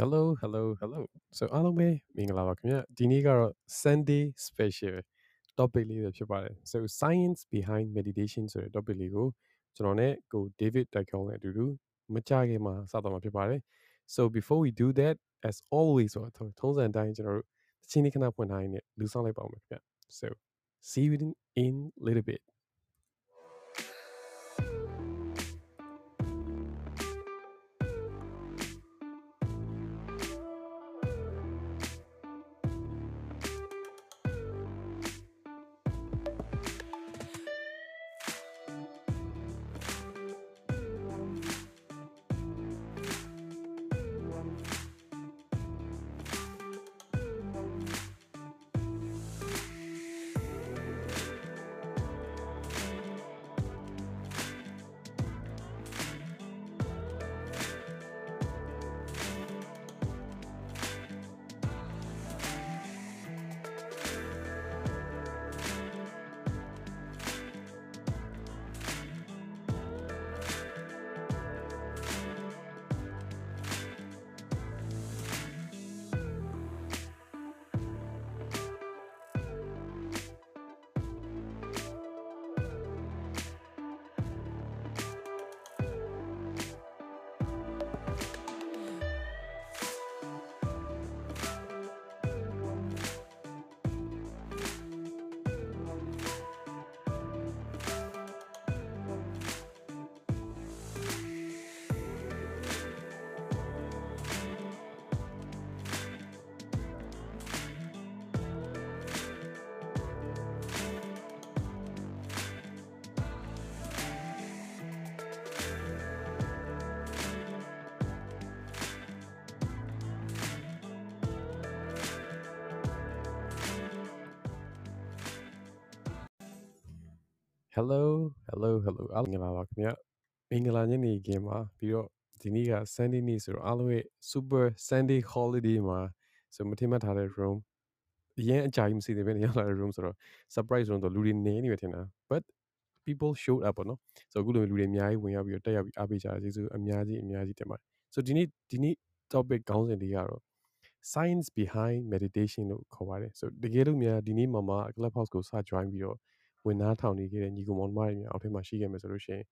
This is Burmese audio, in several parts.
Hello hello hello so အားလုံးပဲမင်္ဂလာပါခင်ဗျဒီနေ့ကတော့ Sunday special topic လေးပဲဖြစ်ပါတယ် so science behind meditation ဆိုတဲ့ topic လေးကိုကျွန်တော်နဲ့ကို David တိုက်ခေါင်းနဲ့အတူတူမကြခင်မှာစတော့မှာဖြစ်ပါတယ် so before we do that as always ဆိုတော့ထုံးစံတိုင်းကျွန်တော်တို့တချင်းလေးခဏဖွင့်ထားရင်းနဲ့လူဆောင်လိုက်ပါဦးမယ်ခင်ဗျ so see you in, in little bit အားလုံးမင်္ဂလာပါခင်ဗျမင်္ဂလာညနေခင်းပါပြီးတော့ဒီနေ့က Sunday နေ့ဆိုတော့အားလုံးရဲ့ super Sunday holiday မှာဆိုမထင်မှတ်ထားတဲ့ room အရင်အကြိုက်မစီသေးပဲနေရောက်လာတဲ့ room ဆိုတော့ surprise room တော့လူတွေနေနေပဲထင်တာ but people showed up ပေါ့နော်ဆိုတော့အခုလိုလူတွေအများကြီးဝင်ရောက်ပြီးတော့တက်ရောက်ပြီးအားပေးကြတာကျေးဇူးအများကြီးအများကြီးတင်ပါတယ်ဆိုတော့ဒီနေ့ဒီနေ့ topic ခေါင်းစဉ်လေးကတော့ science behind meditation လို့ခေါ်ပါတယ်ဆိုတော့တကယ်လို့များဒီနေ့မှာမှ clubhouse ကိုစ join ပြီးတော့ ဝင်နားထောင်နေခဲ့တဲ့ညီကောင်မောင်မတွေများအောက်ထဲမှာရှိခဲ့မယ်ဆိုလို့ရှိရင်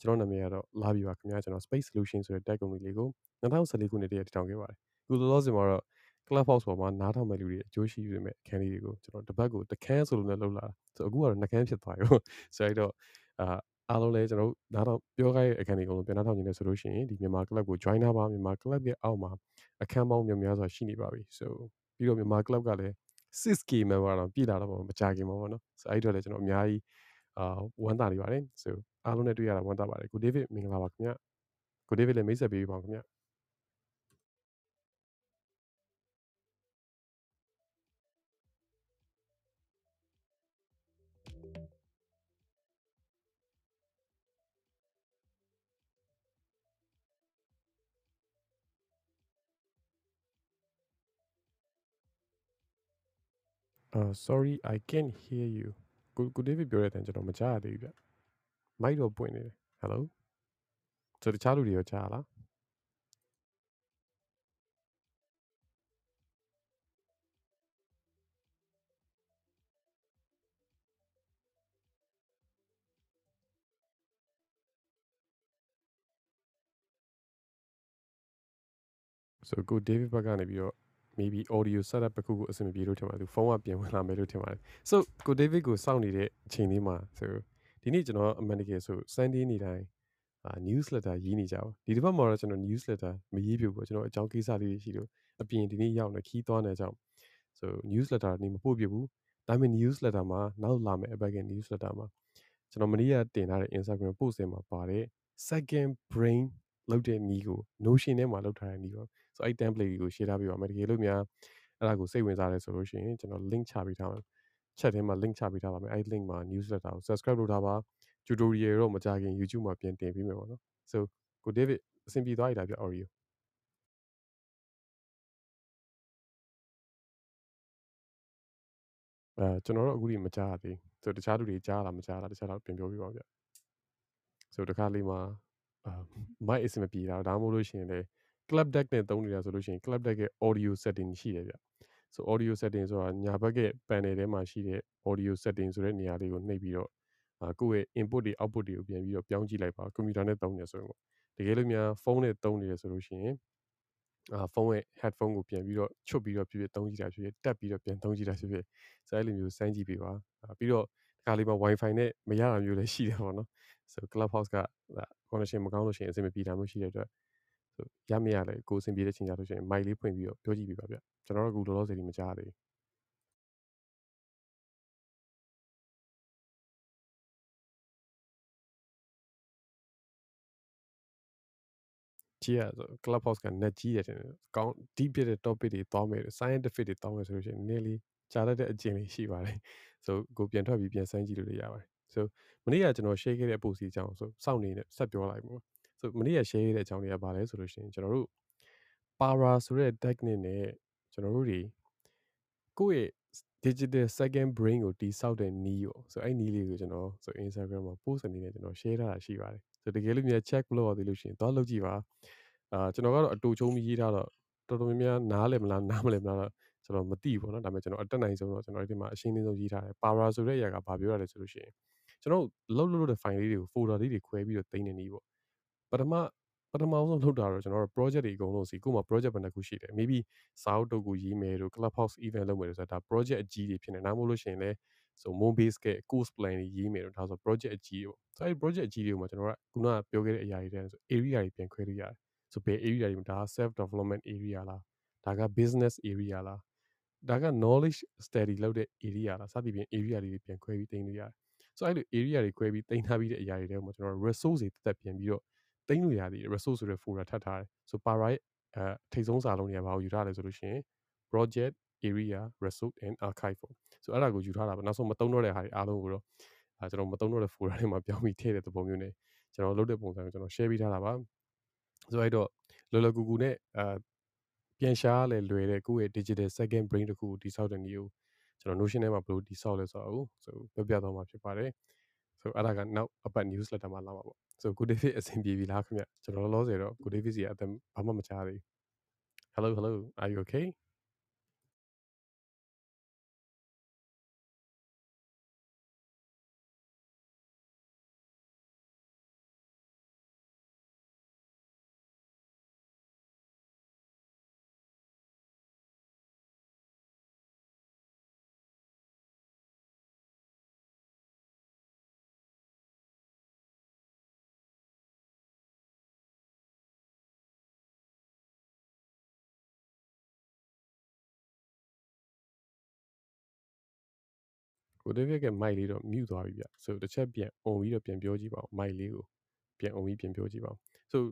ကျွန်တော်နာမည်ကတော့လာပြီပါခင်ဗျာကျွန်တော် Space Solution ဆိုတဲ့ tech company လေးကို2014ခုနှစ်တည်းကတည်ထောင်ခဲ့ပါတယ်အခုလောလောဆယ်မှာတော့ Clubhouse ပေါ်မှာနားထောင်မဲ့လူတွေအကျိုးရှိရမယ့်အခန်းလေးတွေကိုကျွန်တော်တစ်ပတ်ကိုတခန်းဆိုလို့လည်းလှုပ်လာဆိုအခုကတော့နှကန်းဖြစ်သွားရောဆိုတော့အာအားလုံးလည်းကျွန်တော်တို့နားထောင်ပြောခိုင်းတဲ့အခန်းလေးကိုပြန်နားထောင်နေတယ်ဆိုလို့ရှိရင်ဒီမြန်မာ club ကို join ထားပါမြန်မာ club ရဲ့အောက်မှာအခန်းပေါင်းများများစွာရှိနေပါပြီ so ပြီးတော့မြန်မာ club ကလည်း 6k member တော့ပြည်လာတော့မကြခင်ပါဘောနော်ဆိုအဲ့ဒီတော့လည်းကျွန်တော်အများကြီးအာဝမ်းသာနေပါတယ် so အားလုံးနဲ့တွေ့ရတာဝမ်းသာပါတယ်ကိုဒေးဗစ်မင်္ဂလာပါခင်ဗျကိုဒေးဗစ်လည်းမိတ်ဆက်ပေးပါခင်ဗျ uh sorry i can't hear you ကိုကိုဒေးဗစ်ပြောတဲ့အတန်ကျွန်တော်မကြားရသေးဘူးဗျမိုက်တော့ပွင့်နေတယ် hello ဆိုတခြားလူတွေရောကြားလား so ကို David ဘက်ကနေပြီးတော့ maybe audio setup တစ်ခုခုအဆင်မပြေလို့ထင်ပါတယ်သူဖုန်းကပြန်ဝင်လာမယ်လို့ထင်ပါတယ် so ကို David ကိုစောင့်နေတဲ့အချိန်လေးမှာ so ဒီနေ့ကျွန်တော်အမှန်တကယ်ဆို Sunday နေ့တိုင်းအာ newsletter ရေးနေကြပါဒီတစ်ပတ်မှာတော့ကျွန်တော် newsletter မရေးပြဘူးကျွန်တော်အကြောင်းကိစ္စလေးတွေရှိလို့အပြင်ဒီနေ့ရောက်နေခီးသွားနေကြအောင် so newsletter နေမပို့ပြဘူးဒါပေမဲ့ newsletter မှာနောက်လာမယ့်အပတ်က newsletter မှာကျွန်တော်မနေ့ကတင်ထားတဲ့ Instagram post ထဲမှာပါတဲ့ second brain လောက်တဲ့နီးကို Notion ထဲမှာလောက်ထားတဲ့နီးတော့ ဆိုအဲ့ template ကြီးကို share ထားပေးပါမယ်တကယ်လို့များအဲ့ဒါကိုစိတ်ဝင်စားတယ်ဆိုလို့ရှိရင်ကျွန်တော် link ချပေးထားမယ် chat ထဲမှာ link ချပေးထားပါမယ်အဲ့ link မှာ newsletter ကို subscribe လုပ်ထားပါ tutorial တော့မကြခင် YouTube မှာပြန်တင်ပေးမယ်ပေါ့နော် so ကို David အဆင်ပြေသွားပြီလားပြ Oreo အဲကျွန်တော်တို့အခုဒီမကြားရသေးဆိုတခြားလူတွေကြားလားမကြားလားတခြားတော့ပြန်ပြောပြပါဦးဗျဆိုတခါလေးမှာအာမိုက်အဆင်မပြေတာဒါမှမဟုတ်လို့ရှိရင်လေ club deck နဲ့သုံးနေတာဆိုလို့ရှိရင် club deck ရဲ့ audio setting ရှိတယ်ဗျ။ so audio setting ဆိုတာညာဘက်က panel ထဲမှာရှိတဲ့ audio setting ဆိုတဲ့နေရာလေးကိုနှိပ်ပြီးတော့အာကိုယ့်ရဲ့ input တွေ output တွေကိုပြန်ပြီးတော့ပြောင်းကြည့်လိုက်ပါကွန်ပျူတာနဲ့သုံးနေဆိုရင်ပေါ့တကယ်လို့များဖုန်းနဲ့သုံးနေရဆိုလို့ရှိရင်အာဖုန်းရဲ့ headphone ကိုပြန်ပြီးတော့ချွတ်ပြီးတော့ဖြစ်ဖြစ်သုံးကြည့်တာဖြစ်ဖြစ်တက်ပြီးတော့ပြန်သုံးကြည့်တာဖြစ်ဖြစ်ဆိုအဲ့လိုမျိုးစမ်းကြည့်ပေးပါပြီးတော့ဒီကလေးမှာ wifi နဲ့မရတာမျိုးလည်းရှိတယ်ပေါ့နော်ဆို clubhouse က connection မကောင်းလို့ရှိရင်အဆင်မပြေတာမျိုးရှိတဲ့အတွက် ဆိုရမရလဲကိုအဆင်ပြေတဲ့ချိန်ကြလို့ရှိရင် mic လေးဖွင့်ပြီးတော့ပြောကြည့်ပေးပါဗျကျွန်တော်တို့အခုလောလောဆယ်ဒီမကြားသေးဘူးကြီးရဆို clubhouse က net ကြီးရတယ်ကောင်း deep ဖြစ်တဲ့ topic တွေတောင်းမယ် scientific တွေတောင်းမယ်ဆိုလို့ရှိရင်နည်းလေးကြားတတ်တဲ့အကျင့်လေးရှိပါတယ်ဆိုကိုပြန်ထွက်ပြီးပြန်စမ်းကြည့်လို့ရပါတယ်ဆိုမနေ့ကကျွန်တော် share ခဲ့တဲ့ post ကြီးအကြောင်းဆိုစောင့်နေနဲ့ဆက်ပြောလိုက်ပါ ဆိုမနေ့က share ခဲ့တဲ့အကြောင်းတွေကဘာလဲဆိုလို့ရှိရင်ကျွန်တော်တို့ para ဆိုတဲ့ technique နဲ့ကျွန်တော်တို့တွေကိုယ့်ရဲ့ digital second brain ကိုတိဆောက်တဲ့နည်းရောဆိုအဲ့နည်းလေးကိုကျွန်တော်ဆို Instagram မှာ post အနေနဲ့ကျွန်တော် share ထားတာရှိပါတယ်ဆိုတကယ်လို့များ check လုပ်ရသေးလို့ရှိရင်သွားလုပ်ကြည့်ပါအာကျွန်တော်ကတော့အတူချုံးပြီးရေးထားတော့တော်တော်များများနားလည်မလားနားမလည်မလားတော့ကျွန်တော်မသိဘူးเนาะဒါပေမဲ့ကျွန်တော်အတက်နိုင်ဆုံးတော့ကျွန်တော်ဒီမှာအရှင်းလင်းဆုံးရေးထားတယ် power ဆိုတဲ့အရာကဘာပြောရလဲဆိုလို့ရှိရင်ကျွန်တော်လှုပ်လှုပ်တဲ့ file လေးတွေကို folder လေးတွေခွဲပြီးတော့တင်နေနေပေါ့ ပထမပထမဆုံးလုပ်တာတော့ကျွန်တော်တို့ project တွေအကုန်လုံးစီကို့မှာ project ဘယ်နှခုရှိတယ် maybe စာအုပ်တုပ်ကိုရေးမယ်တို့ clubhouse event လုပ်မယ်တို့ဆိုတာဒါ project အကြီးတွေဖြစ်နေနားမို့လို့ရှိရင်လည်းဆို moon base က course plan တွေရေးမယ်တို့ဒါဆို project အကြီးတွေပေါ့ဆိုအဲ့ project အကြီးတွေကိုမှကျွန်တော်ကခုနကပြောခဲ့တဲ့အရာတွေတည်းဆို area တွေပြန်ခွဲလို့ရတယ်ဆိုဘယ် area တွေဒါ self development area လားဒါက business area လားဒါက knowledge study လုပ်တဲ့ area လားစသဖြင့် area တွေပြန်ခွဲပြီးတင်လို့ရတယ်ဆိုအဲ့လို area တွေခွဲပြီးတင်ထားပြီးတဲ့အရာတွေတဲမှာကျွန်တော် resource တွေတက်တက်ပြန်ပြီးတော့ သိမ်းလို့ရသည် resource ဆိုတဲ့ folder ထပ်ထားတယ်ဆို para ရဲ့အဲထိတ်ဆုံးစာလုံးတွေကဘာကိုယူထားလဲဆိုလို့ရှိရင် project area resource and archive ပေါ့ဆိုအဲ့ဒါကိုယူထားတာပေါ့နောက်ဆုံးမသုံးတော့တဲ့ဟာတွေအားလုံးကိုတော့အဲကျွန်တော်မသုံးတော့တဲ့ folder တွေမှာပြောင်းပြီးထည့်တဲ့သဘောမျိုးနဲ့ကျွန်တော်လုပ်တဲ့ပုံစံကိုကျွန်တော် share ပေးထားတာပါဆိုအဲ့တော့လောလောကူကူနဲ့အဲပြန်ရှားလဲလွယ်တဲ့ကိုယ့်ရဲ့ digital second brain တခုကိုတိဆောက်တဲ့နည်းကိုကျွန်တော် Notion ထဲမှာဘယ်လိုတိဆောက်လဲဆိုတော့ဆိုပြပြသွားမှာဖြစ်ပါတယ်ဆိုအဲ့ဒါကနောက်အပတ် newsletter မှာလာမှာပေါ့ ဆို good david အဆင်ပြေပြီလားခင်ဗျကျွန်တော်လောလောဆယ်တော့ good david စီအသက်ဘာမှမကြားသေးဘူး hello hello are you okay ကိုဒေးဗစ်ရဲ့ mic လေးတော့ mute သွားပြီဗျဆိုတစ်ချက်ပြန် on ပြီးတော့ပြန်ပြောကြည့်ပါဦး mic လေးကိုပြန် on ပြီးပြန်ပြောကြည့်ပါဦးဆို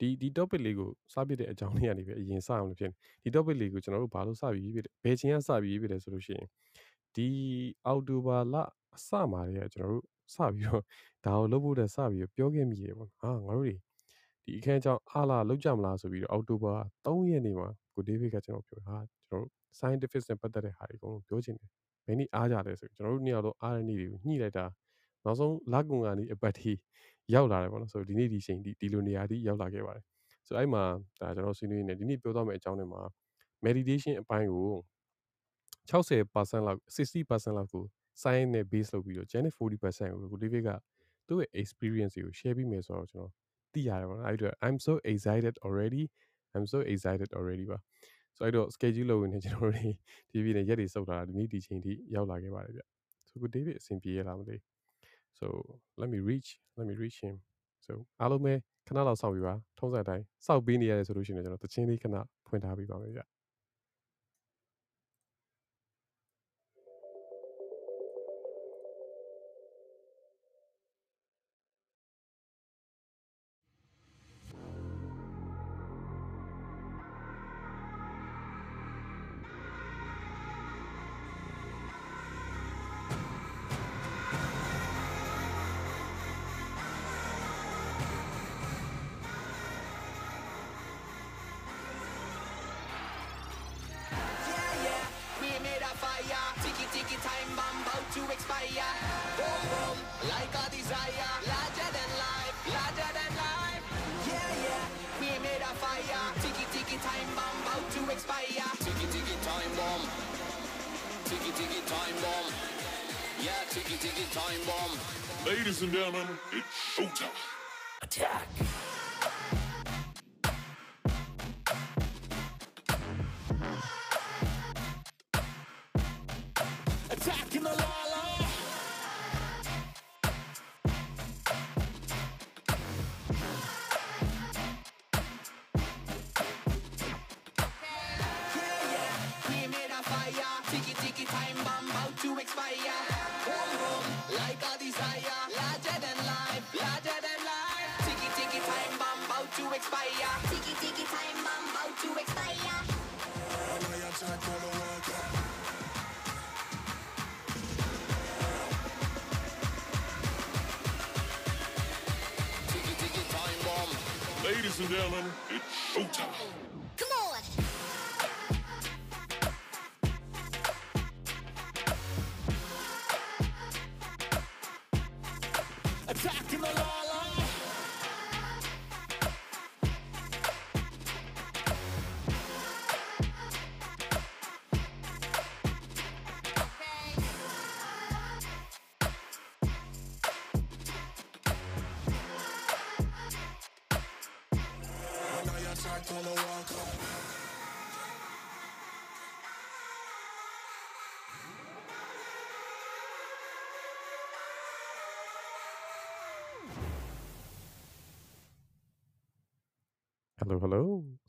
ဒီဒီ topic လေးကိုစပြတဲ့အကြောင်းလေးကနေပဲအရင်စအောင်လို့ဖြစ်နေဒီ topic လေးကိုကျွန်တော်တို့ဘာလို့စပြီးဖြစ်တယ်ဘယ်ချိန်ကစပြီးဖြစ်တယ်ဆိုလို့ရှိရင်ဒီအောက်တိုဘာလအစမှာတည်းကကျွန်တော်တို့စပြီးတော့ဒါကိုလုပ်ဖို့တဲ့စပြီးတော့ပြောခဲ့မိတယ်ပေါ့ဟာငါတို့တွေဒီအခန်းအကြောင်းအားလာလောက်ကြမလားဆိုပြီးတော့အောက်တိုဘာ3ရက်နေ့မှာကိုဒေးဗစ်ကကျွန်တော်ပြောဟာကျွန်တော်တို့ scientific နဲ့ပတ်သက်တဲ့ဟာတွေအကုန်လုံးပြောချင်တယ် ဘယ်နည်းအားကြလဲဆိုကျွန်တော်တို့နှစ်ယောက်တော့အားရနည်းတွေကိုညှိလိုက်တာနောက်ဆုံးလက်ကွန်ကနေအပတ်ထိရောက်လာတယ်ပေါ့နော်ဆိုဒီနေ့ဒီချိန်ဒီဒီလိုနေရာထိရောက်လာခဲ့ပါတယ်ဆိုအဲ့မှာဒါကျွန်တော်ဆွေးနွေးနေဒီနေ့ပြောသွားမယ့်အကြောင်းတွေမှာ meditation အပိုင်းကို60%လောက်60%လောက်ကို science နဲ့ base လုပ်ပြီးတော့ Janet 40%ကိုကို David ကသူ့ရဲ့ experience ကို share ပြီးမယ်ဆိုတော့ကျွန်တော်သိရတယ်ပေါ့နော်အဲ့တော့ I'm so excited already I'm so excited already ပါ ဆိုအဲ့တော့ schedule လုပ်နေကျွန်တော်တို့ဒီပြည်နဲ့ရက်တွေစုပ်တာဒီနေ့ဒီချိန်ထိရောက်လာခဲ့ပါတယ်ဗျဆိုကို David အဆင်ပြေရလားမသိ so let me reach let me reach him so အားလုံးပဲခဏလောက်စောင့်ပြီးပါထုံးစံတိုင်းစောင့်ပေးနေရတယ်ဆိုလို့ရှိရင်ကျွန်တော်တချင်းလေးခဏဖွင့်ထားပေးပါမယ်ဗျ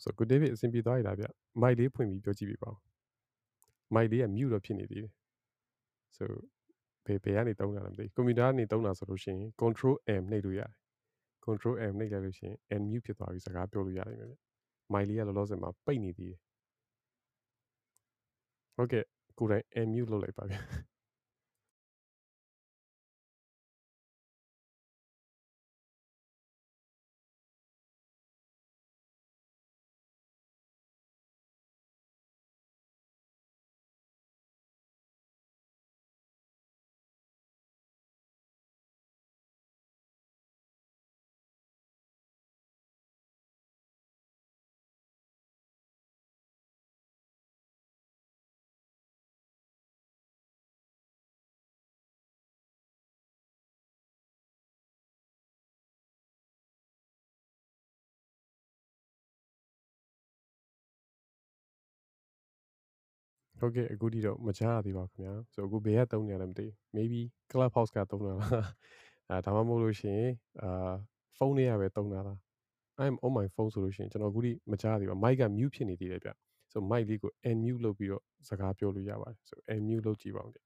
ဆိုတော့ good david အဆင်ပြေသွားရတာဗျမိုက်လေးဖွင့်ပြီးပြောကြည့်ပြပါဦးမိုက်လေးက mute တော့ဖြစ်နေသေးတယ် so ဘယ်ဘယ်ကနေတုံးတာလဲမသိကွန်ပျူတာကနေတုံးတာဆိုလို့ရှိရင် control m နှိပ်လို့ရတယ် control m နှိပ်လိုက်လို့ရှိရင် unmute ဖြစ်သွားပြီးစကားပြောလို့ရတယ်ဗျမိုက်လေးကလောလောဆယ်မှာပိတ်နေသေးတယ်ဟုတ်ကဲ့ကိုယ်တိုင် unmute လုပ်လိုက်ပါဗျ ဟုတ်ကဲ့အခုထိတော့မကြားရသေးပါခင်ဗျာဆိုအခုဘယ်ကတုံးနေရလဲမသိဘူး maybe clubhouse ကတုံးတာလားအဲဒါမှမဟုတ်လို့ရှိရင်အာဖုန်းလေးရပဲတုံးတာလား I'm on my phone ဆိုလို့ရှိရင်ကျွန်တော်အခုထိမကြားရသေးပါ mic က mute ဖြစ်နေသေးတယ်ဗျဆို mic လေးကို unmute လုပ်ပြီးတော့စကားပြောလို့ရပါတယ်ဆို unmute လုပ်ကြည့်ပါဦးဗျ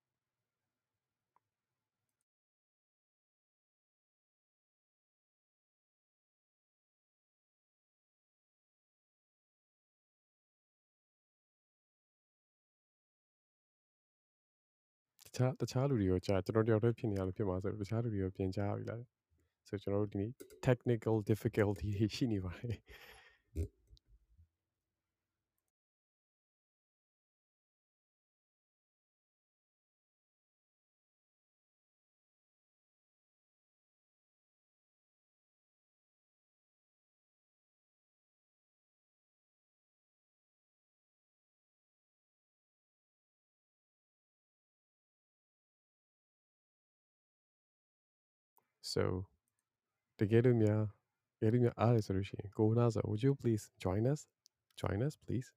ခြားတခြားလူတွေရောကြာကျွန်တော်တယောက်တည်းဖြစ်နေရလို့ဖြစ်မှာဆိုတော့တခြားလူတွေရောပြင်ကြပြီလားဆိုတော့ကျွန်တော်တို့ဒီနေ့ technical difficulty တွေရှိနေပါတယ် so တကယ်လို့များတကယ်လို့များအားရဆိုလို့ရှိရင်ကိုနာဆို would you please join us join us please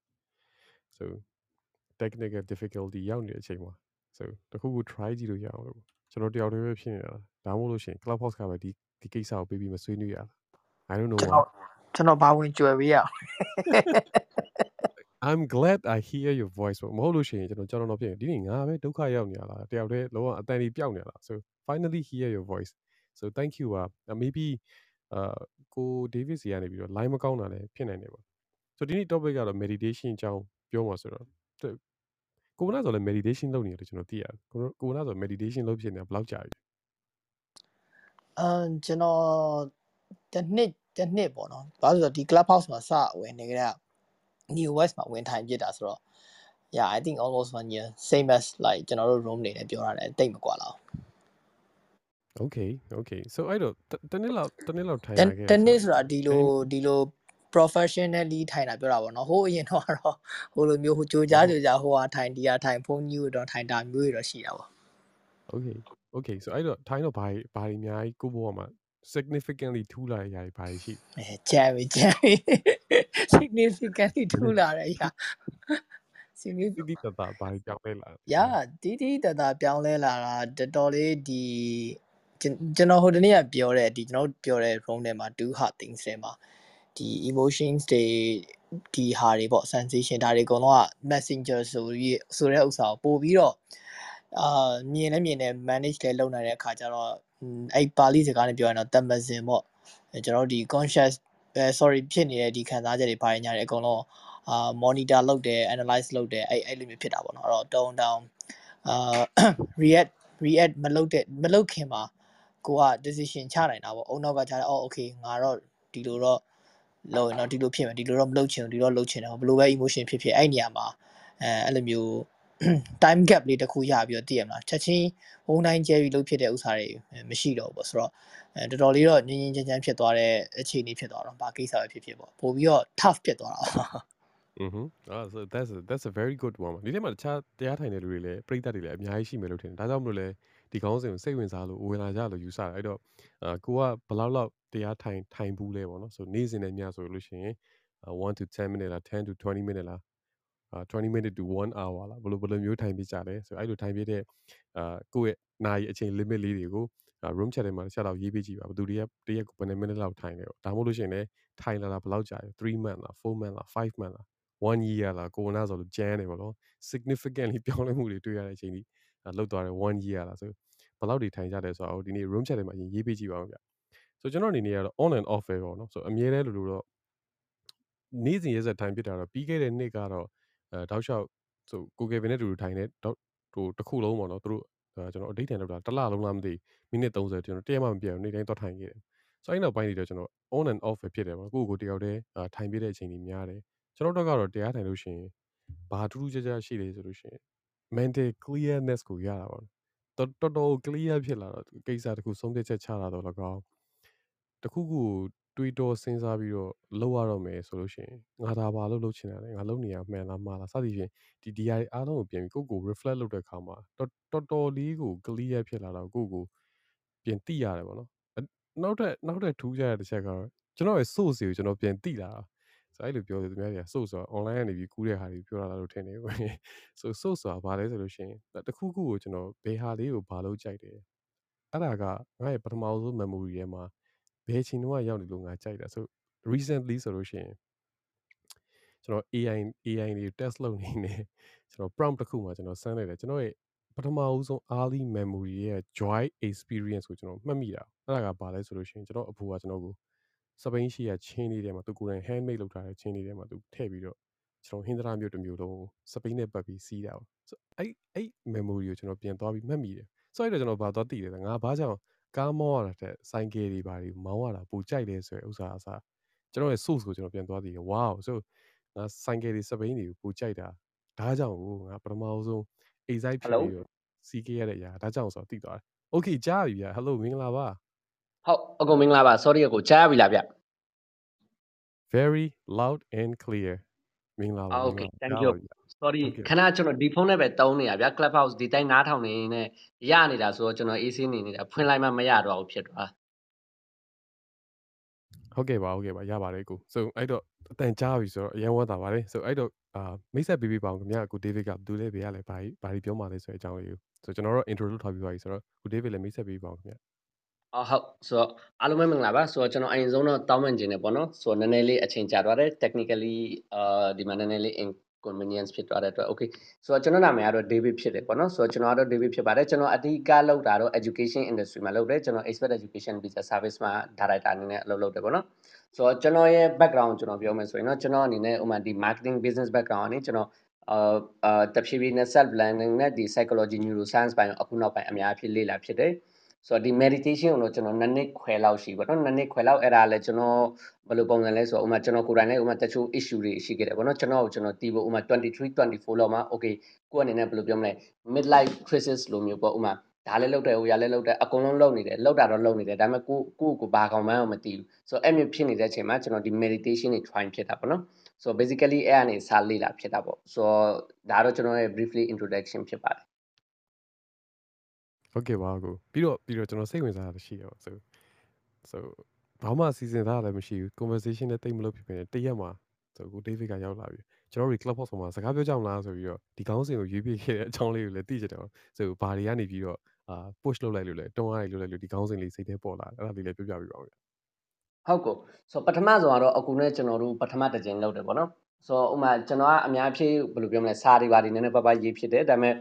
so technical difficulty ရောက်နေတဲ့အချိန်မှာ so တခုခု try ကြည့်လို့ရအောင်လို့ကျွန်တော်တယောက်တည်းပဲဖြစ်နေတာဒါမှမဟုတ်လို့ရှိရင် clubhouse ကပဲဒီဒီကိစ္စကိုပြီးပြီးမဆွေးနွေးရတာ I don't know ကျွန် why တော်ကျွန်တော်ဘာဝင်ကြွယ်ပေးရအောင် I'm glad I hear your voice ပေါ့မဟုတ်လို့ရှိရင်ကျွန်တော်ကျွန်တော်တော့ဖြစ်ရင်ဒီနေ့ငါပဲဒုက္ခရောက်နေရလားတယောက်တည်းလောကအတန်ကြီးပျောက်နေရလား so finally hear your voice so thank you ပါ uh, maybe အာကို David စီကနေပြီးတော့ line မကောင်းတာလည်းဖြစ်နိုင်တယ်ပေါ့ so ဒီနေ့ topic ကတော့ meditation အကြောင်းပြောမှာဆိုတော့သူကိုနာဆိုလည်း meditation လုပ်နေတယ်လို့ကျွန်တော်သိရတယ်ကိုကိုနာဆို meditation လုပ်ဖြစ်နေတာဘယ်လောက်ကြာပြီလဲအမ်ကျွန်တော်တစ်နှစ်တစ်နှစ်ပေါ့နော်ဘာလို့လဲဆိုတော့ဒီ club house မှာစဝင်နေကြတဲ့ new west မှာဝင်ထိုင်ပြစ်တာဆိုတော့ yeah i think almost one year same as like ကျွန်တော်တို့ room နေနဲ့ပြောရတယ်တိတ်မကွာလောက် okay okay so အဲ့တော့တတနေ့လောက်တနေ့လောက်ထိုင်တရန်ခဲ့တနေ့ဆိုတာဒီလိုဒီလို professionally ထိုင်တာပြောတာပေါ့နော်ဟိုအရင်တော့ကတော့ဟိုလိုမျိုးဟိုကြိုကြားကြိုကြားဟိုဟာထိုင်ဒီဟာထိုင်ဖုန်းကြီးကိုတော့ထိုင်တာမျိုးတွေတော့ရှိတာပေါ့ Okay okay so အဲ့တော့ထိုင်းတော့ဘာဘာတွေအများကြီးကိုဘဝမှာ significantly ထူးလာတဲ့ຢာတွေဘာတွေရှိအဲကြံပြီကြံပြီ significantly ထူလာတယ်ရာ significant တိတိတတ်တာဘာတွေကြောက်လဲလာရတီးတီးတတပြောင်းလဲလာတာတော်တော်လေးဒီ ကျွန်ကျွန်တော်ဟိုတနေ့ကပြောတဲ့ဒီကျွန်တော်တို့ပြောတဲ့ room ထဲမှာ do hard things ထဲမှာဒီ emotions တွေဒီဟာတွေပေါ့ sensation ဒါတွေအကုန်လုံးက messenger ဆိုပြီးဆိုတဲ့ဥစ္စာကိုပို့ပြီးတော့အာမြင်လည်းမြင်တယ် manage လည်းလုပ်နိုင်တဲ့အခါကျတော့อืมအဲ့ပါဠိစကားနဲ့ပြောရင်တော့ tamazin ပေါ့အဲကျွန်တော်တို့ဒီ conscious အဲ sorry ဖြစ်နေတဲ့ဒီခံစားချက်တွေဘာတွေညာတွေအကုန်လုံးအာ monitor လုပ်တယ် analyze လုပ်တယ်အဲ့အဲ့လိုမျိုးဖြစ်တာပေါ့နော်အဲ့တော့ tone down အာ react react မလုပ်တဲ့မလုပ်ခင်မှာ ကိုက decision ချနိုင်တာပေါ့အုံနောက်ကချတယ်အော် okay ငါတော့ဒီလိုတော့လုပ်ရင်တော့ဒီလိုဖြစ်မယ်ဒီလိုတော့မလုပ်ချင်ဘူးဒီလိုတော့လုပ်ချင်တယ်ဘယ်လိုပဲ emotion ဖြစ်ဖြစ်အဲ့နေရာမှာအဲအဲ့လိုမျိုး time gap လေးတစ်ခုရပြီးတော့တည်ရမလားချက်ချင်းဝုန်းတိုင်းကျဲပြီးလုပ်ဖြစ်တဲ့ဥစ္စာတွေမရှိတော့ဘူးပေါ့ဆိုတော့အဲတော်တော်လေးတော့ငင်းငင်းချမ်းချမ်းဖြစ်သွားတဲ့အခြေအနေဖြစ်သွားတော့ဘာကိစ္စပဲဖြစ်ဖြစ်ပေါ့ပို့ပြီးတော့ tough ဖြစ်သွားတာပေါ့ อือฮึอ่า so that's a, that's a very good one ဒီထဲမှာတခြားတရားထိုင်တဲ့လူတွေလည်းပြိတ္တတွေလည်းအများကြီးရှိမယ်လို့ထင်တယ်ဒါကြောင့်မလို့လဲ ဒီကောင်းစဉ်ကိုစိတ်ဝင်စားလို့ဝင်လာကြလို့ယူဆတာအဲ့တော့အာကိုကဘယ်လောက်လောက်တရားထိုင်ထိုင်ဘူးလဲပေါ့နော် so နေ့စဉ်နဲ့ညဆိုလို့ရှိရင်1 to 10 minute လား10 to 20 minute လားအာ20 minute to 1 hour လားဘယ်လိုဘယ်လိုမျိုးထိုင်ပြကြလဲဆိုအဲ့လိုထိုင်ပြတဲ့အာကိုယ့်ရဲ့နာရီအချိန် limit လေးတွေကို room chat ထဲမှာတစ်ချက်လောက်ရေးပေးကြည့်ပါဘယ်သူတွေကတရက်ကိုဘယ်နှ minute လောက်ထိုင်လဲပေါ့ဒါမှမဟုတ်လို့ရှိရင်လည်းထိုင်လာတာဘယ်လောက်ကြာလဲ3 month လား4 month လား5 month လား1 year လားကိုနာဆိုလို့ကျန်းတယ်ပေါ့နော် significantly ပြောင်းလဲမှုတွေတွေ့ရတဲ့အချိန်ကြီး လောက်သွားတယ်1 year လားဆိုဘယ်လောက်တွေထိုင်ကြတယ်ဆိုတော့ဒီနေ့ room chat ထဲမှာရေးပေးကြည့်ပါဦးဗျဆိုကျွန်တော်အနေနဲ့ကတော့ on and off ပဲပေါ့နော်ဆိုအမြဲတမ်းလိုလိုတော့နေ့စဉ်ရက်ဆက်ထိုင်ပြတာတော့ပြီးခဲ့တဲ့နှစ်ကတော့အဲတောက်လျှောက်ဆိုကိုကယ်ဗင်နဲ့တူတူထိုင်နေတော့ဟိုတစ်ခုလုံးပေါ့နော်သူတို့ကျွန်တော်အဒိတ်တန်လောက်တာတစ်လလုံးလားမသိမိနစ်30ကျွန်တော်တရက်မှမပြတ်ဘူးနေ့တိုင်းတော့ထိုင်ခဲ့တယ်ဆိုအဲ့နောက်ပိုင်းတွေတော့ကျွန်တော် on and off ပဲဖြစ်တယ်ပေါ့ကိုကိုတယောက်တည်းထိုင်ပြတဲ့အချိန်ကြီးများတယ်ကျွန်တော်တို့ကတော့တရားထိုင်လို့ရှိရင်ဘာထူးထူးခြားခြားရှိတယ်ဆိုလို့ရှိရင် mental clearness ကိုရတာပေါ့တော်တော်တော် clear ဖြစ်လာတော့ကိစ္စတခုဆုံးဖြတ်ချက်ချတာတော့လကောက်တခုခုတွေးတောစဉ်းစားပြီးတော့လုပ်ရတော့မယ်ဆိုလို့ရှိရင်ငါဒါဘာလို့လုပ်ချင်တာလဲငါလုပ်နေရမှန်လားမှားလားစသဖြင့်ဒီ DI အားလုံးကိုပြန်ပြီးကိုယ့်ကို reflect လုပ်တဲ့အခါမှာတော်တော်တော်လေးကို clear ဖြစ်လာတော့ကိုယ့်ကိုပြန်သိရတယ်ပေါ့နော်နောက်ထပ်နောက်ထပ်ထူးခြားတဲ့တစ်ချက်ကတော့ကျွန်တော်ရဲ့ source ကိုကျွန်တော်ပြန်သိလာတာ ဆိုအဲ့လိုပြောတယ်သူများတွေက source ဆိုတာ online ကနေပြီးကူးတဲ့ဟာတွေပြောတာလို့ထင်တယ်ကွဆို source ဆိုတာဘာလဲဆိုလို့ရှိရင်တခုခုကိုကျွန်တော်ဘယ်ဟာလေးကိုဘာလို့ကြိုက်တယ်အဲ့ဒါကငါ့ရဲ့ပထမဆုံး memory ထဲမှာဘယ်ချိန်တော့ရောက်နေလို့ငါကြိုက်တာဆို recently ဆိုလို့ရှိရင်ကျွန်တော် AI AI တွေ test လုပ်နေနေကျွန်တော် prompt တစ်ခုမှာကျွန်တော်စမ်းလိုက်တယ်ကျွန်တော်ရဲ့ပထမဦးဆုံး early memory ရဲ့ joy experience ကိုကျွန်တော်မှတ်မိတာအဲ့ဒါကဘာလဲဆိုလို့ရှိရင်ကျွန်တော်အဖိုးကကျွန်တော်ကို စပိန်ရှိရချင်းလေးထဲမှာသူကိုယ်တိုင် handmade လုပ်ထားတဲ့ချင်းလေးထဲမှာသူထည့်ပြီးတော့ကျွန်တော်ဟင်္ဒရာမျိုးတစ်မျိုးလုံးစပိန်နဲ့ပတ်ပြီးစီးတာပေါ့ဆိုအဲ့အဲ့ memory ကိုကျွန်တော်ပြန်သွားပြီးမှတ်မိတယ်ဆိုတော့ကျွန်တော်ဘာသွားသိလဲငါဘာကြောင့်ကားမောင်းရတာတဲ့ဆိုင်ကယ်တွေဘာတွေမောင်းရတာပိုကြိုက်တယ်ဆိုရယ်ဥစ္စာအစားကျွန်တော်ရဲ့ source ကိုကျွန်တော်ပြန်သွားသိတယ် wow so ငါဆိုင်ကယ်တွေစပိန်တွေကိုပိုကြိုက်တာဒါကြောင့်ကိုငါပထမဆုံး excite ဖြစ်ပြီးတော့စီးခဲ့ရတဲ့အရာဒါကြောင့်ဆိုတော့သိသွားတယ် okay ကြားပြီဗျာ hello မင်္ဂလာပါ ဟုတ်အကိုမင်္ဂလာပါ sorry အကိုကြားရပြီလားဗျ very loud and clear မင်္ဂလာပါ okay thank you sorry ခဏကျွန်တော်ဒီဖုန်းနဲ့ပဲတုံးနေရဗျ clubhouse ဒီတိုင်းနားထောင်နေနေရနေတာဆိုတော့ကျွန်တော် AC နေနေတာဖွင့်လိုက်မှမရတော့ဘူးဖြစ်သွားဟုတ်ကဲ့ပါဟုတ်ကဲ့ပါရပါတယ်ကို so အဲ့တော့အတန်ကြားပြီဆိုတော့အရင်ဝတ်တာပါတယ် so အဲ့တော့အာမိတ်ဆက်ပေးပေးပါအောင်ခင်ဗျာကို David ကသူလည်းဘေးကလည်းဘာဘာပြောမှလဲဆိုတဲ့အကြောင်းလေးကို so ကျွန်တော်တို့ intro လုပ်ထားပြီးပါပြီဆိုတော့ကို David လည်းမိတ်ဆက်ပေးပါအောင်ခင်ဗျာ အော်ဟုတ်ဆိုတော့အားလုံးပဲမင်္ဂလာပါဆိုတော့ကျွန်တော်အရင်ဆုံးတော့တောင်းပန်ခြင်းနဲ့ပေါ့နော်ဆိုတော့နည်းနည်းလေးအချိန်ကြာသွားတယ် technically အာဒီမှာနည်းနည်းလေး inconvenience ဖြစ်သွားတဲ့အတွက် okay ဆိုတော့ကျွန်တော်နာမည်ကတော့ David ဖြစ်တယ်ပေါ့နော်ဆိုတော့ကျွန်တော်ကတော့ David ဖြစ်ပါတယ်ကျွန်တော်အဓိကလုပ်တာတော့ education industry မှာလုပ်တယ်ကျွန်တော် expert education visa service မှာ director အနေနဲ့အလုပ်လုပ်တယ်ပေါ့နော်ဆိုတော့ကျွန်တော်ရဲ့ background ကျွန်တော်ပြောမယ်ဆိုရင်တော့ကျွန်တော်အနေနဲ့ဥမာဒီ marketing business background အနေကျွန်တော်အာအာတဖြည်းဖြည်းနဲ့ self learning နဲ့ဒီ psychology neuroscience ပိုင်းအခုနောက်ပိုင်းအများကြီးလေ့လာဖြစ်တယ် ဆိုတော့ဒီ meditation ကိုတော့ကျွန်တော်နှစ်နှစ်ခွဲလောက်ရှိပေါ့နော်နှစ်နှစ်ခွဲလောက်အဲ့ဒါလည်းကျွန်တော်ဘယ်လိုပုံစံလဲဆိုတော့ဥမာကျွန်တော်ကိုယ်တိုင်လည်းဥမာတချို့ issue တွေရှိခဲ့တယ်ပေါ့နော်ကျွန်တော်ကိုကျွန်တော်တီးဖို့ဥမာ23 24လောက်မှာ okay ကိုယ့်အနေနဲ့ဘယ်လိုပြောမလဲ midlife crisis လိုမျိုးပေါ့ဥမာဒါလည်းလောက်တယ်ဟိုရလည်းလောက်တယ်အကုန်လုံးလောက်နေတယ်လောက်တာတော့လောက်နေတယ်ဒါပေမဲ့ကိုကိုကိုဘာကောင်မှန်းအောင်မသိဘူးဆိုတော့အဲ့မျိုးဖြစ်နေတဲ့အချိန်မှာကျွန်တော်ဒီ meditation တွေ try ဖြစ်တာပေါ့နော် so basically အဲ့အနေစာလေ့လာဖြစ်တာပေါ့ so ဒါတော့ကျွန်တော်ရဲ့ briefly introduction ဖြစ်ပါတယ် ဟုတ်ကဲ့ပါကိုပြီးတော့ပြီးတော့ကျွန်တော်စိတ်ဝင်စားတာရှိတယ်ပေါ့ so so ဘာမှစီစဉ်ထားတာလည်းမရှိဘူး conversation နဲ့တိတ်မလို့ဖြစ်နေတရက်မှာ so ကို David ကရောက်လာပြီကျွန်တော်တို့ club house မှာစကားပြောကြမလားဆိုပြီးတော့ဒီကောင်းစဉ်ကိုရွေးပြခဲ့တဲ့အကြောင်းလေးကိုလည်းသိကြတယ်ပေါ့ so ဘာတွေကနေပြီးတော့အာ push လုပ်လိုက်လို့လဲတွန်းအားတွေလုပ်လိုက်လို့ဒီကောင်းစဉ်လေးစိတ်ထဲပေါ်လာတယ်အဲ့ဒါလေးလည်းပြောပြပြပါဦးဗျဟုတ်ကိုဆိုပထမဆုံးကတော့အကူနဲ့ကျွန်တော်တို့ပထမတစ်ကြိမ်လုပ်တယ်ပေါ့နော် ဆိုတော့ဥမာကျွန်တော်ကအများကြီးဘယ်လိုပြောမလဲစာတွေပါတယ်နည်းနည်းပါးပါးရေးဖြစ်တယ်ဒါပေမဲ့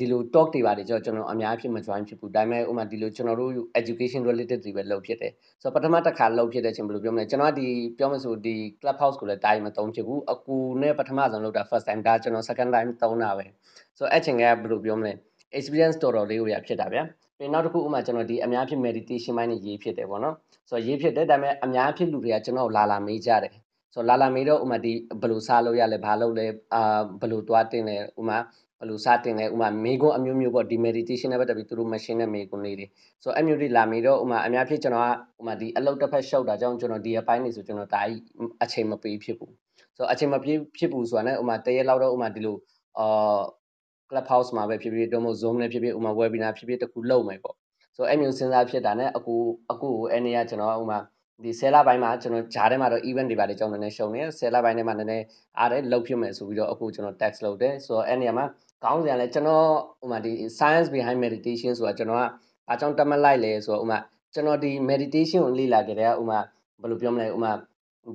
ဒီလို talk တွေပါတယ်ကျွန်တော်ကျွန်တော်အများကြီးမ join ဖြစ်ဘူးဒါပေမဲ့ဥမာဒီလိုကျွန်တော်တို့ education related တွေပဲလုပ်ဖြစ်တယ်ဆိုတော့ပထမတစ်ခါလုပ်ဖြစ်တဲ့ချင်းဘယ်လိုပြောမလဲကျွန်တော်ကဒီပြောမဆိုဒီ club house ကိုလည်းတိုင်းမသုံးဖြစ်ဘူးအကူနဲ့ပထမဆုံးလုပ်တာ first time ဒါကျွန်တော် second time သုံးတာပဲဆိုတော့အဲ့ချိန်ကဘယ်လိုပြောမလဲ experience တော်တော်လေးကိုရဖြစ်တာဗျာပြီးနောက်တစ်ခုဥမာကျွန်တော်ဒီအများဖြစ် meditation ပိုင်းနေရေးဖြစ်တယ်ပေါ့နော်ဆိုတော့ရေးဖြစ်တယ်ဒါပေမဲ့အများဖြစ်လူတွေကကျွန်တော်လာလာမေးကြတယ် ဆိုတော့လာလာမေးတော့ဥမာဒီဘယ်လိုစားလို့ရလဲဘာလုပ်လဲအာဘယ်လိုသွားတင်လဲဥမာဘယ်လိုစတင်လဲဥမာမေကွန်းအမျိုးမျိုးပေါ့ဒီ meditation နဲ့ပတ်သက်ပြီးသူတို့ machine နဲ့မေကွန်းလေးတွေဆိုတော့အမျိုးတွေလာမေတော့ဥမာအများဖြစ်ကျွန်တော်ကဥမာဒီအလုပ်တစ်ဖက်ရှုပ်တာကြောင့်ကျွန်တော်ဒီအပိုင်းနေဆိုကျွန်တော်ဒါကြီးအချိန်မပေးဖြစ်ဘူးဆိုတော့အချိန်မပြေးဖြစ်ဘူးဆိုတာနဲ့ဥမာတရက်လောက်တော့ဥမာဒီလိုအာ club house မှာပဲဖြစ်ဖြစ်တော့မဟုတ် zoom နဲ့ဖြစ်ဖြစ်ဥမာ webinar ဖြစ်ဖြစ်တခုလုပ်မယ်ပေါ့ဆိုတော့အဲ့မျိုးစဉ်းစားဖြစ်တာနဲ့အကူအကူကိုအဲ့နေရကျွန်တော်ဥမာ ဒီဆယ်လပိုင်းမှာကျွန်တော်ဂျားထဲမှာတော့ event တွေပါတယ်ကျွန်တော်နည်းနည်းရှုံနေဆယ်လပိုင်းထဲမှာနည်းနည်းအားတယ်လောက်ဖြစ်မယ်ဆိုပြီးတော့အခုကျွန်တော် text လုပ်တယ်ဆိုတော့အဲ့နေရာမှာကောင်းစရာလဲကျွန်တော်ဥမာဒီ science behind meditation ဆိုတာကျွန်တော်ကအားကြောင့်တတ်မှတ်လိုက်လဲဆိုတော့ဥမာကျွန်တော်ဒီ meditation ကိုလေ့လာကြတဲ့ဥမာဘယ်လိုပြောမလဲဥမာ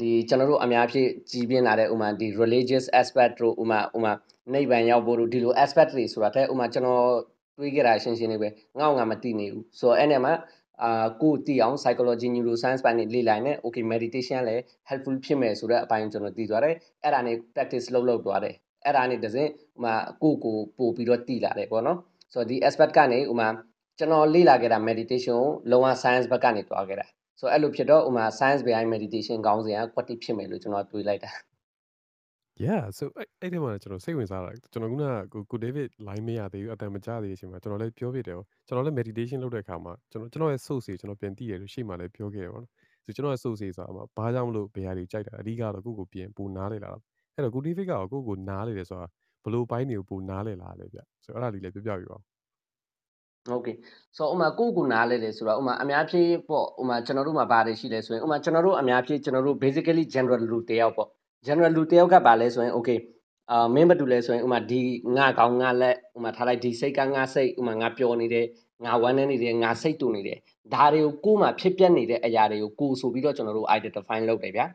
ဒီကျွန်တော်တို့အများဖြင့်ကြီးပြင်းလာတဲ့ဥမာဒီ religious aspect တို့ဥမာဥမာနိဗ္ဗာန်ရောက်ဖို့တို့ဒီလို aspect တွေဆိုတာတဲ့ဥမာကျွန်တော်တွေးကြတာရှင်းရှင်းလေးပဲငေါ့ငါမသိနေဘူးဆိုတော့အဲ့နေမှာ အာကိုသိအောင် psychology neuroscience ပိုင်းနဲ့လေ့လာနေ okay meditation လည်း helpful ဖြစ်မယ်ဆိုတဲ့အပိုင်းကျွန်တော်သိသွားတယ်အဲ့ဒါနဲ့ practice လုပ်လုပ်သွားတယ်အဲ့ဒါနဲ့တစင်ဥမာကိုကိုပို့ပြီးတော့တည်လာတယ်ပေါ့နော်ဆိုတော့ဒီ aspect ကနေဥမာကျွန်တော်လေ့လာခဲ့တာ meditation ကိုလုံးဝ science ဘက်ကနေတွားခဲ့တာဆိုတော့အဲ့လိုဖြစ်တော့ဥမာ science behind meditation ကောင်းစဉ်က quality ဖြစ်မယ်လို့ကျွန်တော်တွေးလိုက်တာ Yeah so အဲ့အဲ့ဒီမှာကျွန်တော်စိတ်ဝင်စားတာကျွန်တော်ကကိုကို David line မရသေးဘူးအတန်မကြသေးတဲ့အချိန်မှာကျွန်တော်လည်းပြောပြတယ်ကျွန်တော်လည်း meditation လုပ်တဲ့အခါမှာကျွန်တော်ကျွန်တော်ရဲ့ source တွေကျွန်တော်ပြန်သိရတယ်လို့ရှေ့မှာလည်းပြောခဲ့တယ်ပေါ့နော်ဆိုကျွန်တော်ရဲ့ source တွေဆိုတာမှာဘာကြောင့်မလို့ဘယ်ဟာတွေကြိုက်တာအဓိကတော့ကိုကိုပြင်ပူနားလေလာအဲ့တော့ကို David ကကိုကိုနားလေတယ်ဆိုတာဘလို့ပိုင်းတွေကိုပူနားလေလာလဲဗျဆိုတော့အဲ့ဒါလေးလည်းပြောပြပြပါဦးဟုတ်ကဲ့ဆိုတော့ဥမာကိုကိုနားလဲတယ်ဆိုတော့ဥမာအများဖြည့်ပေါ့ဥမာကျွန်တော်တို့မှာပါတယ်ရှိလဲဆိုရင်ဥမာကျွန်တော်တို့အများဖြည့်ကျွန်တော်တို့ basically general လူတယောက်ပေါ့ general လူတယောက်ကပါလဲဆိုရင် okay အာမင်းဘာတူလဲဆိုရင်ဥမာဒီငါကောင်းငါလက်ဥမာထားလိုက်ဒီစိတ်ကငါစိတ်ဥမာငါပျော်နေတယ်ငါဝမ်းနေနေတယ်ငါစိတ်တူနေတယ်ဒါတွေကိုကိုယ်မှဖြစ်ပျက်နေတဲ့အရာတွေကိုကိုဆိုပြီးတော့ကျွန်တော်တို့ identify လုပ်တယ်ဗျာ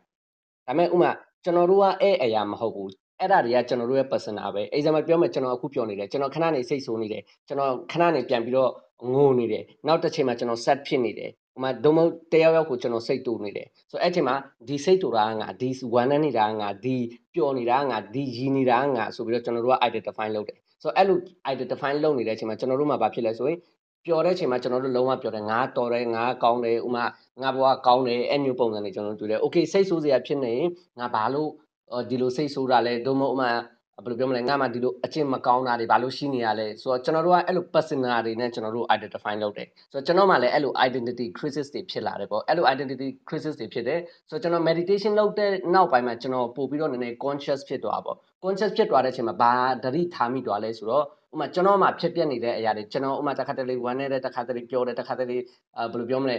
ဒါပေမဲ့ဥမာကျွန်တော်တို့ကအဲ့အရာမဟုတ်ဘူးအဲ့ဒါတွေကကျွန်တော်တို့ရဲ့ personal ပဲ example ပြောမယ်ကျွန်တော်အခုပြောနေတယ်ကျွန်တော်ခဏနေစိတ်ဆိုးနေတယ်ကျွန်တော်ခဏနေပြန်ပြီးတော့ငိုနေတယ်နောက်တစ်ချိန်မှာကျွန်တော် set ဖြစ်နေတယ် ဟိုမှာဒုံမတယောက်ယောက်ကိုကျွန်တော်စိတ်တူနေတယ်ဆိုတော့အဲ့ချိန်မှာဒီစိတ်တူတာကငါဒီဝမ်းနေနေတာကငါဒီပျော်နေတာကငါဒီရည်နေတာကငါဆိုပြီးတော့ကျွန်တော်တို့က identify လုပ်တယ်ဆိုတော့အဲ့လို identify လုပ်နေတဲ့အချိန်မှာကျွန်တော်တို့မှာဘာဖြစ်လဲဆိုရင်ပျော်တဲ့အချိန်မှာကျွန်တော်တို့လုံးဝပျော်တယ်ငါတော်တယ်ငါကောင်းတယ်ဥမာငါဘဝကောင်းတယ်အဲ့မျိုးပုံစံတွေကျွန်တော်တို့တွေ့တယ် okay စိတ်ဆိုးစရာဖြစ်နေရင်ငါဘာလို့ဒီလိုစိတ်ဆိုးတာလဲဒုံမဥမာ ဘယ်လိုပြောမလဲငါမှဒီလိုအကျင့်မကောင်းတာတွေဘာလို့ရှိနေရလဲဆိုတော့ကျွန်တော်တို့ကအဲ့လို personal တွေနဲ့ကျွန်တော်တို့ identify လုပ်တယ်ဆိုတော့ကျွန်တော်မှလည်းအဲ့လို identity crisis တွေဖြစ်လာတယ်ပေါ့အဲ့လို identity crisis တွေဖြစ်တယ်ဆိုတော့ကျွန်တော် meditation လုပ်တဲ့နောက်ပိုင်းမှာကျွန်တော်ပို့ပြီးတော့နည်းနည်း conscious ဖြစ်သွားပေါ့ conscious ဖြစ်သွားတဲ့အချိန်မှာဘာဓရိထားမိသွားလဲဆိုတော့ဥမာကျွန်တော်မှဖြစ်ပျက်နေတဲ့အရာတွေကျွန်တော်ဥမာတစ်ခါတလေဝမ်းနေတဲ့တစ်ခါတလေပြောတယ်တစ်ခါတလေအာဘယ်လိုပြောမလဲ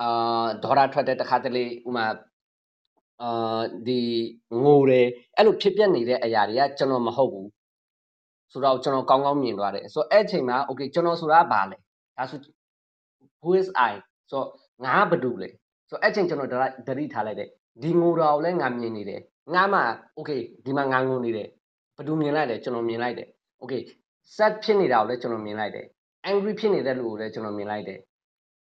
အာဒေါရထွက်တဲ့တစ်ခါတလေဥမာ အာဒီငိုတယ်အဲ့လိုဖြစ်ပျက်နေတဲ့အရာတွေကကျွန်တော်မဟုတ်ဘူးဆိုတော့ကျွန်တော်ကောင်းကောင်းမြင်သွားတယ်ဆိုတော့အဲ့အချိန်မှာ okay ကျွန်တော်ဆိုတာဘာလဲဒါဆို who is i ဆိုတော့ငါဘာတူလဲဆိုတော့အဲ့ချိန်ကျွန်တော်ဒတိထားလိုက်တယ်ဒီငိုတာကိုလည်းငါမြင်နေတယ်ငါမှ okay ဒီမှာငါငိုနေတယ်ဘာတူမြင်လိုက်တယ်ကျွန်တော်မြင်လိုက်တယ် okay sad ဖြစ်နေတာကိုလည်းကျွန်တော်မြင်လိုက်တယ် angry ဖြစ်နေတဲ့လူကိုလည်းကျွန်တော်မြင်လိုက်တယ်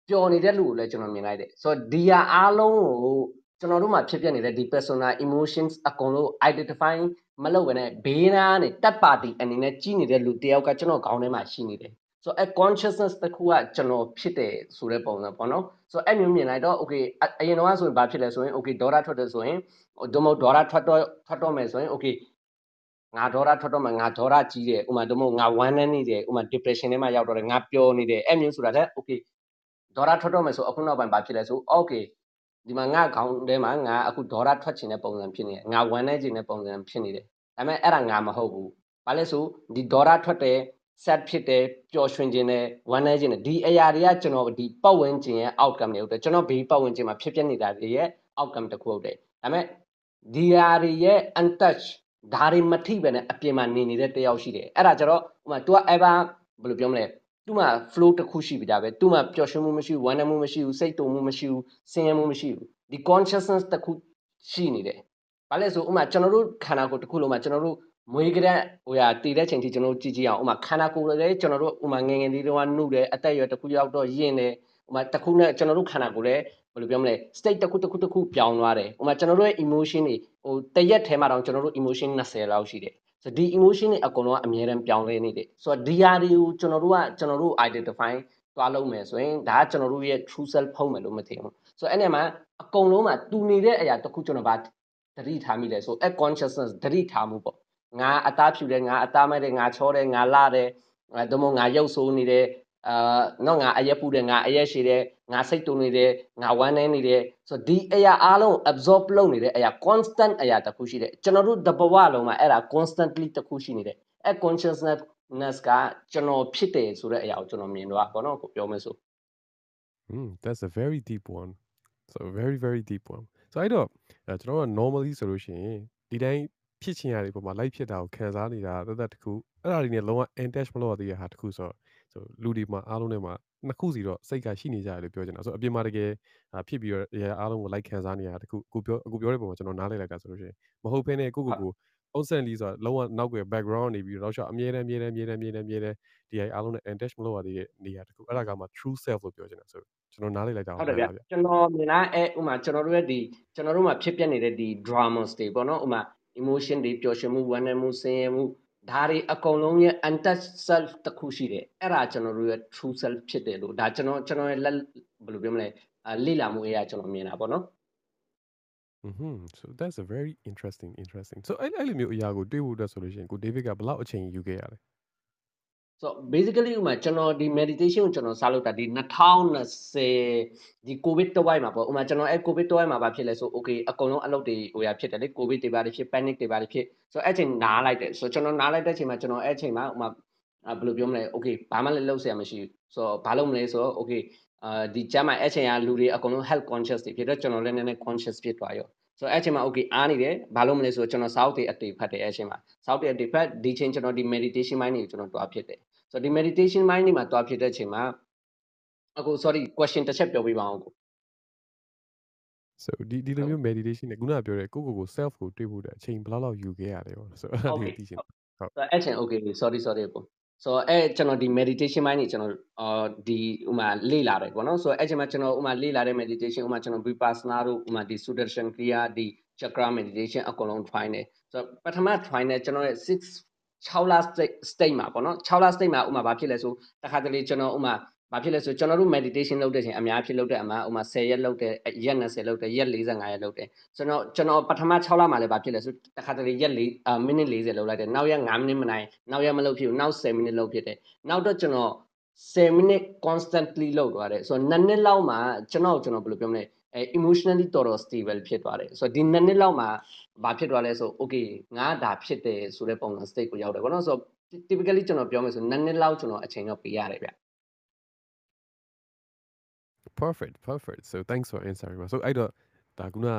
ပျော်နေတဲ့လူကိုလည်းကျွန်တော်မြင်လိုက်တယ်ဆိုတော့ဒီဟာအားလုံးကို ကျွန်တော်တို့မှာဖြစ်ပျက်နေတဲ့ဒီ personal emotions အကုန်လုံး identify မလုပ်ဘဲနဲ့ဘေးနားနဲ့တက်ပါတီအနေနဲ့ကြီးနေတဲ့လူတယောက်ကကျွန်တော်ခေါင်းထဲမှာရှိနေတယ်ဆိုတော့ consciousness တစ်ခုကကျွန်တော်ဖြစ်တယ်ဆိုတဲ့ပုံစံပေါ့နော်ဆိုတော့အဲ့မျိုးမြင်လိုက်တော့ okay အရင်တော့ဆိုရင်ဘာဖြစ်လဲဆိုရင် okay ဒေါ်လာထွက်တယ်ဆိုရင်ဒုမဟုတ်ဒေါ်လာထွက်တော့ထွက်တော့မယ်ဆိုရင် okay ငါဒေါရထွက်တော့မှငါဒေါရကြီးတယ်ဥမာတို့မို့ငါဝမ်းနည်းနေတယ်ဥမာ depression ထဲမှာရောက်တော့တယ်ငါပျော်နေတယ်အဲ့မျိုးဆိုတာတဲ့ okay ဒေါရထွက်တော့မယ်ဆိုအခုနောက်ပိုင်းဘာဖြစ်လဲဆို okay ဒီမှာငါခေါင်းထဲမှာငါအခုဒေါရထွက်ချင်တဲ့ပုံစံဖြစ်နေတယ်ငါဝမ်းနည်းချင်တဲ့ပုံစံဖြစ်နေတယ်ဒါပေမဲ့အဲ့ဒါငါမဟုတ်ဘူးဘာလဲဆိုဒီဒေါရထွက်တဲ့ set ဖြစ်တယ်ပျော်ရွှင်ခြင်းနဲ့ဝမ်းနည်းခြင်းနဲ့ဒီအရာတွေကကျွန်တော်ဒီပတ်ဝန်းကျင်ရဲ့ outcome တွေဟုတ်တယ်ကျွန်တော်ဘေးပတ်ဝန်းကျင်မှာဖြစ်ပျက်နေတာတွေရဲ့ outcome တစ်ခုဟုတ်တယ်ဒါပေမဲ့ဒီဟာတွေရဲ့ untouch ဒါတွေမထိပဲနဲ့အပြင်မှာနေနေတဲ့တယောက်ရှိတယ်အဲ့ဒါကြတော့ဟိုမှာ तू က ever ဘယ်လိုပြောမလဲ သူ့မှာ flow တစ်ခုရှိပြီဒါပဲသူ့မှာပျော်ရွှင်မှုမရှိဘူးဝမ်းနည်းမှုမရှိဘူးစိတ်တုန်မှုမရှိဘူးဆင်းရဲမှုမရှိဘူးဒီ consciousness တစ်ခုရှိနေတယ်ဘာလဲဆိုဥမာကျွန်တော်တို့ခန္ဓာကိုယ်တစ်ခုလုံးမှာကျွန်တော်တို့မွေးကတဲ့ဟိုဟာတည်တဲ့ချိန်ထိကျွန်တော်တို့ကြည့်ကြည့်အောင်ဥမာခန္ဓာကိုယ်လည်းကျွန်တော်တို့ဥမာငယ်ငယ်လေးတုန်းကနှုတ်တယ်အသက်အရွယ်တစ်ခုရောက်တော့ယဉ်တယ်ဥမာတစ်ခုနဲ့ကျွန်တော်တို့ခန္ဓာကိုယ်လည်းဘယ်လိုပြောမလဲ state တစ်ခုတစ်ခုတစ်ခုပြောင်းသွားတယ်ဥမာကျွန်တော်တို့ရဲ့ emotion တွေဟိုတရက်ထဲမှာတော့ကျွန်တော်တို့ emotion 20လောက်ရှိတယ် ဆိုတော့ဒီ emotion တွေအကုန်လုံးကအများတန်းပြောင်းလဲနေတယ်ဆိုတော့ဒီဟာတွေကိုကျွန်တော်တို့ကကျွန်တော်တို့ identify သွားလုပ်မယ်ဆိုရင်ဒါကကျွန်တော်တို့ရဲ့ true self ဖုံးမယ်လို့မထင်ဘူးဆိုတော့အဲ့နဲ့မှာအကုန်လုံးမှာတူနေတဲ့အရာတစ်ခုကျွန်တော်ဗာတတိထားမိလဲဆိုအဲ့ consciousness တတိထားမှုပေါ့ငါအသားဖြူတယ်ငါအသားမဲတယ်ငါချောတယ်ငါလာတယ်အဲဒါမှမဟုတ်ငါရုပ်ဆိုးနေတယ် အာတော့ငါအရက်ပူတယ်ငါအရက်ရှိတယ်ငါစိတ်တုန်နေတယ်ငါဝမ်းနေနေတယ်ဆိုတော့ဒီအရာအားလုံး absorb လုပ်နေတဲ့အရာ constant အရာတစ်ခုရှိတယ်ကျွန်တော်တို့တဘဝလုံးမှာအဲ့ဒါ constantly တစ်ခုရှိနေတယ်အဲ့ consciousness ကကျွန်တော်ဖြစ်တယ်ဆိုတဲ့အရာကိုကျွန်တော်မြင်တော့ပေါ့နော်ကိုပြောမယ်ဆို Hmm that's a very deep one so very very deep one so အဲ့တော့အဲကျွန်တော်က normally ဆိုလို့ရှိရင်ဒီတိုင်းဖြစ်ချင်ရတဲ့ပုံမှာ live ဖြစ်တာကိုခံစားနေတာတသက်တစ်ခုအဲ့ဒါတွေနဲ့လုံးဝ attach မလုပ်ရသေးတဲ့ဟာတစ်ခုဆိုတော့ ဆိုလူဒီမှာအားလုံးထဲမှာနှစ်ခုစီတော့စိတ်ကရှိနေကြတယ်လို့ပြောချင်တာဆိုအပြင်မှာတကယ်ဖြစ်ပြီးတော့ရအားလုံးကို like ခံစားနေရတာတစ်ခုအခုပြောအခုပြောတဲ့ပုံမှာကျွန်တော်နားလည်လိုက်တာဆိုလို့ရှိရင်မဟုတ်ဘဲနဲ့ကိုကိုကို constantly ဆိုတာလုံးဝနောက်ကွယ် background နေပြီးတော့ရှော့အမြဲတမ်းအမြဲတမ်းအမြဲတမ်းအမြဲတမ်းအမြဲတမ်းဒီဟာအားလုံးနဲ့ attach မလုပ်ရသေးတဲ့နေရာတစ်ခုအဲ့ဒါကမှ true self လို့ပြောချင်တာဆိုကျွန်တော်နားလည်လိုက်တာဟုတ်တယ်ဗျကျွန်တော်မြင်တာအဲဥမာကျွန်တော်တို့ရဲ့ဒီကျွန်တော်တို့မှာဖြစ်ပျက်နေတဲ့ဒီ dramas တွေပေါ့နော်ဥမာ emotion တွေပျော်ရွှင်မှုဝမ်းနည်းမှုဆင်းရဲမှု ဒါတွေအကုန်လုံးရဲ့ untouched self တစ်ခုရှိတယ်အဲ့ဒါကျွန်တော်တို့ရဲ့ true self ဖြစ်တယ်လို့ဒါကျွန်တော်ကျွန်တော်ရဲ့လက်ဘယ်လိုပြောမလဲလေ့လာမှုအရာကျွန်တော်မြင်တာပေါ့နော် Mhm so that's a very interesting interesting so အဲ့အဲ့လိုမျိုးအရာကိုတွေးဖို့အတွက်ဆိုလို့ရှိရင်ကို David ကဘယ်လောက်အချိန်ယူခဲ့ရလဲ so basically ဥမာကျွန်တော်ဒီ meditation ကိုကျွန်တော်စလုပ်တာဒီ2020ဒီ covid တဝိုက်မှာပေါ့ဥမာကျွန်တော်အဲ covid တဝိုက်မှာဘာဖြစ်လဲဆို okay အကုန်လုံးအလုပ်တွေဟိုရဖြစ်တယ်လေ covid တွေပါတွေဖြစ် panic တွေပါတွေဖြစ် so အဲ့ချိန်နားလိုက်တယ် so ကျွန်တော်နားလိုက်တဲ့အချိန်မှာကျွန်တော်အဲ့ချိန်မှာဥမာဘယ်လိုပြောမလဲ okay ဘာမှလည်းလုပ်စရာမရှိဘူး so ဘာလုပ်မလဲဆိုတော့ okay အာဒီကျမ်းမှာအဲ့ချိန်ကလူတွေအကုန်လုံး health conscious တွေဖြစ်တော့ကျွန်တော်လည်းနည်းနည်း conscious ဖြစ်သွားရောဆိုတော့အဲ့ချိန်မှာ okay အားနေတယ်ဘာလို့မလဲဆိုတော့ကျွန်တော် south တွေအတေဖတ်တယ်အဲ့ချိန်မှာ south တွေအတေဖတ်ဒီချိန်ကျွန်တော်ဒီ meditation mind တွေကိုကျွန်တော်တွားဖြစ်တယ် ဆိုတော့ဒီ meditation mind တွေမှာတွားဖြစ်တဲ့အချိန်မှာအခု sorry question တစ်ချက်ပြောပြပါအောင်ကို so ဒီဒီလိုမျိုး meditation နဲ့ခုနကပြောတဲ့ကိုကိုကို self ကိုတွေးဖို့တဲ့အချိန်ဘယ်လောက်လောက်ယူခဲ့ရလဲပေါ့ဆိုတော့အဲ့ဒါလေးသိချင်ဟုတ်ဆိုတော့အဲ့ချိန် okay sorry sorry ကိုဆိုတော့အဲ့ကျွန်တော်ဒီ meditation mind နေကျွန်တော်အာဒီဥမာလေ့လာတယ်ပေါ့နော်ဆိုတော့အဲ့ချိန်မှာကျွန်တော်ဥမာလေ့လာတဲ့ meditation ဥမာကျွန်တော် vipassana တို့ဥမာဒီ sudarshan kriya ဒီ chakra meditation အကုန်လုံး try နေဆိုတော့ပထမ try နေကျွန်တော်ရဲ့6 6လ state state မှာပေါ့နော်6လ state မှာဥမာဘာဖြစ်လဲဆိုတခါတလေကျွန်တော်ဥမာဘာဖြစ်လဲဆိုကျွန်တော်တို့ meditation လုပ်တဲ့ချိန်အများဖြစ်လုပ်တဲ့အမှာဥမာ10ရက်လုပ်တယ်ရက်20လုပ်တယ်ရက်45ရက်လုပ်တယ်ကျွန်တော်ကျွန်တော်ပထမ6လမှာလည်းဘာဖြစ်လဲဆိုတခါတလေရက်4မိနစ်40လုပ်လိုက်တယ်နောက်ရက်5မိနစ်မနိုင်နောက်ရက်မလုပ်ဖြစ်ဘူးနောက်10မိနစ်လုပ်ဖြစ်တယ်နောက်တော့ကျွန်တော်10မိနစ် constantly လုပ်သွားတယ်ဆိုတော့2နှစ်လောက်မှာကျွန်တော်ကျွန်တော်ဘယ်လိုပြောမလဲ အဲ emotionally တော်တော် stable ဖြစ်သွားတယ်ဆိုတော့ဒီ2နှစ်လောက်မှာဘာဖြစ်သွားလဲဆို okay ငါဒါဖြစ်တယ်ဆိုတဲ့ပုံစံ state ကိုရောက်တယ်ဘောနော်ဆိုတော့ typically ကျွန်တော်ပြောမယ်ဆို2နှစ်လောက်ကျွန်တော်အချိန်တော့ပေးရတယ်ဗျ perfect perfect so thanks for answering ပါ so အဲ့တော့ဒါခုနက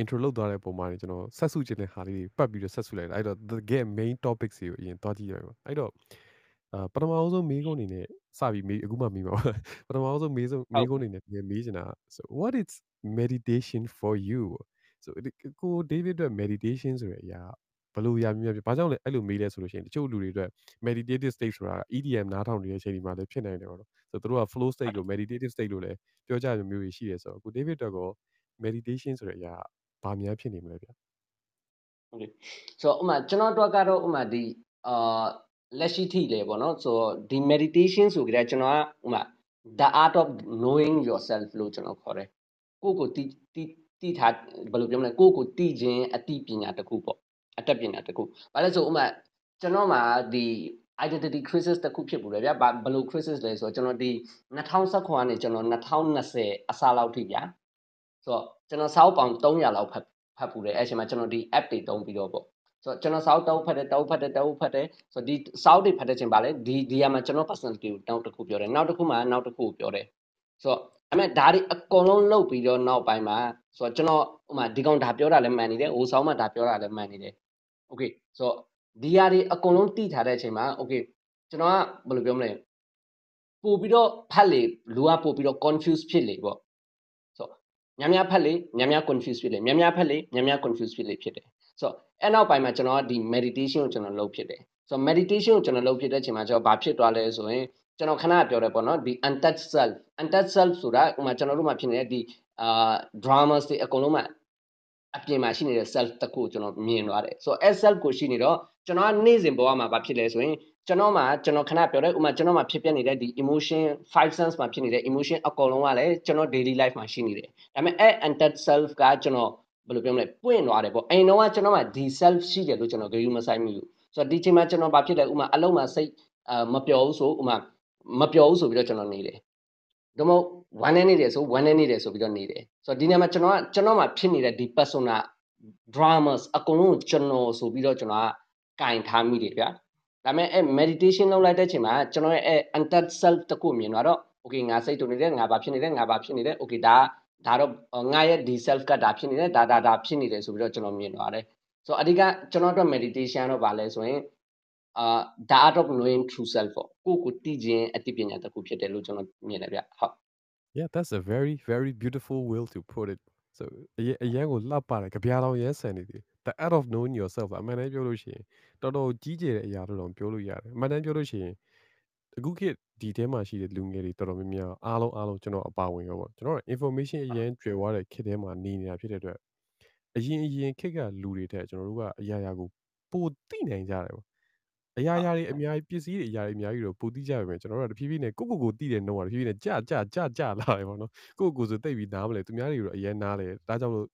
intro လုပ်သွားတဲ့ပုံမှာနေကျွန်တော်ဆက်စုခြင်းတဲ့ဟာလေးတွေပတ်ပြီးတော့ဆက်စုလိုက်တာအဲ့တော့ the get main topics တွေကိုအရင်တွားကြည့်ရအောင်အဲ့တော့ အာပထမအောင်ဆုံးမေးခွန်းအနေနဲ့စပြီးမေးအခုမှမေးမှာပထမအောင်ဆုံးမေးဆုံးမေးခွန်းအနေနဲ့ပြန်မေးချင်တာ so what is meditation for you so ကို David အတွက် meditation ဆိုတဲ့အရာဘယ်လိုရမြင်ပြဘာကြောင့်လဲအဲ့လိုမေးလဲဆိုလို့ရှိရင်တချို့လူတွေအတွက် meditative state ဆိုတာ EDM နားထောင်နေတဲ့အချိန်ဒီမှာလည်းဖြစ်နိုင်တယ်ပေါ့နော်ဆိုတော့သူတို့က flow state လို့ meditative state လို့လည်းပြောကြမျိုးမျိုးရှိတယ်ဆိုတော့ကို David အတွက်ကော meditation ဆိုတဲ့အရာဘာများဖြစ်နေမလဲဗျဟုတ်ကဲ့ဆိုတော့ဥမာကျွန်တော်တို့ကတော့ဥမာဒီအာ လက်ရှိထိလေပေါ့နော်ဆိုတော့ဒီ meditation ဆိုကြတဲ့ကျွန်တော်ကဥမာ the art of knowing yourself လို့ကျွန်တော်ခေါ်တယ်ကိုယ့်ကိုတီးတီးတီးထားဘယ်လိုပြောမလဲကိုယ့်ကိုတီးခြင်းအတိပညာတစ်ခုပေါ့အတက်ပညာတစ်ခုဘာလဲဆိုဥမာကျွန်တော်မှာဒီ identity crisis တစ်ခုဖြစ်ပူတယ်ဗျာဘာဘယ်လို crisis လဲဆိုတော့ကျွန်တော်ဒီ2019ကနေကျွန်တော်2020အစားလောက်ထိဗျာဆိုတော့ကျွန်တော်စာအုပ်ပေါင်း300လောက်ဖတ်ဖတ်ပူတယ်အဲ့အချိန်မှာကျွန်တော်ဒီ app တွေတုံးပြီးတော့ပေါ့ ဆိုတော့ကျွန်တော်စာအုပ်တောက်ဖတ်တယ်တောက်ဖတ်တယ်တောက်ဖတ်တယ်ဆိုတော့ဒီစာအုပ်တွေဖတ်တဲ့ချိန်ပါလေဒီဒီကမှာကျွန်တော် personality ကိုတောက်တစ်ခုပြောတယ်နောက်တစ်ခုမှာနောက်တစ်ခုကိုပြောတယ်ဆိုတော့အမေဒါတွေအကုန်လုံးလုတ်ပြီးတော့နောက်ပိုင်းမှာဆိုတော့ကျွန်တော်ဥမာဒီကောင်ဒါပြောတာလည်းမှန်နေတယ်ဟိုဆောင်မှဒါပြောတာလည်းမှန်နေတယ်โอเคဆိုတော့ဒီဟာတွေအကုန်လုံးတိထားတဲ့အချိန်မှာโอเคကျွန်တော်ကဘယ်လိုပြောမလဲပို့ပြီးတော့ဖတ်လေလူကပို့ပြီးတော့ confuse ဖြစ်လေပေါ့ဆိုတော့များများဖတ်လေများများ confuse ဖြစ်လေများများဖတ်လေများများ confuse ဖြစ်လေဖြစ်တယ်ဆိုတော့ အဲ့နောက်ပိုင်းမှာကျွန်တော်ကဒီ meditation ကိုကျွန်တော်လုပ်ဖြစ်တယ်ဆိုတော့ meditation ကိုကျွန်တော်လုပ်ဖြစ်တဲ့အချိန်မှာကျွန်တော်ဘာဖြစ်သွားလဲဆိုရင်ကျွန်တော်ခဏပြောတယ်ပေါ့နော်ဒီ untouched self untouched self ဆိုတာဥမာကျွန်တော်တို့မှာဖြစ်နေတဲ့ဒီအာ dramas တွေအကုန်လုံးမှာအပြင်မှာရှိနေတဲ့ self တစ်ခုကိုကျွန်တော်မြင်သွားတယ်ဆိုတော့အဲ self ကိုရှိနေတော့ကျွန်တော်ကနေ့စဉ်ဘဝမှာဘာဖြစ်လဲဆိုရင်ကျွန်တော်မှာကျွန်တော်ခဏပြောတယ်ဥမာကျွန်တော်မှာဖြစ်ပျက်နေတဲ့ဒီ emotion five sense မှာဖြစ်နေတဲ့ emotion အကုန်လုံးကလည်းကျွန်တော် daily life မှာရှိနေတယ်ဒါပေမဲ့အဲ untouched self ကကျွန်တော် ဘယ်လိုပြောမလဲပွင့်သွားတယ်ပေါ့အိမ်တော့ကကျွန်တော်မှာဒီ self ရှိတယ်လို့ကျွန်တော်ဂရုမစိုက်မိဘူးဆိုတော့ဒီချိန်မှာကျွန်တော်ဘာဖြစ်လဲဥမာအလုံးမှာစိတ်အာမပျော်ဘူးဆိုဥမာမပျော်ဘူးဆိုပြီးတော့ကျွန်တော်နေတယ်ဒါမှမဟုတ်ဝမ်းနေနေတယ်ဆိုဝမ်းနေနေတယ်ဆိုပြီးတော့နေတယ်ဆိုတော့ဒီနေရာမှာကျွန်တော်ကကျွန်တော်မှာဖြစ်နေတဲ့ဒီ persona dramas အကုန်လုံးကိုကျွန်တော်ဆိုပြီးတော့ကျွန်တော်ကကင်ထားမိတယ်ဗျာဒါပေမဲ့အဲ meditation လုပ်လိုက်တဲ့ချိန်မှာကျွန်တော်ရဲ့အဲ untouched self တခုမြင်သွားတော့ okay ငါစိတ်တူနေတယ်ငါဘာဖြစ်နေတယ်ငါဘာဖြစ်နေတယ် okay ဒါ ဒါတော့ငါရဲ့ဒီ self ကဒါဖြစ်နေတယ်ဒါဒါဒါဖြစ်နေတယ်ဆိုပြီးတော့ကျွန်တော်မြင်သွားတယ်ဆိုတော့အဓိကကျွန်တော်တို့ meditation တော့ဗာလဲဆိုရင်အာ the art of knowing true self ပေါ့ကိုကိုတည်ခြင်းအသိပညာတစ်ခုဖြစ်တယ်လို့ကျွန်တော်မြင်တယ်ဗျဟုတ် Yeah, that's a very very beautiful way to put it. So အရင်အရင်ကိုလှပတယ်ကြပြားတော်ရဲဆန်နေတယ် The art of knowing yourself အမှန်တမ်းပြောလို့ရှိရင်တော်တော်ကြီးကျယ်တဲ့အရာလို့တော့ပြောလို့ရတယ်။အမှန်တမ်းပြောလို့ရှိရင် အခုခေတ်ဒီထဲမှာရှိတဲ့လူငယ်တွေတော်တော်များများအားလုံးအားလုံးကျွန်တော်အပါဝင်ရောပေါ့ကျွန်တော်တို့ information အရင်ကျွယ်ဝတဲ့ခေတ်ထဲမှာနေနေတာဖြစ်တဲ့အတွက်အရင်အရင်ခေတ်ကလူတွေတဲ့ကျွန်တော်တို့ကအရာရာကိုပိုသိနိုင်ကြတယ်ပေါ့အရာရာတွေအများကြီးပစ္စည်းတွေအရာတွေအများကြီးတော့ပိုသိကြပါမယ်ကျွန်တော်တို့ကတဖြည်းဖြည်းနဲ့ကိုကိုကိုသိတဲ့နှုံးကတဖြည်းဖြည်းနဲ့ကြာကြာကြာကြာလာတယ်ပေါ့နော်ကိုကိုဆိုတိတ်ပြီးနားမလဲသူများတွေတော့အရင်နားလဲဒါကြောင့်လို့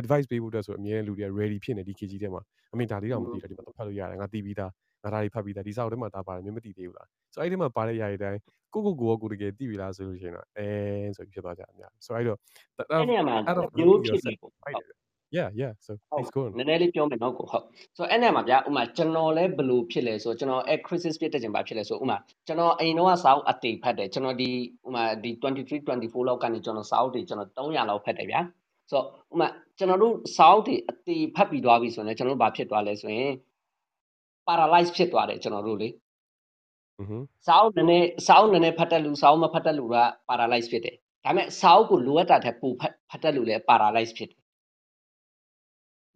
advice ပေးဖို့အတွက်ဆိုအများလူတွေက ready ဖြစ်နေဒီ KG ထဲမှာအမေဒါလေးတော့မသိတာဒီမှာတော့ဖတ်လို့ရတယ်ငါသိပြီးသား ငါဒါတွေဖတ်ပြီးသားဒီစာအုပ်ထဲမှာဒါပါတယ်မင်းမသိသေးဘူးလားဆိုအဲ့ဒီမှာပါတဲ့ຢာတွေတိုင်းကိုကိုကိုကိုတကယ်သိပြီလားဆိုလို့ရှိရင်တော့အဲဆိုပြီးဖြစ်သွားကြအများဆိုအဲ့တော့အဲ့နေရာမှာ out of မျိုးဖြစ်နေပေါ့ဟုတ် yeah yeah so ဟုတ် please go on နည်းနည်းလေးပြောမယ်နော်ကိုဟုတ်ဆိုတော့အဲ့နေရာမှာဗျာဥမာကျွန်တော်လည်းဘယ်လိုဖြစ်လဲဆိုတော့ကျွန်တော်အဲ့ crisis ဖြစ်တဲ့ချိန်ဘာဖြစ်လဲဆိုဥမာကျွန်တော်အိမ်တော့စာအုပ်အတေဖတ်တယ်ကျွန်တော်ဒီဥမာဒီ23 24လောက်ကနေကျွန်တော်စာအုပ်တွေကျွန်တော်300လောက်ဖတ်တယ်ဗျာဆိုတော့ဥမာကျွန်တော်တို့စာအုပ်တွေအတေဖတ်ပြီးသွားပြီဆိုရင်ကျွန်တော်တို့ဘာဖြစ်သွားလဲဆိုရင် paralyze ဖြစ်သွားတယ်ကျွန်တော်တို့လေ mhm စာအုပ်နည်းနည်းစာအုပ်နည်းနည်းဖတ်တဲ့လူစာအုပ်မဖတ်တဲ့လူက paralyze ဖြစ်တယ်ဒါပေမဲ့စာအုပ်ကိုလိုအပ်တာထက်ပိုဖတ်ဖတ်တဲ့လူလည်း paralyze ဖြစ်တယ်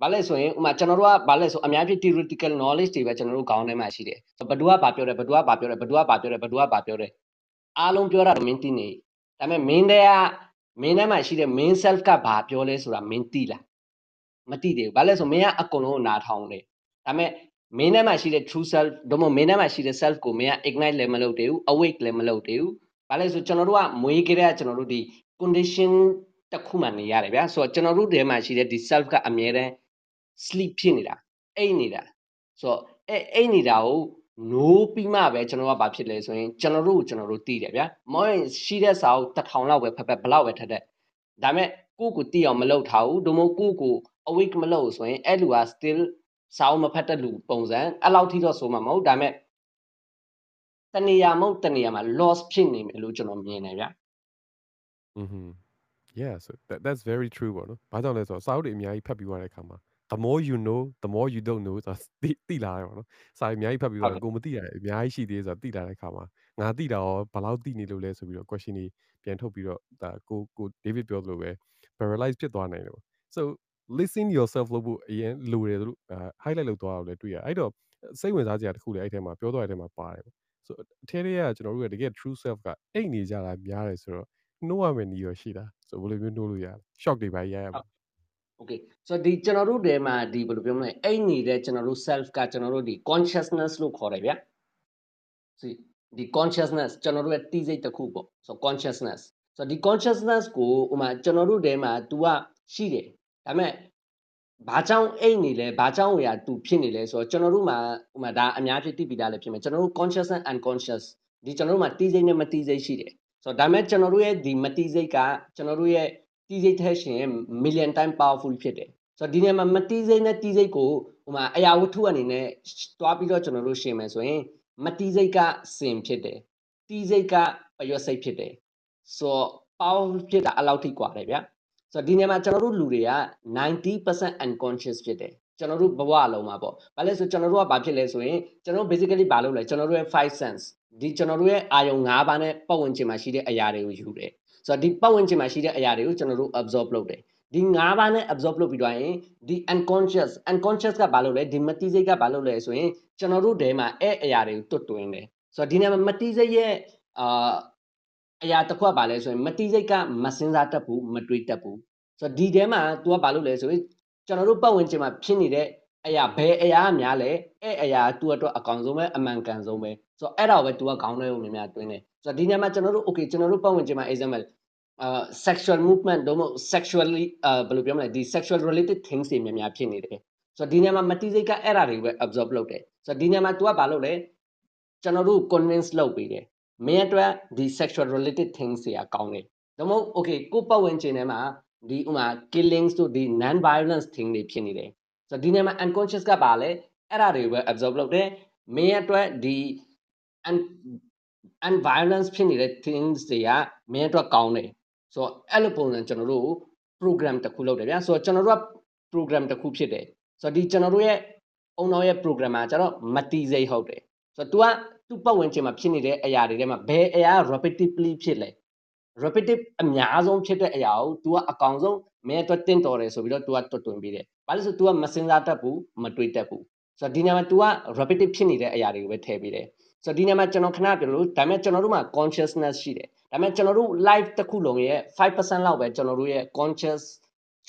ဘာလဲဆိုရင်ဥမာကျွန်တော်တို့ကဘာလဲဆိုအများကြီး theoretical knowledge တွေပဲကျွန်တော်တို့ခေါင်းထဲမှာရှိတယ်ဘဒူကဘာပြောတယ်ဘဒူကဘာပြောတယ်ဘဒူကဘာပြောတယ်ဘဒူကဘာပြောတယ်အားလုံးပြောတာတော့မင်းသိနေဒါပေမဲ့မင်းတဲ့ကမင်းထဲမှာရှိတဲ့ main self ကဘာပြောလဲဆိုတာမင်းသိလားမသိသေးဘူးဘာလဲဆိုမင်းကအကုန်လုံးကိုနားထောင်တယ်ဒါပေမဲ့ မင်းထဲမှာရှိတဲ့ true self ဒါမှမဟုတ်မင်းထဲမှာရှိတဲ့ self ကိုမင်းက ignite လည်းမလုပ်သေးဘူး awake လည်းမလုပ်သေးဘူးဘာလဲဆိုကျွန်တော်တို့ကမွေးကြတဲ့ကျွန်တော်တို့ဒီ condition တစ်ခုမှနေရတယ်ဗျာဆိုတော့ကျွန်တော်တို့ထဲမှာရှိတဲ့ဒီ self ကအမြဲတမ်း sleep ဖြစ်နေတာအိတ်နေတာဆိုတော့အဲအိတ်နေတာကိုနိုးပြီးမှပဲကျွန်တော်ကဘာဖြစ်လဲဆိုရင်ကျွန်တော်တို့ကိုကျွန်တော်တို့သိတယ်ဗျာမောရင်ရှိတဲ့စာအုပ်တစ်ထောင်လောက်ပဲဖက်ဖက်ဘလောက်ပဲထက်တဲ့ဒါပေမဲ့ကိုယ့်ကိုသိအောင်မလုပ်ထားဘူးဒို့မဟုတ်ကိုယ့်ကို awake မလုပ်ဘူးဆိုရင်အဲ့လူက still စာအုပ်မဖတ်တဲ့လူပုံစံအဲ့လောက်ထိတော့ဆိုမှမဟုတ်ဒါပေမဲ့တနေရာမဟုတ်တနေရာမှာ loss ဖြစ်နေမယ်လို့ကျွန်တော်မြင်တယ်ဗျာ mhm yeah so that that's very true ပေါ့နော်ဘာကြောင့်လဲဆိုတော့စာအုပ်တွေအများကြီးဖတ်ပြီးသွားတဲ့အခါမှာ the more you know the more you don't know ဆိုတာသိသိလာတယ်ပေါ့နော်စာအများကြီးဖတ်ပြီးသွားတယ်ကိုမသိတာအများကြီးရှိသေးတယ်ဆိုတာသိလာတဲ့အခါမှာငါသိတာရောဘယ်လောက်သိနေလို့လဲဆိုပြီးတော့ question တွေပြန်ထုတ်ပြီးတော့ဒါကိုကို David ပြောသလိုပဲ paralyze ဖြစ်သွားနိုင်တယ်ပေါ့ so listen yourself လို့ဖို့အရင်လိုတယ်လို့အဲ highlight လုပ်သွားတာလည်းတွေ့ရတယ်အဲ့တော့စိတ်ဝင်စားစရာတစ်ခုလည်းအဲ့ထဲမှာပြောသွားတဲ့ထဲမှာပါတယ်ပေါ့ so အထဲတွေကကျွန်တော်တို့ကတကယ် true self ကအိတ်နေကြတာများတယ်ဆိုတော့နှိုးရမယ်နီးရရှိတာဆိုဘယ်လိုမျိုးနှိုးလို့ရလဲ shock တွေပါရရမှာ okay ဆိုတော့ဒီကျွန်တော်တို့ထဲမှာဒီဘယ်လိုပြောမလဲအဲ့နေတဲ့ကျွန်တော်တို့ self ကကျွန်တော်တို့ဒီ consciousness လို့ခေါ်တယ်ဗျာစီဒီ consciousness ကျွန်တော်တို့ရဲ့တိစိတ်တစ်ခုပေါ့ဆိုတော့ consciousness ဆိုတော့ဒီ consciousness ကိုဥမာကျွန်တော်တို့ထဲမှာ तू ကရှိတယ် ဒါပေမဲ့ ဘာကြောင့်အိတ်နေလဲဘာကြောင့်ဝေရသူဖြစ်နေလဲဆိုတော့ကျွန်တော်တို့မှာဥမာဒါအများကြီးသိပြီးသားလည်းဖြစ်မယ်ကျွန်တော်တို့ conscious and unconscious ဒီကျွန်တော်တို့မှာတီးစိတ်နဲ့မတီးစိတ်ရှိတယ်ဆိုတော့ဒါမဲ့ကျွန်တော်တို့ရဲ့ဒီမတီးစိတ်ကကျွန်တော်တို့ရဲ့တီးစိတ်ထက်ရှင် million time powerful ဖြစ်တယ်ဆိုတော့ဒီနေရာမှာမတီးစိတ်နဲ့တီးစိတ်ကိုဥမာအရာဝတ္ထုအနေနဲ့တွားပြီးတော့ကျွန်တော်တို့ရှင်းမယ်ဆိုရင်မတီးစိတ်ကစင်ဖြစ်တယ်တီးစိတ်ကပရွက်စိတ်ဖြစ်တယ်ဆိုတော့ powerful ဖြစ်တာအလောက်ထိกว่าတယ်ဗျာ ဆိုတော့ဒီနေရာမှာကျွန်တော်တို့လူတွေက90% unconscious ဖြစ်တယ်ကျွန်တော်တို့ဘဝအလုံးမှာပေါ့ဘာလဲဆိုကျွန်တော်တို့ကဘာဖြစ်လဲဆိုရင်ကျွန်တော်တို့ basically ဘာလုပ်လဲကျွန်တော်တို့ရဲ့5 sense ဒီကျွန်တော်တို့ရဲ့အာယုံ၅ပါးနဲ့ပတ်ဝန်းကျင်မှာရှိတဲ့အရာတွေကိုယူတယ်ဆိုတော့ဒီပတ်ဝန်းကျင်မှာရှိတဲ့အရာတွေကိုကျွန်တော်တို့ absorb လုပ်တယ်ဒီ၅ပါးနဲ့ absorb လုပ်ပြီးတော့ရင်ဒီ unconscious unconscious ကဘာလုပ်လဲဒီမတိစိတ်ကဘာလုပ်လဲဆိုရင်ကျွန်တော်တို့တဲမှာအဲ့အရာတွေကိုတွတ်တွင်းတယ်ဆိုတော့ဒီနေရာမှာမတိစိတ်ရဲ့အာ အရာတစ်ခွက်ပါလဲဆိုရင်မတိစိတ်ကမစင်စားတတ်ဘူးမတွေးတတ်ဘူးဆိုတော့ဒီထဲမှာ तू ကဘာလုပ်လဲဆိုရင်ကျွန်တော်တို့ပတ်ဝန်းကျင်မှာဖြစ်နေတဲ့အရာဘယ်အရာများလဲအဲ့အရာ तू အတွက်အကောင်ဆုံးပဲအမှန်ကန်ဆုံးပဲဆိုတော့အဲ့ဒါကိုပဲ तू ကခေါင်းထဲကိုမြင်များတွင်းတယ်ဆိုတော့ဒီညမှာကျွန်တော်တို့ okay ကျွန်တော်တို့ပတ်ဝန်းကျင်မှာ example အာ sexual movement တို့မဟုတ် sexually အာဘယ်လိုပြောမလဲဒီ sexual related things တွေများများဖြစ်နေတယ်ဆိုတော့ဒီညမှာမတိစိတ်ကအဲ့ဒါတွေပဲ absorb လုပ်တယ်ဆိုတော့ဒီညမှာ तू ကဘာလုပ်လဲကျွန်တော်တို့ convince လုပ်ပေးတယ် မင်းအတွက်ဒီ sexual related things တွေကကောင်းတယ်ဒါမှမဟုတ် okay ကိုပတ်ဝန်းကျင်ထဲမှာဒီဥမာ killings တို့ဒီ non violence thing တွေဖြစ်နေတယ်ဆိုတော့ဒီနေရာမှာ unconscious ကပါလဲအဲ့ဒါတွေကိုပဲ absorb လုပ်တယ်မင်းအတွက်ဒီ and violence ဖြစ်နေတဲ့ things တွေကမင်းအတွက်ကောင်းတယ်ဆိုတော့အဲ့လိုပုံစံကျွန်တော်တို့ program တစ်ခုလုပ်တယ်ဗျာဆိုတော့ကျွန်တော်တို့က program တစ်ခုဖြစ်တယ်ဆိုတော့ဒီကျွန်တော်တို့ရဲ့အုံတော်ရဲ့ program မှာကျတော့မတီးစိတ်ဟုတ်တယ်ဆိုတော့ तू က သူ့ပတ်ဝန်းကျင်မှာဖြစ်နေတဲ့အရာတွေထဲမှာဘယ်အရာ repetitively ဖြစ်လဲ repetitive အများဆုံးဖြစ်တဲ့အရာကို तू ကအကောင်ဆုံးမင်းအတွက်တင့်တော်တယ်ဆိုပြီးတော့ तू ကတွတ်တွင်ပေးတယ်။ဘာလို့ဆို तू ကမစင်စားတတ်ဘူးမတွေးတတ်ဘူး။ဆိုတော့ဒီနေရာမှာ तू က repetitive ဖြစ်နေတဲ့အရာတွေကိုပဲထည့်ပေးတယ်။ဆိုတော့ဒီနေရာမှာကျွန်တော်ခဏပြောလို့ဒါပေမဲ့ကျွန်တော်တို့မှာ consciousness ရှိတယ်။ဒါပေမဲ့ကျွန်တော်တို့ life တစ်ခုလုံးရဲ့5%လောက်ပဲကျွန်တော်တို့ရဲ့ conscious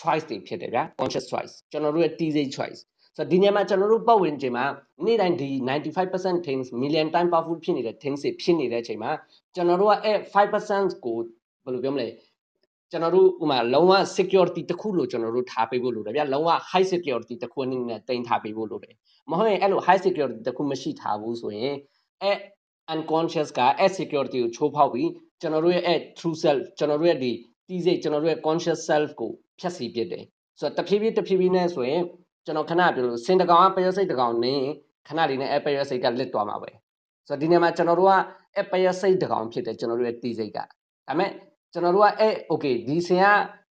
choice တွေဖြစ်တယ်ဗျာ conscious choice ကျွန်တော်တို့ရဲ့ TZ choice ဆိုတော့ဒီနေရာမှာကျွန်တော်တို့ပတ်ဝန်းကျင်မှာနေ့တိုင်းဒီ95% things million time powerful ဖြစ်နေတဲ့ things တွေဖြစ်နေတဲ့အချိန်မှာကျွန်တော်တို့ကအဲ့5%ကိုဘယ်လိုပြောမလဲကျွန်တော်တို့ဥမာလုံးဝ security တစ်ခုလို့ကျွန်တော်တို့ထားပေးဖို့လိုတယ်ဗျာလုံးဝ high security တစ်ခုအနေနဲ့တင်ထားပေးဖို့လိုတယ်မဟုတ်ရင်အဲ့လို high security တစ်ခုမရှိထားဘူးဆိုရင်အဲ့ unconscious ကအဲ့ security ကိုချိုးဖောက်ပြီးကျွန်တော်တို့ရဲ့အဲ့ true self ကျွန်တော်တို့ရဲ့ဒီတီးစိတ်ကျွန်တော်တို့ရဲ့ conscious self ကိုဖျက်ဆီးပစ်တယ်ဆိုတော့တဖြည်းဖြည်းတဖြည်းဖြည်းနဲ့ဆိုရင် ကျွန်တော်ခဏပြောလို့စင်တကောင်ကပယောစိတ်တကောင်နေခဏလေးနဲ့အဲ့ပယောစိတ်ကလစ်သွားမှာပဲဆိုတော့ဒီနေရာမှာကျွန်တော်တို့ကအဲ့ပယောစိတ်တကောင်ဖြစ်တယ်ကျွန်တော်တို့ရဲ့တီးစိတ်ကဒါပေမဲ့ကျွန်တော်တို့ကအဲ့ okay ဒီစင်က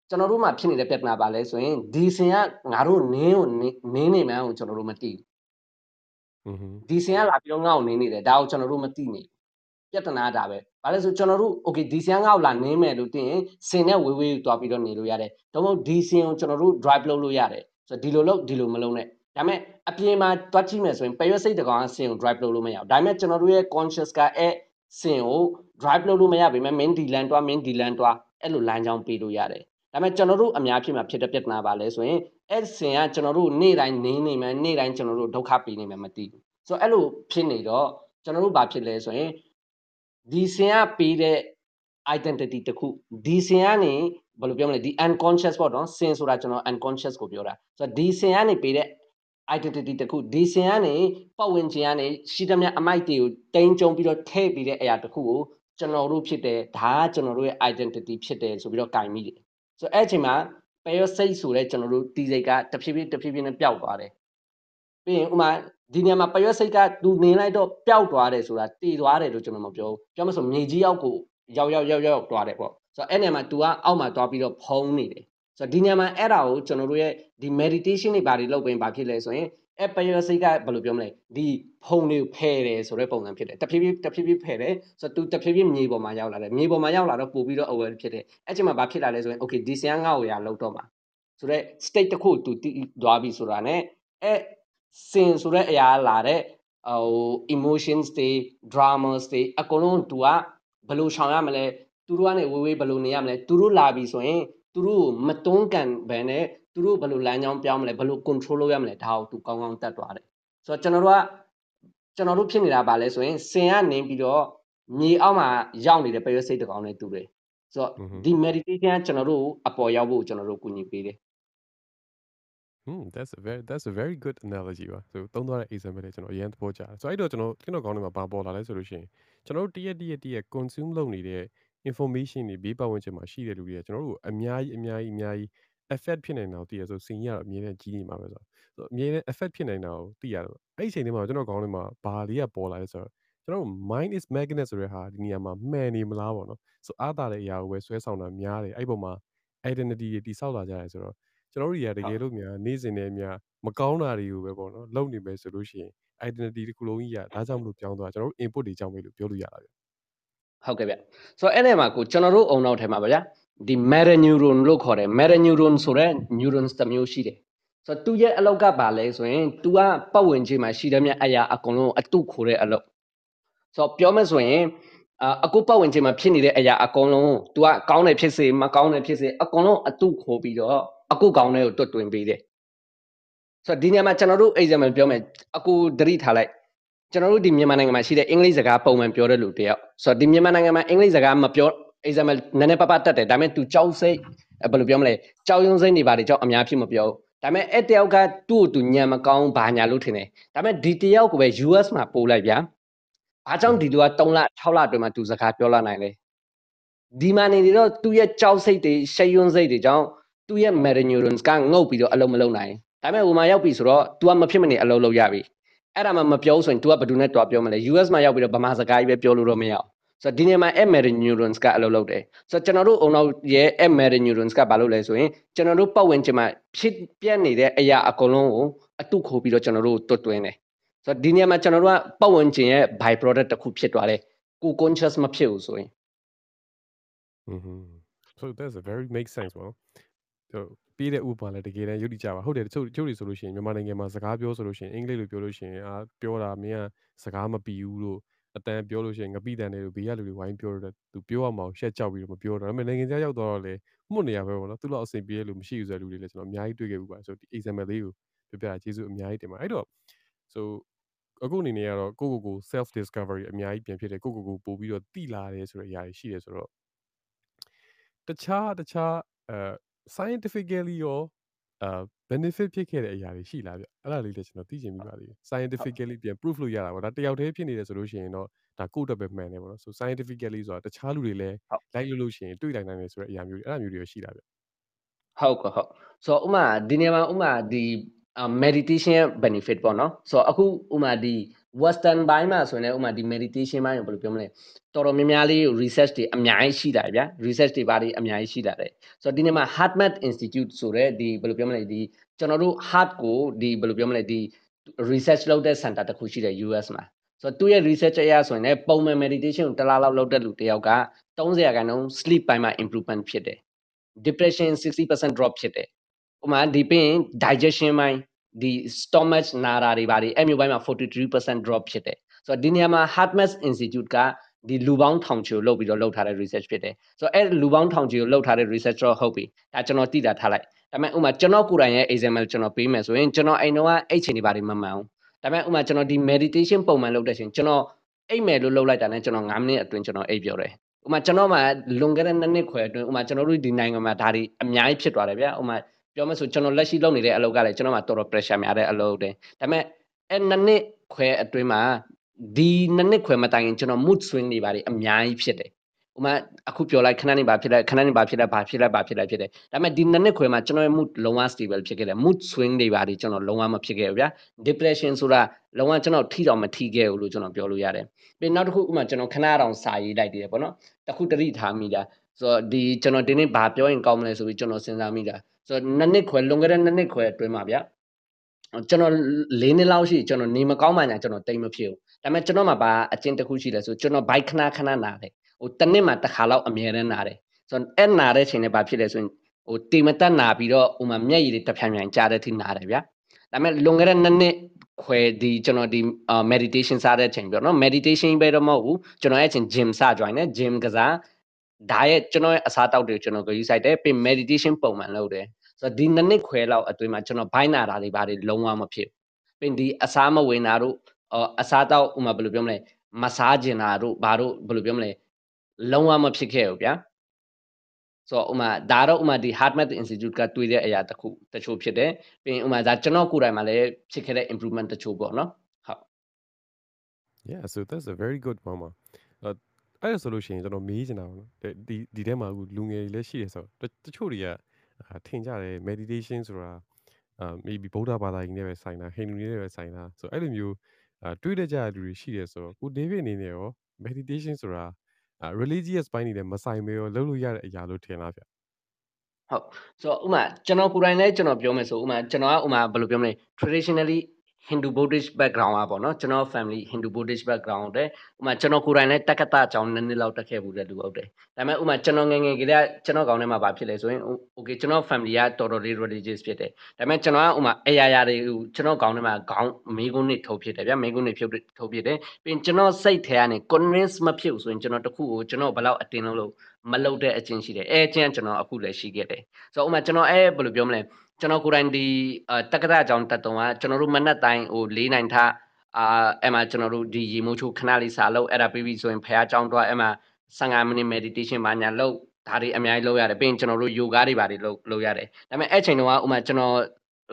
ကျွန်တော်တို့မှာဖြစ်နေတဲ့ပြဿနာပါလဲဆိုရင်ဒီစင်ကငါတို့နင်းကိုနင်းနေမှန်းကိုကျွန်တော်တို့မသိဘူးဒီစင်ကလာပြီးတော့ငါ့ကိုနင်းနေတယ်ဒါကိုကျွန်တော်တို့မသိနေပြဿနာဒါပဲဘာလဲဆိုကျွန်တော်တို့ okay ဒီစင်ကငါ့ကိုလာနင်းမယ်လို့တင်ရင်စင်နဲ့ဝေးဝေးတွားပြီးတော့နေလို့ရတယ်ဒါမှမဟုတ်ဒီစင်ကိုကျွန်တော်တို့ drive လုပ်လို့ရတယ် ဆိုတော့ဒီလိုလုပ်ဒီလိုမလုပ်နဲ့ဒါပေမဲ့အပြင်မှာတွားကြည့်မယ်ဆိုရင်ပရွက်စိတ်တကောင်ကစင်ကို drive လုပ်လို့မရဘူးဒါပေမဲ့ကျွန်တော်တို့ရဲ့ conscious ကအဲ့စင်ကို drive လုပ်လို့မရပေမဲ့ main ဒီ land တွား main ဒီ land တွားအဲ့လိုလမ်းကြောင်းပေးလို့ရတယ်ဒါပေမဲ့ကျွန်တော်တို့အများဖြစ်မှာဖြစ်တဲ့ပြဿနာပါလဲဆိုရင်အဲ့စင်ကကျွန်တော်တို့နေ့တိုင်းနေနေမှနေ့တိုင်းကျွန်တော်တို့ဒုက္ခပေးနေမှမသိဘူးဆိုတော့အဲ့လိုဖြစ်နေတော့ကျွန်တော်တို့ဘာဖြစ်လဲဆိုရင်ဒီစင်ကပေးတဲ့ identity တခုဒီစင်ကနေဘယ်လိုပြောမလဲဒီ unconscious ပေါ့နော်စင်ဆိုတာကျွန်တော် unconscious ကိုပြောတာဆိုတော့ဒီစင်ကနေပေးတဲ့ identity တခုဒီစင်ကနေပတ်ဝန်းကျင်ကနေရှိသမျှအမိုက်တွေကိုတိန်းကျုံပြီးတော့ထည့်ပြီးတဲ့အရာတခုကိုကျွန်တော်တို့ဖြစ်တယ်ဒါကကျွန်တော်တို့ရဲ့ identity ဖြစ်တယ်ဆိုပြီးတော့ကင်မိတယ်ဆိုတော့အဲ့အချိန်မှာ parasite ဆိုတဲ့ကျွန်တော်တို့တီစိတ်ကတဖြည်းဖြည်းတဖြည်းဖြည်းနဲ့ပျောက်သွားတယ်ပြီးရင်ဥမာဒီနေရာမှာ parasite ကသူနေလိုက်တော့ပျောက်သွားတယ်ဆိုတာတည်သွားတယ်လို့ကျွန်တော်မပြောဘူးပြောမဆိုမြေကြီးရောက်ကို ရောက်ရောက်ရောက်ရောက်သွားတယ်ပေါ့ဆိုတော့အဲ့နေရာမှာ तू ကအောက်မှာသွားပြီးတော့ဖုံးနေတယ်ဆိုတော့ဒီနေရာမှာအဲ့ဒါကိုကျွန်တော်တို့ရဲ့ဒီ meditation တွေဘာတွေလုပ်ရင်ဘာဖြစ်လဲဆိုရင်အဲ့ parasite ကဘယ်လိုပြောမလဲဒီဖုံတွေကိုဖယ်တယ်ဆိုတဲ့ပုံစံဖြစ်တယ်တဖြည်းဖြည်းတဖြည်းဖြည်းဖယ်တယ်ဆိုတော့ तू တဖြည်းဖြည်းမြေပေါ်မှာရောက်လာတယ်မြေပေါ်မှာရောက်လာတော့ပို့ပြီးတော့ aware ဖြစ်တယ်အဲ့ချိန်မှာဘာဖြစ်လာလဲဆိုရင် okay ဒီဆရာငါ့ကိုရလောက်တော့မှာဆိုတော့ state တစ်ခု तू တည်သွားပြီဆိုတာ ਨੇ အဲ့စင်ဆိုတဲ့အရာလာတဲ့ဟို emotions တွေ dramas တွေအကုန်လုံး तू က ဘယ်လိုရှောင်ရမလဲသူတို့ကနေဝေးဝေးဘယ်လိုနေရမလဲသူတို့လာပြီဆိုရင်သူတို့မတွန်းကန်ဘဲနဲ့သူတို့ဘယ်လိုလမ်းကြောင်းပြောင်းမလဲဘယ်လို control လုပ်ရမလဲဒါကိုသူကောင်းကောင်းတတ်သွားတယ်ဆိုတော့ကျွန်တော်တို့ကကျွန်တော်တို့ဖြစ်နေတာပါလဲဆိုရင်စင်ကနေပြီးတော့မြေအောက်မှာရောက်နေတဲ့ပရွေးစိတ်တကောင်နဲ့တူတယ်ဆိုတော့ဒီ meditation ကကျွန်တော်တို့အပေါ်ရောက်ဖို့ကျွန်တော်တို့ကူညီပေးတယ် Hmm that's a very that's a very good analogy ပါဆိုသုံးသွားတဲ့ example လေးကျွန်တော်အရင်သဘောကျတယ်ဆိုအဲ့တော့ကျွန်တော်ကျွန်တော်ကောင်းနေမှာဘာပေါ်လာလဲဆိုလို့ရှိရင် ကျွန်တော်တို့တရက်တရက်တရက် consume လုပ်နေတဲ့ information တွေဘေးပတ်ဝန်းကျင်မှာရှိတဲ့လူတွေကကျွန်တော်တို့အများကြီးအများကြီးအများကြီး effect ဖြစ်နေတာကိုသိရဆိုစင်ကြီးကတော့အမြဲတမ်းကြီးနေမှာပဲဆိုတော့ဆိုအမြဲတမ်း effect ဖြစ်နေတာကိုသိရတော့အဲ့ဒီအချိန်လေးမှာကျွန်တော်ကောင်းနေမှာဘာလေးကပေါ်လာလဲဆိုတော့ကျွန်တော်တို့ mind is magnet ဆိုတဲ့ဟာဒီနေရာမှာမှန်နေမလားပေါ့နော်ဆိုအားတာတဲ့အရာကိုပဲဆွဲဆောင်တာများတယ်အဲ့ပုံမှာ identity တွေတိဆောက်လာကြတယ်ဆိုတော့ကျွန်တော်တို့တွေကတကယ်လို့များနေ့စဉ်နဲ့များမကောင်းတာတွေကိုပဲပေါ့နော်လုပ်နေမယ်ဆိုလို့ရှိရင် identity တစ်ခုလုံးကြီးကဒါကြောင့်မလို့ပြောင်းသွားကျွန်တော်တို့ input တွေကြောင့်ပဲလို့ပြောလို့ရတာဗျဟုတ်ကဲ့ဗျဆိုတော့အဲ့ဒီမှာကိုကျွန်တော်တို့အုံနောက်ထဲမှာပါဗျာဒီ meta neuron လို့ခေါ်တယ် meta neuron ဆိုတဲ့ neurons တစ်မျိုးရှိတယ်ဆိုတော့သူရဲ့အလောက်ကပါလဲဆိုရင် तू ကပတ်ဝန်းကျင်မှာရှိတဲ့မြတ်အရာအကုန်လုံးအတုခိုတဲ့အလောက်ဆိုတော့ပြောမယ်ဆိုရင်အာအခုပတ်ဝန်းကျင်မှာဖြစ်နေတဲ့အရာအကုန်လုံး तू ကကောင်းတယ်ဖြစ်စေမကောင်းတယ်ဖြစ်စေအကုန်လုံးအတုခိုပြီးတော့အခုကောင်းတဲ့ကိုတွတ်တွင်ပေးတယ် ဆိုတော့ဒီနေရာမှာကျွန်တော်တို့ example ပြောမယ်အခုသတိထားလိုက်ကျွန်တော်တို့ဒီမြန်မာနိုင်ငံမှာရှိတဲ့အင်္ဂလိပ်စကားပုံမှန်ပြောတဲ့လူတယောက်ဆိုတော့ဒီမြန်မာနိုင်ငံမှာအင်္ဂလိပ်စကားမပြော example နည်းနည်းပပတတ်တယ်ဒါပေမဲ့ तू ကြောက်စိတ်ဘယ်လိုပြောမလဲကြောက်ရွံ့စိတ်နေပါတယ်ကြောက်အများဖြစ်မပြောဘူးဒါပေမဲ့အဲ့တယောက်ကသူ့ကိုသူညံမကောင်းဘာညာလို့ထင်တယ်ဒါပေမဲ့ဒီတယောက်ကိုပဲ US မှာပို့လိုက်ဗျာအားကြောင့်ဒီလူက3လ6လအတွင်းမှာသူစကားပြောလာနိုင်တယ်ဒီမှာနေတော့သူ့ရဲ့ကြောက်စိတ်တွေရှက်ရွံ့စိတ်တွေကြောင့်သူ့ရဲ့ meta neurons ကငုတ်ပြီးတော့အလုံးမလုံးနိုင် ဒါပေမဲ့ဟိုမှာရောက်ပြီဆိုတော့ तू ကမဖြစ်မနေအလုံးလုံးရပြီအဲ့ဒါမှမပြောဆိုရင် तू ကဘယ်သူနဲ့တွားပြောမလဲ US မှာရောက်ပြီးတော့ဗမာစကားကြီးပဲပြောလို့တော့မရအောင်ဆိုတော့ဒီနေရာမှာ meta neurons ကအလုပ်လုပ်တယ်ဆိုတော့ကျွန်တော်တို့အုံနောက်ရဲ့ meta neurons ကဘာလုပ်လဲဆိုရင်ကျွန်တော်တို့ပတ်ဝန်းကျင်မှာဖြစ်ပြနေတဲ့အရာအကုန်လုံးကိုအတုခိုပြီးတော့ကျွန်တော်တို့တွတ်တွင်းတယ်ဆိုတော့ဒီနေရာမှာကျွန်တော်တို့ကပတ်ဝန်းကျင်ရဲ့ by product တစ်ခုဖြစ်သွားတယ်ကို conscious မဖြစ်ဘူးဆိုရင် Mhm. So that's a very make sense ပေါ့ နော်။ဆိုပြီးတဲ့ဥပမာလည်းတကယ်တမ်းယုတ်တိကြပါဟုတ်တယ်တချို့တချို့တွေဆိုလို့ရှိရင်မြန်မာနိုင်ငံမှာစကားပြောဆိုလို့ရှိရင်အင်္ဂလိပ်လိုပြောလို့ရှိရင်အာပြောတာမင်းကစကားမပီဘူးလို့အတန်ပြောလို့ရှိရင်ငပိတန်တယ်လို့ဘေးကလူတွေဝိုင်းပြောတော့သူပြောရမှာရှက်ကြောက်ပြီးတော့မပြောတော့ဒါပေမဲ့နိုင်ငံခြားရောက်တော့လေမှုတ်နေရပဲပေါ့နော်သူ့လောက်အဆင်ပြေတဲ့လူမရှိဘူးဆိုတဲ့လူတွေလည်းကျွန်တော်အများကြီးတွေ့ခဲ့ဘူးပါဆိုဒီ example လေးကိုပြပြကျေးဇူးအများကြီးတင်ပါအဲ့တော့ so အခုအနေနဲ့ကတော့ကိုကိုကို self discovery အများကြီးပြန်ဖြစ်တယ်ကိုကိုကိုပို့ပြီးတော့တိလာတယ်ဆိုတဲ့အရာတွေရှိတယ်ဆိုတော့တခြားတခြားအဲ scientifically ရောအဲ benefit ဖြစ်ခဲ့တဲ့အရာတွေရှိလားဗျအဲ့ဒါလေးလည်းကျွန်တော်သိချင်မိပါသေးတယ် scientifically ပြန် proof လို့ရတာပေါ့ဒါတယောက်တည်းဖြစ်နေတယ်ဆိုလို့ရှိရင်တော့ဒါကိုယ့်အတွက်ပဲမှန်တယ်ပေါ့နော် so scientifically ဆိုတာတခြားလူတွေလည်းဟုတ်လိုက်လို့လို့ရှိရင်တွေ့နိုင်နိုင်တယ်ဆိုတဲ့အရာမျိုးတွေအဲ့ဒါမျိုးတွေရောရှိတာဗျဟုတ်ကဲ့ဟုတ်ဆိုတော့ဥမာဒီနေရာမှာဥမာဒီ uh, meditation ရဲ့ benefit ပေါ့နော်ဆိုတော့အခုဥမာဒီ western ဘိုင်းမှာဆိုရင်လည်းဥမာဒီ meditation ဘိုင်းကိုဘယ်လိုပြောမလဲတော်တော်များများလေး research တွေအများကြီးရှိတာဗျာ research တွေဘာတွေအများကြီးရှိတာတယ်ဆိုတော့ဒီနေရာမှာ HeartMath Institute ဆိုတဲ့ဒီဘယ်လိုပြောမလဲဒီကျွန်တော်တို့ heart ကိုဒီဘယ်လိုပြောမလဲဒီ research လုပ်တဲ့ center တစ်ခုရှိတယ် US မှာဆိုတော့သူရဲ့ research အရဆိုရင်လည်းပုံမှန် meditation ကိုတစ်လားလောက်လုပ်တဲ့လူတစ်ယောက်က30ရာခိုင်နှုန်း sleep ပိုင်းမှာ improvement ဖြစ်တယ် depression 60% drop ဖြစ်တယ် ဥပမာဒီပြီးရင် digestion ပိုင်းဒီ stomach နာတာတွေပါတယ်အဲ့မျိုးပိုင်းမှာ43% drop ဖြစ်တယ်ဆိုတော့ဒီနေရာမှာ HeartMath Institute ကဒီလူပေါင်းထောင်ချီကိုလုပ်ပြီးတော့လုပ်ထားတဲ့ research ဖြစ်တယ်ဆိုတော့အဲ့လူပေါင်းထောင်ချီကိုလုပ်ထားတဲ့ research တော့ဟုတ်ပြီဒါကျွန်တော်သိတာထားလိုက်ဒါပေမဲ့ဥပမာကျွန်တော်ကိုယ်တိုင်ရဲ့ example ကျွန်တော်ပေးမယ်ဆိုရင်ကျွန်တော်အိမ်တော့အဲ့ချိန်တွေပါတယ်မမှန်ဘူးဒါပေမဲ့ဥပမာကျွန်တော်ဒီ meditation ပုံမှန်လုပ်တဲ့ချိန်ကျွန်တော်အိတ်မယ်လို့လုပ်လိုက်တာနဲ့ကျွန်တော်9မိနစ်အတွင်းကျွန်တော်အိတ်ပြောတယ်ဥမာကျွန်တော်မှလွန်ခဲ့တဲ့နှစ်နှစ်ခွဲအတွင်းဥမာကျွန်တော်တို့ဒီနိုင်ငံမှာဒါတွေအများကြီးဖြစ်သွားတယ်ဗျာဥမာ ပြောမယ်ဆိုကျွန်တော်လက်ရှိလုပ်နေတဲ့အလုပ်ကလည်းကျွန်တော်မှတော်တော် pressure များတဲ့အလုပ်တွေဒါပေမဲ့အဲ့နှစ်နှစ်ခွဲအတွင်းမှာဒီနှစ်နှစ်ခွဲမတိုင်ခင်ကျွန်တော် mood swing တွေပါတယ်အများကြီးဖြစ်တယ်ဥမာအခုပြောလိုက်ခဏနေပါဖြစ်လိုက်ခဏနေပါဖြစ်လိုက်ဘာဖြစ်လိုက်ဘာဖြစ်လိုက်ဖြစ်တယ်ဒါပေမဲ့ဒီနှစ်နှစ်ခွဲမှာကျွန်တော်ရဲ့ mood လုံးဝ stable ဖြစ်ခဲ့တယ် mood swing တွေပါတယ်ကျွန်တော်လုံးဝမဖြစ်ခဲ့ဘူးဗျာ depression ဆိုတာလုံးဝကျွန်တော်ထိတော့မထိခဲ့ဘူးလို့ကျွန်တော်ပြောလို့ရတယ်ပြီးနောက်တစ်ခုဥမာကျွန်တော်ခဏတောင်စာရေးလိုက်သေးတယ်ပေါ့နော်တခုတတိထားမိတာဆိုတော့ဒီကျွန်တော်ဒီနေ့ဘာပြောရင်ကောင်းမလဲဆိုပြီးကျွန်တော်စဉ်းစားမိတာ ဆိုတော့နှစ်နှစ်ခွဲလွန်ခဲ့တဲ့နှစ်နှစ်ခွဲအတွင်းမှာဗျကျွန်တော်၄နှစ်လောက်ရှိကျွန်တော်နေမကောင်းမှညာကျွန်တော်တိတ်မဖြစ်ဘူးဒါပေမဲ့ကျွန်တော်မှာဘာအကျင့်တစ်ခုရှိလဲဆိုကျွန်တော်ဘိုက်ခဏခဏနာတယ်ဟိုတစ်နှစ်မှာတစ်ခါလောက်အမြဲတမ်းနာတယ်ဆိုတော့အဲ့နာတဲ့ချိန်နဲ့ဘာဖြစ်လဲဆိုရင်ဟိုတေမတက်နာပြီးတော့ဥမာမျက်ရည်တွေတစ်ဖြန်ဖြန်ကြားတဲ့အထိနာတယ်ဗျာဒါပေမဲ့လွန်ခဲ့တဲ့နှစ်နှစ်ခွဲဒီကျွန်တော်ဒီ meditation စတဲ့အချိန်ပြောနော် meditation ပဲတော့မဟုတ်ဘူးကျွန်တော်အဲ့ချိန် gym စ join တယ် gym ကစား ဒါရဲ့ကျွန်တော်ရဲ့အစားတောက်တွေကျွန်တော်ဂရုစိုက်တယ်ပြီး meditation ပုံမှန်လုပ်တယ်ဆိုတော့ဒီနှစ်နှစ်ခွဲလောက်အတွင်းမှာကျွန်တော်ဘိုင်းနာတာတွေဘာတွေလုံးဝမဖြစ်ပြီးဒီအစားမဝင်တာတို့အစားတောက်ဥမာဘယ်လိုပြောမလဲမစားကျင်တာတို့ဘာတို့ဘယ်လိုပြောမလဲလုံးဝမဖြစ်ခဲ့ဘူးဗျာဆိုတော့ဥမာဒါတော့ဥမာဒီ hard math institute ကတွေ့တဲ့အရာတစ်ခုတချို့ဖြစ်တယ်ပြီးရင်ဥမာဒါကျွန်တော်ကိုယ်တိုင်မှာလည်းဖြစ်ခဲ့တဲ့ improvement တချို့ပေါ့နော်ဟုတ် Yeah so that's a very good one ပါ အဲ့အဲ့ဒါဆိုလို့ရှိရင်ကျွန်တော်မေးချင်တာပေါ့နော်ဒီဒီထဲမှာအခုလူငယ်တွေလည်းရှိတယ်ဆိုတော့တချို့တွေကထင်ကြတယ် meditation ဆိုတာအာ maybe ဗုဒ္ဓဘာသာကြီးနဲ့ပဲဆိုင်တာဟိန္ဒူတွေနဲ့ပဲဆိုင်တာဆိုအဲ့လိုမျိုးအာတွေးတကြတဲ့လူတွေရှိတယ်ဆိုတော့ကို David အနေနဲ့ရော meditation ဆိုတာအာ religious ဘိုင်းနေနဲ့မဆိုင်မေရောလုပ်လို့ရတဲ့အရာလို့ထင်လားဗျဟုတ်ဆိုတော့ဥမာကျွန်တော်ကိုယ်တိုင်လည်းကျွန်တော်ပြောမယ်ဆိုဥမာကျွန်တော်ကဥမာဘယ်လိုပြောမလဲ traditionally Hindu Buddhist background อ่ะပေါ့เนาะကျွန်တော် family Hindu Buddhist background တဲ့ဥမာကျွန်တော်ကိုယ်တိုင်လည်းတက္ကသအကြောင်းနည်းနည်းလောက်တက်ခဲ့ဘူးတဲ့လူဟုတ်တယ်ဒါပေမဲ့ဥမာကျွန်တော်ငယ်ငယ်ကလေးကကျွန်တော်ကောင်းထဲမှာဘာဖြစ်လဲဆိုရင် okay ကျွန်တော် family ကတော်တော်လေး religious ဖြစ်တယ်ဒါပေမဲ့ကျွန်တော်ကဥမာအရာရာတွေကျွန်တော်ကောင်းထဲမှာခေါင်းမေးခွန်းတွေထုတ်ဖြစ်တယ်ဗျာမေးခွန်းတွေဖြုတ်ထုတ်ဖြစ်တယ်ပြီးရင်ကျွန်တော်စိတ်ထဲကနေ convince မဖြစ်ဘူးဆိုရင်ကျွန်တော်တခုကိုကျွန်တော်ဘယ်လောက်အတင်းလုံးလို့မလုပ်တဲ့အချင်းရှိတယ်အဲအချင်းကျွန်တော်အခုလည်းရှိခဲ့တယ်ဆိုတော့ဥမာကျွန်တော်အဲဘယ်လိုပြောမလဲ ကျွန်တော်ကိုယ်တိုင်ဒီတက္ကသအကြောင်းတက်တုံးကကျွန်တော်တို့မနက်တိုင်းဟို၄နိုင်ထအာအဲ့မှာကျွန်တော်တို့ဒီရေမိုးချိုးခဏလေးစာလုပ်အဲ့ဒါပြီးပြီဆိုရင်ဖះအကြောင်းတော့အဲ့မှာ15မိနစ် meditation ဘာညာလုပ်ဒါတွေအများကြီးလုပ်ရတယ်ပြီးရင်ကျွန်တော်တို့ yoga တွေဘာတွေလုပ်လုပ်ရတယ်ဒါပေမဲ့အဲ့ချိန်တုန်းကဥမာကျွန်တော်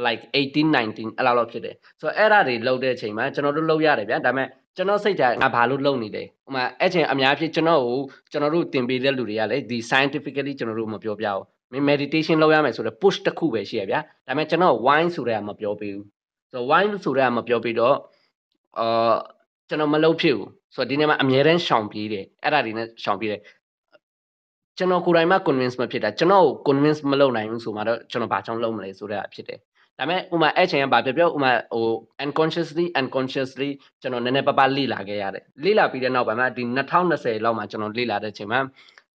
like 18 19အဲ့လောက်လောက်ဖြစ်တယ်ဆိုတော့အဲ့ဒါတွေလုပ်တဲ့အချိန်မှာကျွန်တော်တို့လုပ်ရတယ်ဗျာဒါပေမဲ့ကျွန်တော်စိတ်ထဲငါဘာလို့လုပ်နေလဲဥမာအဲ့ချိန်အများဖြစ်ကျွန်တော်ကိုကျွန်တော်တို့သင်ပေးတဲ့လူတွေကလည်းဒီ scientifically ကျွန်တော်တို့မပြောပြဘူး မင်း meditation လုပ်ရမယ်ဆိုတော့ push တစ်ခုပဲရှိရဗျာဒါပေမဲ့ကျွန်တော် wine ဆိုတဲ့ကမပြောပေးဘူးဆိုတော့ wine ဆိုတဲ့ကမပြောပေးတော့အာကျွန်တော်မလုပ်ဖြစ်ဘူးဆိုတော့ဒီနေ့မှာအများတန်းရှောင်ပြေးတယ်အဲ့ဒါတွေနဲ့ရှောင်ပြေးတယ်ကျွန်တော်ကိုယ်တိုင်မှ convince မဖြစ်တာကျွန်တော်ကို convince မလုပ်နိုင်ဘူးဆိုမှတော့ကျွန်တော်ဘာကြောင့်လုပ်မလဲဆိုတဲ့ဖြစ်တယ်ဒါပေမဲ့ဥမာအဲ့ချိန်ကဘာပြောပြောဥမာဟို unconsciously unconsciously ကျွန်တော်နည်းနည်းပပလေ့လာခဲ့ရတယ်လေ့လာပြီးတဲ့နောက်ပိုင်းမှာဒီ2020လောက်မှာကျွန်တော်လေ့လာတဲ့ချိန်မှာ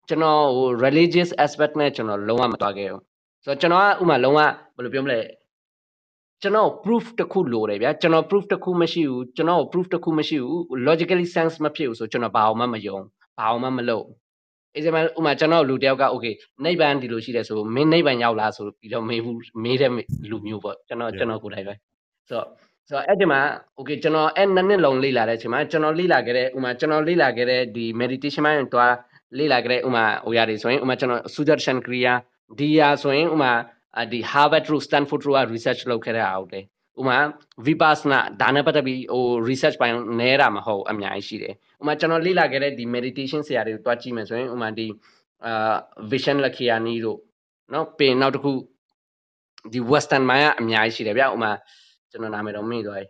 ကျွန်တော်ဟို religious aspect နဲ့ကျွန်တော်လုံးဝမတွားခဲ့ဘူးဆိုတော့ကျွန်တော်ကဥမာလုံးဝဘယ်လိုပြောမလဲကျွန်တော် proof တစ်ခုလိုတယ်ဗျာကျွန်တော် proof တစ်ခုမရှိဘူးကျွန်တော် proof တစ်ခုမရှိဘူး logically sense မဖြစ်ဘူးဆိုကျွန်တော်ဘာအောင်မှမယုံဘာအောင်မှမလုပ်အေးစမဥမာကျွန်တော်လူတယောက်က okay နိဗ္ဗာန်ဒီလိုရှိတယ်ဆိုမင်းနိဗ္ဗာန်ရောက်လားဆိုပြီးတော့မေးဘူးမေးတဲ့လူမျိုးပေါ့ကျွန်တော်ကျွန်တော်ကိုယ်တိုင်ပဲဆိုတော့ဆိုတော့အဲ့ဒီမှာ okay ကျွန်တော်အဲ့နှစ်နှစ်လုံးလေ့လာတဲ့အချိန်မှာကျွန်တော်လေ့လာခဲ့တဲ့ဥမာကျွန်တော်လေ့လာခဲ့တဲ့ဒီ meditation ပိုင်းတွား လေ့လာခဲ့တဲ့ဥမာဟိုရတယ်ဆိုရင်ဥမာကျွန်တော် Sudarshan Kriya ဒီရာဆိုရင်ဥမာဒီ Harvard တို့ Stanford တို့က research လုပ်ခဲ့တဲ့အားဟုတ်တယ်ဥမာ vipassana ဒါနဲ့ပတ်သက်ပြီးဟို research ပိုင်းနဲတာမဟုတ်အများကြီးရှိတယ်ဥမာကျွန်တော်လေ့လာခဲ့တဲ့ဒီ meditation ဆရာတွေကိုတွားကြည့်မယ်ဆိုရင်ဥမာဒီအာ vision lakhiani တို့เนาะပြင်နောက်တစ်ခုဒီ western mind ကအများကြီးရှိတယ်ဗျဥမာကျွန်တော်နာမည်တော့မေ့သွားပြီ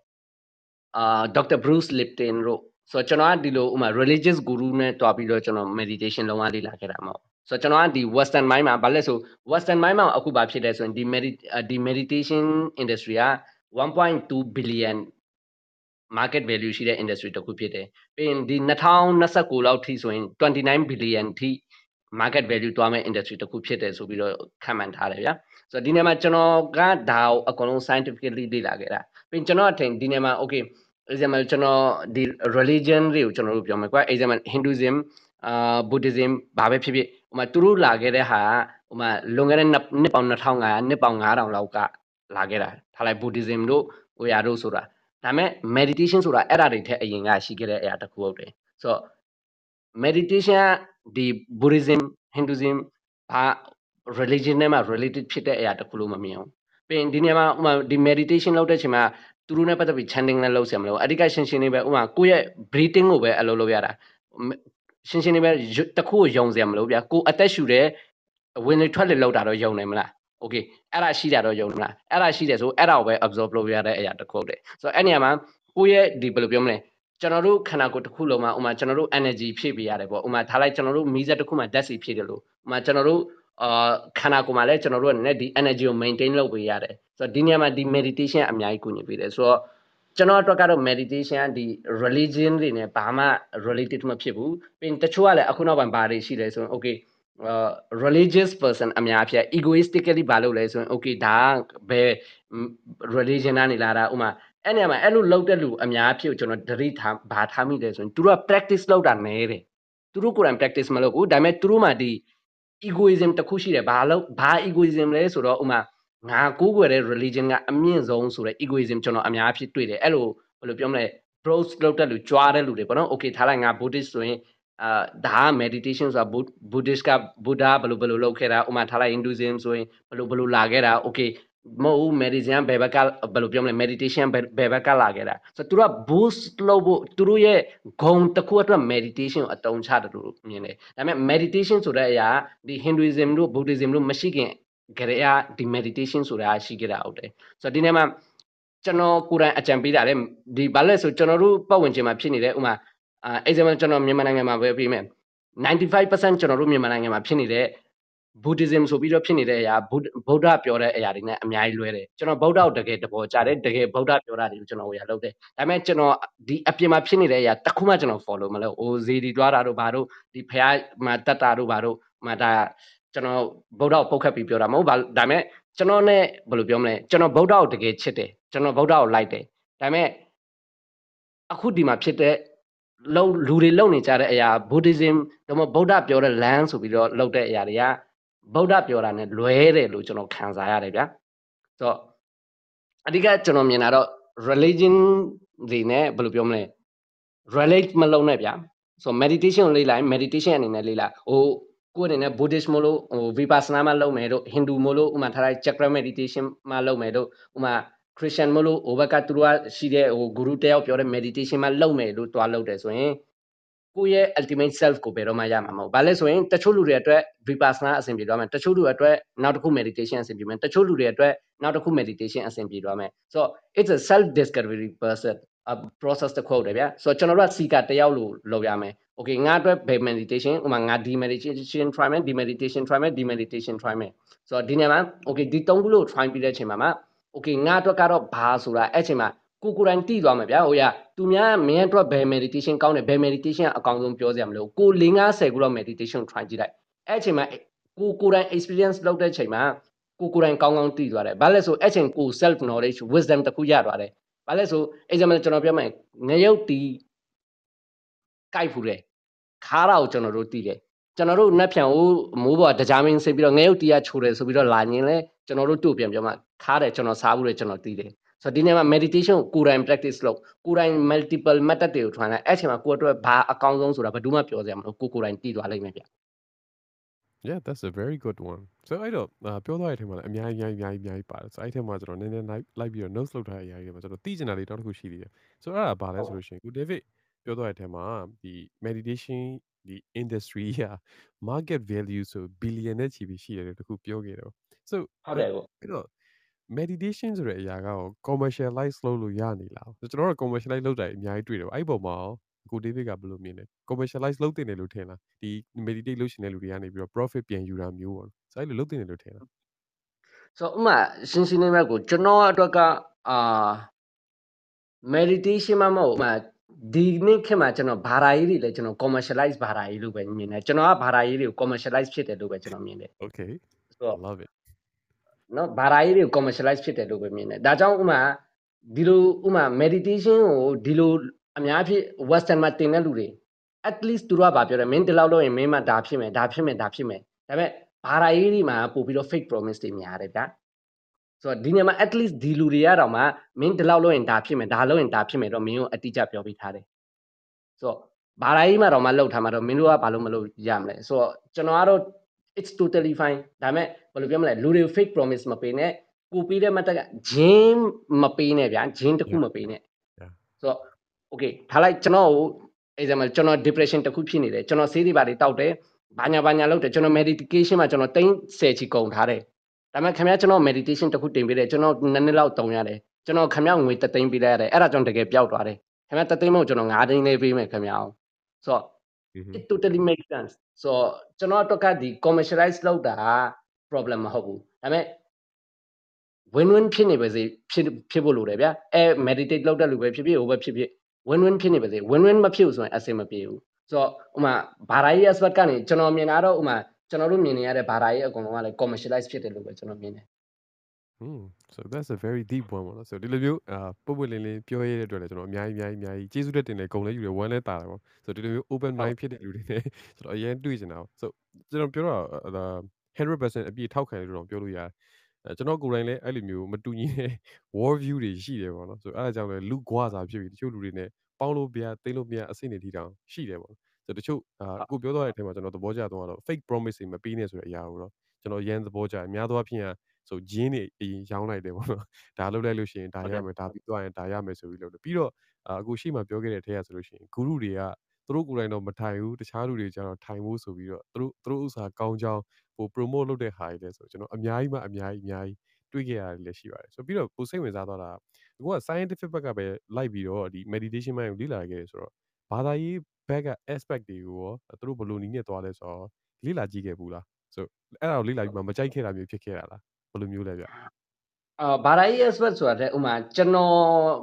အာ Dr. Bruce Lipton တို့ ဆိုတော့ကျွန်တော်ကဒီလိုဥမာ religious guru နဲ့တွားပြီးတော့ကျွန်တော် meditation လုံးဝလေ့လာခဲ့တာမဟုတ်ဆိုတော့ကျွန်တော်ကဒီ western mind မှာဘာလဲဆို western mind မှာအခုဘာဖြစ်လဲဆိုရင်ဒီ di meditation industry က1.2 billion market value ရှိတဲ့ industry တစ်ခုဖြစ်တယ်ပြီးရင်ဒီ2029လောက်ထိဆိုရင်29 billion ထိ market value တွားမဲ့ industry တစ်ခုဖြစ်တယ်ဆိုပြီးတော့ခံမှန်းထားတယ်ဗျာဆိုတော့ဒီနေ့မှာကျွန်တော်ကဒါကိုအကုန်လုံး scientifically လေ့လာခဲ့တာပြီးရင်ကျွန်တော်အထင်ဒီနေ့မှာ okay example ကျွန်တော်ဒီ religion တွေကိုကျွန်တော်တို့ပြောမယ်ကွာ example Hinduism အာ Buddhism ဘာပဲဖြစ်ဖြစ်ဟိုမှာသူတို့လာခဲ့တဲ့ဟာဟိုမှာလွန်ခဲ့တဲ့နှစ်ပေါင်း2500နှစ်ပေါင်း9000လောက်ကလာခဲ့တာထားလိုက် Buddhism တို့ဟိုရာတို့ဆိုတာဒါမဲ့ meditation ဆိုတာအဲ့ဒါတွေထက်အရင်ကရှိခဲ့တဲ့အရာတစ်ခုဟုတ်တယ်ဆိုတော့ meditation ဒီ Buddhism Hinduism ဘာ religion နဲ့မှ related ဖြစ်တဲ့အရာတစ်ခုလို့မမြင်ဘူးပြီးရင်ဒီနေရာမှာဥမာဒီ meditation လုပ်တဲ့ချိန်မှာ သူတို့နဲ့ပတ်သက်ပြီး chanting လည်းလုပ်ဆရာမလို့အဓိကရှင်းရှင်းလေးပဲဥမာကိုယ့်ရဲ့ breathing ကိုပဲအလုပ်လုပ်ရတာရှင်းရှင်းလေးပဲတခုကိုယုံစရာမလိုဗျာကိုအသက်ရှူတဲ့ဝင်လေထွက်လေလောက်တာတော့ယုံနိုင်မလားโอเคအဲ့ဒါရှိတာတော့ယုံမလားအဲ့ဒါရှိတယ်ဆိုအဲ့ဒါကိုပဲ absorb လုပ်ရတဲ့အရာတစ်ခုတည်းဆိုတော့အဲ့နေရာမှာကိုယ့်ရဲ့ဒီဘယ်လိုပြောမလဲကျွန်တော်တို့ခန္ဓာကိုယ်တစ်ခုလုံးမှာဥမာကျွန်တော်တို့ energy ဖြည့်ပေးရတယ်ပေါ့ဥမာထားလိုက်ကျွန်တော်တို့မီးစက်တစ်ခုမှာဓာတ်ဆီဖြည့်တယ်လို့ဥမာကျွန်တော်တို့ အာခန္ဓာကိုယ်မှာလည်းကျွန်တော်တို့ကလည်းဒီ energy ကို maintain လုပ်ပေးရတယ်ဆိုတော့ဒီနေရာမှာဒီ meditation အများကြီးကူညီပေးတယ်ဆိုတော့ကျွန်တော်အတွက်ကတော့ meditation ဒီ religion တွေနဲ့ဘာမှ related မဖြစ်ဘူးပြီးတချို့ကလည်းအခုနောက်ပိုင်းဘာတွေရှိလဲဆိုရင် okay uh religious person အများအပြား egoistically ဘာလုပ်လဲဆိုရင် okay ဒါဘယ် religion ကနေလာတာဥမာအဲ့နေရာမှာအဲ့လိုလုပ်တဲ့လူအများအဖြစ်ကိုကျွန်တော်တတိထားဘာထားမိတယ်ဆိုရင်သူတို့က practice လုပ်တာနဲတယ်သူတို့ကိုယ်တိုင် practice မလုပ်ဘူးဒါပေမဲ့သူတို့မှဒီ egoism တစ်ခုရှိတယ်ဘာလို့ဘာ egoism လဲဆိုတော့ဥမာငါကိုးကွယ်တဲ့ religion ကအမြင့်ဆုံးဆိုတဲ့ egoism ကျွန်တော်အများအဖြစ်တွေ့တယ်အဲ့လိုဘယ်လိုပြောမလဲ bros လောက်တဲ့လူကြွားတဲ့လူတွေပေါ့နော် okay ထားလိုက်ငါ buddhist ဆိုရင်အာဒါက meditation ဆိုတာ Bud- Buddhist က Buddha ဘယ်လိုဘယ်လိုလုပ်ခဲ့တာဥပမာထားလိုက် Hinduism ဆိုရင်ဘယ်လိုဘယ်လိုလာခဲ့တာ okay မဟုတ်ဘူး medicine ဘယ်ဘက်ကဘယ်လိုပြောမလဲ meditation ဘယ်ဘယ်ဘက်ကလာခဲ့တာဆိုတော့သူတို့က boost လုပ်ဖို့သူတို့ရဲ့ဂုံတစ်ခုအတွက် meditation ကိုအတုံးချတယ်လို့မြင်တယ်ဒါပေမဲ့ meditation ဆိုတဲ့အရာဒီ Hinduism တို့ Buddhism တို့မရှိခင်ကြရဒီ meditation ဆိုတာရှိခဲ့တာဟုတ်တယ်ဆိုတော့ဒီနေ့မှာကျွန်တော်ကိုယ်တိုင်အကြံပေးတာလေဒီဘာလဲဆိုကျွန်တော်တို့ပတ်ဝန်းကျင်မှာဖြစ်နေတဲ့ဥမာအာ example ကျွန်တော်မြန်မာနိုင်ငံမှာပဲပြမယ်95%ကျွန်တော်တို့မြန်မာနိုင်ငံမှာဖြစ်နေတဲ့ Buddhism ဆိုပြီးတော့ဖြစ်နေတဲ့အရာဗုဒ္ဓဗုဒ္ဓပြောတဲ့အရာတွေနဲ့အများကြီးလွဲတယ်ကျွန်တော်ဗုဒ္ဓကိုတကယ်တဘောကြတယ်တကယ်ဗုဒ္ဓပြောတာတွေကိုကျွန်တော်ဝေရလုပ်တယ်ဒါပေမဲ့ကျွန်တော်ဒီအပြင်မှာဖြစ်နေတဲ့အရာတစ်ခုမှကျွန်တော် follow မလုပ်အိုဇေဒီတွားတာတို့ဘာတို့ဒီဖះမှာတတ်တာတို့ဘာတို့မှာဒါကျွန်တော်ဗုဒ္ဓကိုပုတ်ခတ်ပြီးပြောတာမဟုတ်ဘာဒါပေမဲ့ကျွန်တော်နဲ့ဘယ်လိုပြောမလဲကျွန်တော်ဗုဒ္ဓကိုတကယ်ချစ်တယ်ကျွန်တော်ဗုဒ္ဓကိုလိုက်တယ်ဒါပေမဲ့အခုဒီမှာဖြစ်တဲ့လုံလူတွေလုံနေကြတဲ့အရာ Buddhism ဒါမှမဟုတ်ဗုဒ္ဓပြောတဲ့ land ဆိုပြီးတော့လုပ်တဲ့အရာတွေက ဗုဒ္ဓပြောတာ ਨੇ လွဲတယ်လို့ကျွန်တော်ခံစားရတယ်ဗျာဆိုတော့အဓိကကျွန်တော်မြင်တာတော့ religion တွေနဲ့ဘယ်လိုပြောမလဲ relate မလုပ်နဲ့ဗျာဆို meditation ကိုလေ့လာရင် meditation အနေနဲ့လေ့လာဟိုကိုယ်အနေနဲ့ Buddhist မလို့ဟို Vipassana မလုပ်မယ်တို့ Hindu မလို့ဥမာထားလိုက် chakra meditation မလုပ်မယ်တို့ဥမာ Christian မလို့ဟိုဘက်ကသူတို့ကရှိတဲ့ဟို guru တယောက်ပြောတဲ့ meditation မလုပ်မယ်လို့တွားလုပ်တယ်ဆိုရင် ကိုယ့်ရဲ့ ultimate self ကိုဘယ်တော့မှရမှာမဟုတ်ဘူး။ဘာလဲဆိုရင်တချို့လူတွေအတွက် vipassana အဆင်ပြေသွားမယ်။တချို့လူတွေအတွက်နောက်တစ်ခု meditation အဆင်ပြေမယ်။တချို့လူတွေအတွက်နောက်တစ်ခု meditation အဆင်ပြေသွားမယ်။ so it's a self discovery process a process တစ်ခုတည်းဗျာ။ဆိုတော့ကျွန်တော်တို့က seeker တယောက်လို့လုပ်ရမယ်။ okay ငါအတွက်ဘယ် meditation ဥပမာငါဒီ meditation try မယ်ဒီ meditation try မယ်ဒီ meditation try မယ်။ဆိုတော့ဒီနေရာမှာ okay ဒီသုံးခုလို့ try ပြီးတဲ့အချိန်မှာမှာ okay ငါအတွက်ကတော့ဘာဆိုတာအဲ့အချိန်မှာကိုကိုယ်တိုင်တည်သွားမှာဗျာဟိုရ သူများမင်းအတွက်ဘယ် meditation ကောင်းတယ်ဘယ် meditation အကောင်းဆုံးပြောစရာမလိုကို၄50ခုတော့ meditation try ကြည့်လိုက်အဲ့အချိန်မှာကိုကိုယ်တိုင် experience လုပ်တဲ့အချိန်မှာကိုကိုယ်တိုင်ကောင်းကောင်းတည်သွားတယ်ဘာလဲဆိုအဲ့အချိန်ကို self knowledge wisdom တခုရသွားတယ်ဘာလဲဆို example ကျွန်တော်ပြောမယ်ငရုတ်တီကြိုက်ဖူးတယ်ခါတာကိုကျွန်တော်တို့တည်တယ်ကျွန်တော်တို့နှက်ဖြန်ကိုမိုးပေါ်တကြားမင်းဆင်းပြီးတော့ငရုတ်တီးရချိုးတယ်ဆိုပြီးတော့လာရင်လဲကျွန်တော်တို့တို့ပြန်ပြောမှခါတယ်ကျွန်တော်စားဘူးတယ်ကျွန်တော်တည်တယ် ဆိုတော့ဒီနေ့မှာ meditation ကိုကိုယ်တိုင် practice လုပ်ကိုယ်တိုင် multiple method တွေကို try လိုက်အဲ့ချိန်မှာကိုယ်အတွက်ဘာအကောင်းဆုံးဆိုတာဘယ်သူမှပြောစရာမလိုကိုကိုယ်တိုင်တည်သွားလိမ့်မယ်ဗျ Yeah that's a very good one so အဲ့တော့အာပြောသွားတဲ့အထက်မှာလည်းအများကြီးအများကြီးအများကြီးပါတယ်ဆိုအဲ့ထက်မှာကျွန်တော်နည်းနည်းလိုက်လိုက်ပြီးတော့ notes လုပ်ထားတဲ့အရာတွေမှာကျွန်တော်သိချင်တာလေးတောက်တစ်ခုရှိသေးတယ်ဆိုတော့အဲ့ဒါဘာလဲဆိုလို့ရှိရင်ကို David ပြောသွားတဲ့အထက်မှာဒီ meditation ဒီ industry က market value ဆို billion နဲ့ချီပြီးရှိတယ်လို့တခုပြောခဲ့တော့ so ဟုတ်တယ်ပေါ့အဲ့တော့ meditation ဆိုတဲ့အရာကရော commercialize လုပ်လို့ရနေလားဆိုကျွန်တော်တို့ commercialize လုပ်တာအများကြီးတွေ့တယ်ပေါ့အဲ့ဒီပုံမှာရောကို David ကဘယ်လိုမြင်လဲ commercialize လုပ်တင်တယ်လို့ထင်လားဒီ meditate လုပ်ရှင်တဲ့လူတွေကနေပြီးတော့ profit ပြန်ယူတာမျိုးပေါ့ဆိုအဲ့လိုလုပ်တင်တယ်လို့ထင်လားဆိုတော့ဥမာရှင်းရှင်းလေးပဲကိုကျွန်တော်အတွက်ကအာ meditation မမဟုတ်ဥမာဒီနေ့ခေတ်မှာကျွန်တော်ဘာသာရေးတွေလည်းကျွန်တော် commercialize ဘာသာရေးလို့ပဲမြင်တယ်ကျွန်တော်ကဘာသာရေးတွေကို commercialize ဖြစ်တယ်လို့ပဲကျွန်တော်မြင်တယ် okay ဆိုတော့ I love it နော်ဘာသာရေးတွေကို commercialize ဖြစ်တယ်လို့ပဲမြင်တယ်ဒါကြောင့်ဥမာဒီလိုဥမာ meditation ကိုဒီလိုအများဖြင့် western မှာတင်တဲ့လူတွေ at least သူတို့ကဗာပြောတယ်မင်းဒီလောက်လုပ်ရင်မင်းမဒါဖြစ်မယ်ဒါဖြစ်မယ်ဒါဖြစ်မယ်ဒါပေမဲ့ဘာသာရေးတွေမှာပို့ပြီးတော့ fake promise တွေများတယ်ဗျာဆိုတော့ဒီနေရာမှာ at least ဒီလူတွေကတော့မှမင်းဒီလောက်လုပ်ရင်ဒါဖြစ်မယ်ဒါလုပ်ရင်ဒါဖြစ်မယ်တော့မင်းကိုအတိအကျပြောပြထားတယ်ဆိုတော့ဘာသာရေးမှာတော့မှလောက်ထားမှာတော့မင်းတို့ကဘာလို့မလုပ်ရမလဲဆိုတော့ကျွန်တော်ကတော့ it's totally fine ဒါပေမဲ့ဘယ်လိုပြောမလဲလူတွေ fake promise မပေးနဲ့ကိုပေးတဲ့မတက်ကဂျင်းမပေးနဲ့ဗျာဂျင်းတစ်ခုမပေးနဲ့ Yeah. ဆိုတော့ okay ထားလိုက်ကျွန်တော်ကို example ကျွန်တော် depression တစ်ခုဖြစ်နေတယ်ကျွန်တော်ဆေးတွေပါတွေတောက်တယ်ဘာညာဘာညာလုပ်တယ်ကျွန်တော် medication မှာကျွန်တော်တိန်း10ချီကုန်ထားတယ်ဒါပေမဲ့ခင်ဗျားကျွန်တော် meditation တစ်ခုတင်ပေးတယ်ကျွန်တော်နည်းနည်းလောက်တုံရတယ်ကျွန်တော်ခင်ဗျားငွေတသိန်းပေးလိုက်ရတယ်အဲ့ဒါကြောင့်တကယ်ပျောက်သွားတယ်ခင်ဗျားတသိန်းမဟုတ်ကျွန်တော်9သိန်းလေးပေးမယ်ခင်ဗျာအောင်ဆိုတော့ Mhm. It totally makes sense so ကျွန်တော်အတွက်ကဒီ commercialize လုပ်တာ problem မဟုတ်ဘူးဒါပေမဲ့ win win ဖြစ်နေပါစေဖြစ်ဖြစ်ဖို့လိုတယ်ဗျာအဲ meditate လုပ်တဲ့လူပဲဖြစ်ဖြစ်ဟိုပဲဖြစ်ဖြစ် win win ဖြစ်နေပါစေ win win မဖြစ်ဘူးဆိုရင်အဆင်မပြေဘူးဆိုတော့ဥမာဘာသာရေး aspect ကနေကျွန်တော်မြင်တာတော့ဥမာကျွန်တော်တို့မြင်နေရတဲ့ဘာသာရေးအကုန်လုံးကလည်း commercialize ဖြစ်တယ်လို့ပဲကျွန်တော်မြင်တယ် Mm so that's a very deep one ပေါ့နော် so ဒီလိုမျိုးအာပုတ်ပွတ်လင်းလင်းပြောရတဲ့အတွက်လည်းကျွန်တော်အများကြီးအများကြီးအများကြီးကျေးဇူးတက်တင်တယ်ဂုံလဲယူတယ်ဝမ်းလဲတာတယ်ပေါ့ so ဒီလိုမျိုး open ဟုတ် mind ဖြစ်တဲ့လူတွေနဲ့ကျွန်တော်အရင်တွေ့ချင်တာပေါ့ so ကျွန်တော်ပြောတော့ဒါ100%အပြည့်ထောက်ခံတယ်လို့တော့ပြောလို့ရတယ်အဲကျွန်တော်ကိုယ်တိုင်လည်းအဲ့လိုမျိုးမတူညီတဲ့ war view တွေရှိတယ်ပေါ့နော် so အဲ့ဒါကြောင့်လည်းလူကွာစာဖြစ်ပြီးတချို့လူတွေနဲ့ပေါင်းလို့မရသိမ့်လို့မရအဆင့်တွေထိတောင်ရှိတယ်ပေါ့ဆိုတချို့အာကိုပြောသွားတဲ့အထက်မှာကျွန်တော်သဘောကျသွားတော့ fake promise တွေမပေးနဲ့ဆိုတဲ့အရာကိုတော့ကျွန်တော်ရန်သဘောကျတယ်များသောအားဖြင့် ဆိုဂျင်းတွေအရင်ရောင်းလိုက်တယ်ပေါ့နော်ဒါလုပ်လိုက်လို့ရှိရင်ဒါရမယ်ဒါပြီးသွားရင်ဒါရမယ်ဆိုပြီးလုပ်တယ်ပြီးတော့အခုရှိမှပြောခဲ့တဲ့အထက်ကဆိုလို့ရှိရင်ဂုရုတွေကသူတို့ကိုယ်တိုင်တော့မထိုင်ဘူးတခြားလူတွေကျတော့ထိုင်ဖို့ဆိုပြီးတော့သူတို့သူတို့ဥစ္စာကောင်းကြောင်းဟို promote လုပ်တဲ့ဟာတွေလဲဆိုကျွန်တော်အများကြီးမှအများကြီးအများကြီးတွေ့ခဲ့ရတယ်လည်းရှိပါတယ်ဆိုပြီးတော့ကိုစိတ်ဝင်စားသွားတာအခုက scientific ဘက်ကပဲလိုက်ပြီးတော့ဒီ meditation ဘက်ကိုလေ့လာခဲ့ရဆိုတော့ဘာသာရေးဘက်က aspect တွေကိုရောသူတို့ဘယ်လိုနည်းနဲ့သွားလဲဆိုတော့လေ့လာကြည့်ခဲ့ဘူးလားဆိုအဲ့ဒါကိုလေ့လာပြီးမှမကြိုက်ခဲ့တာမျိုးဖြစ်ခဲ့တာလား ဘယ်လိုမျိုးလဲဗျအာဘာသာရေး expert ဆိုတာတဲ့ဥမာကျွန်တော်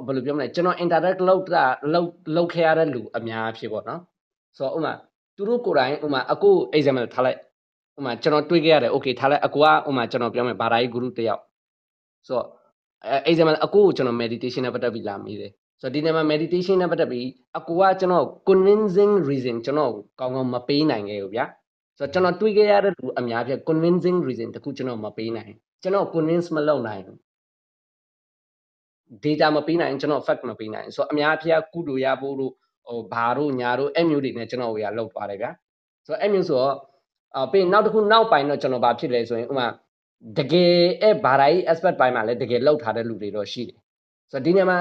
ဘယ်လိုပြောမလဲကျွန်တော် interact လုပ်တာလုပ်လုပ်ခဲ့ရတဲ့လူအများဖြစ်ပေါ့နော်ဆိုတော့ဥမာသူတို့ကိုယ်တိုင်ဥမာအခု example ထားလိုက်ဥမာကျွန်တော်တွေးခဲ့ရတယ် okay ထားလိုက်အကူကဥမာကျွန်တော်ပြောမယ်ဘာသာရေး guru တယောက်ဆိုတော့အဲ example အကူကိုကျွန်တော် meditation နဲ့ပတ်သက်ပြီးလာမိတယ်ဆိုတော့ဒီနေ့မှာ meditation နဲ့ပတ်သက်ပြီးအကူကကျွန်တော် convincing reason ကျွန်တော်ကောင်းကောင်းမပေးနိုင်ခဲ့ဘူးဗျာဆိုတော့ကျွန်တော်တွေးခဲ့ရတဲ့လူအများပြ convincing reason တခုကျွန်တော်မပေးနိုင် ကျွန်တော် convince မလုပ်နိုင်ဘူး data မပေးနိုင်ကျွန်တော် fact မပေးနိုင်ဆိုတော့အများအပြားကုလို့ရဖို့လို့ဟိုဘာတို့ညာတို့အဲ့မျိုးတွေနဲ့ကျွန်တော်တွေကလောက်သွားတယ်ဗျာဆိုတော့အဲ့မျိုးဆိုတော့အပြင်နောက်တစ်ခုနောက်ပိုင်းတော့ကျွန်တော်ဘာဖြစ်လဲဆိုရင်ဥမာတကယ်အဲ့ဘာသာရေး aspect ပိုင်းမှာလည်းတကယ်လောက်ထားတဲ့လူတွေတော့ရှိတယ်ဆိုတော့ဒီနေရာမှာ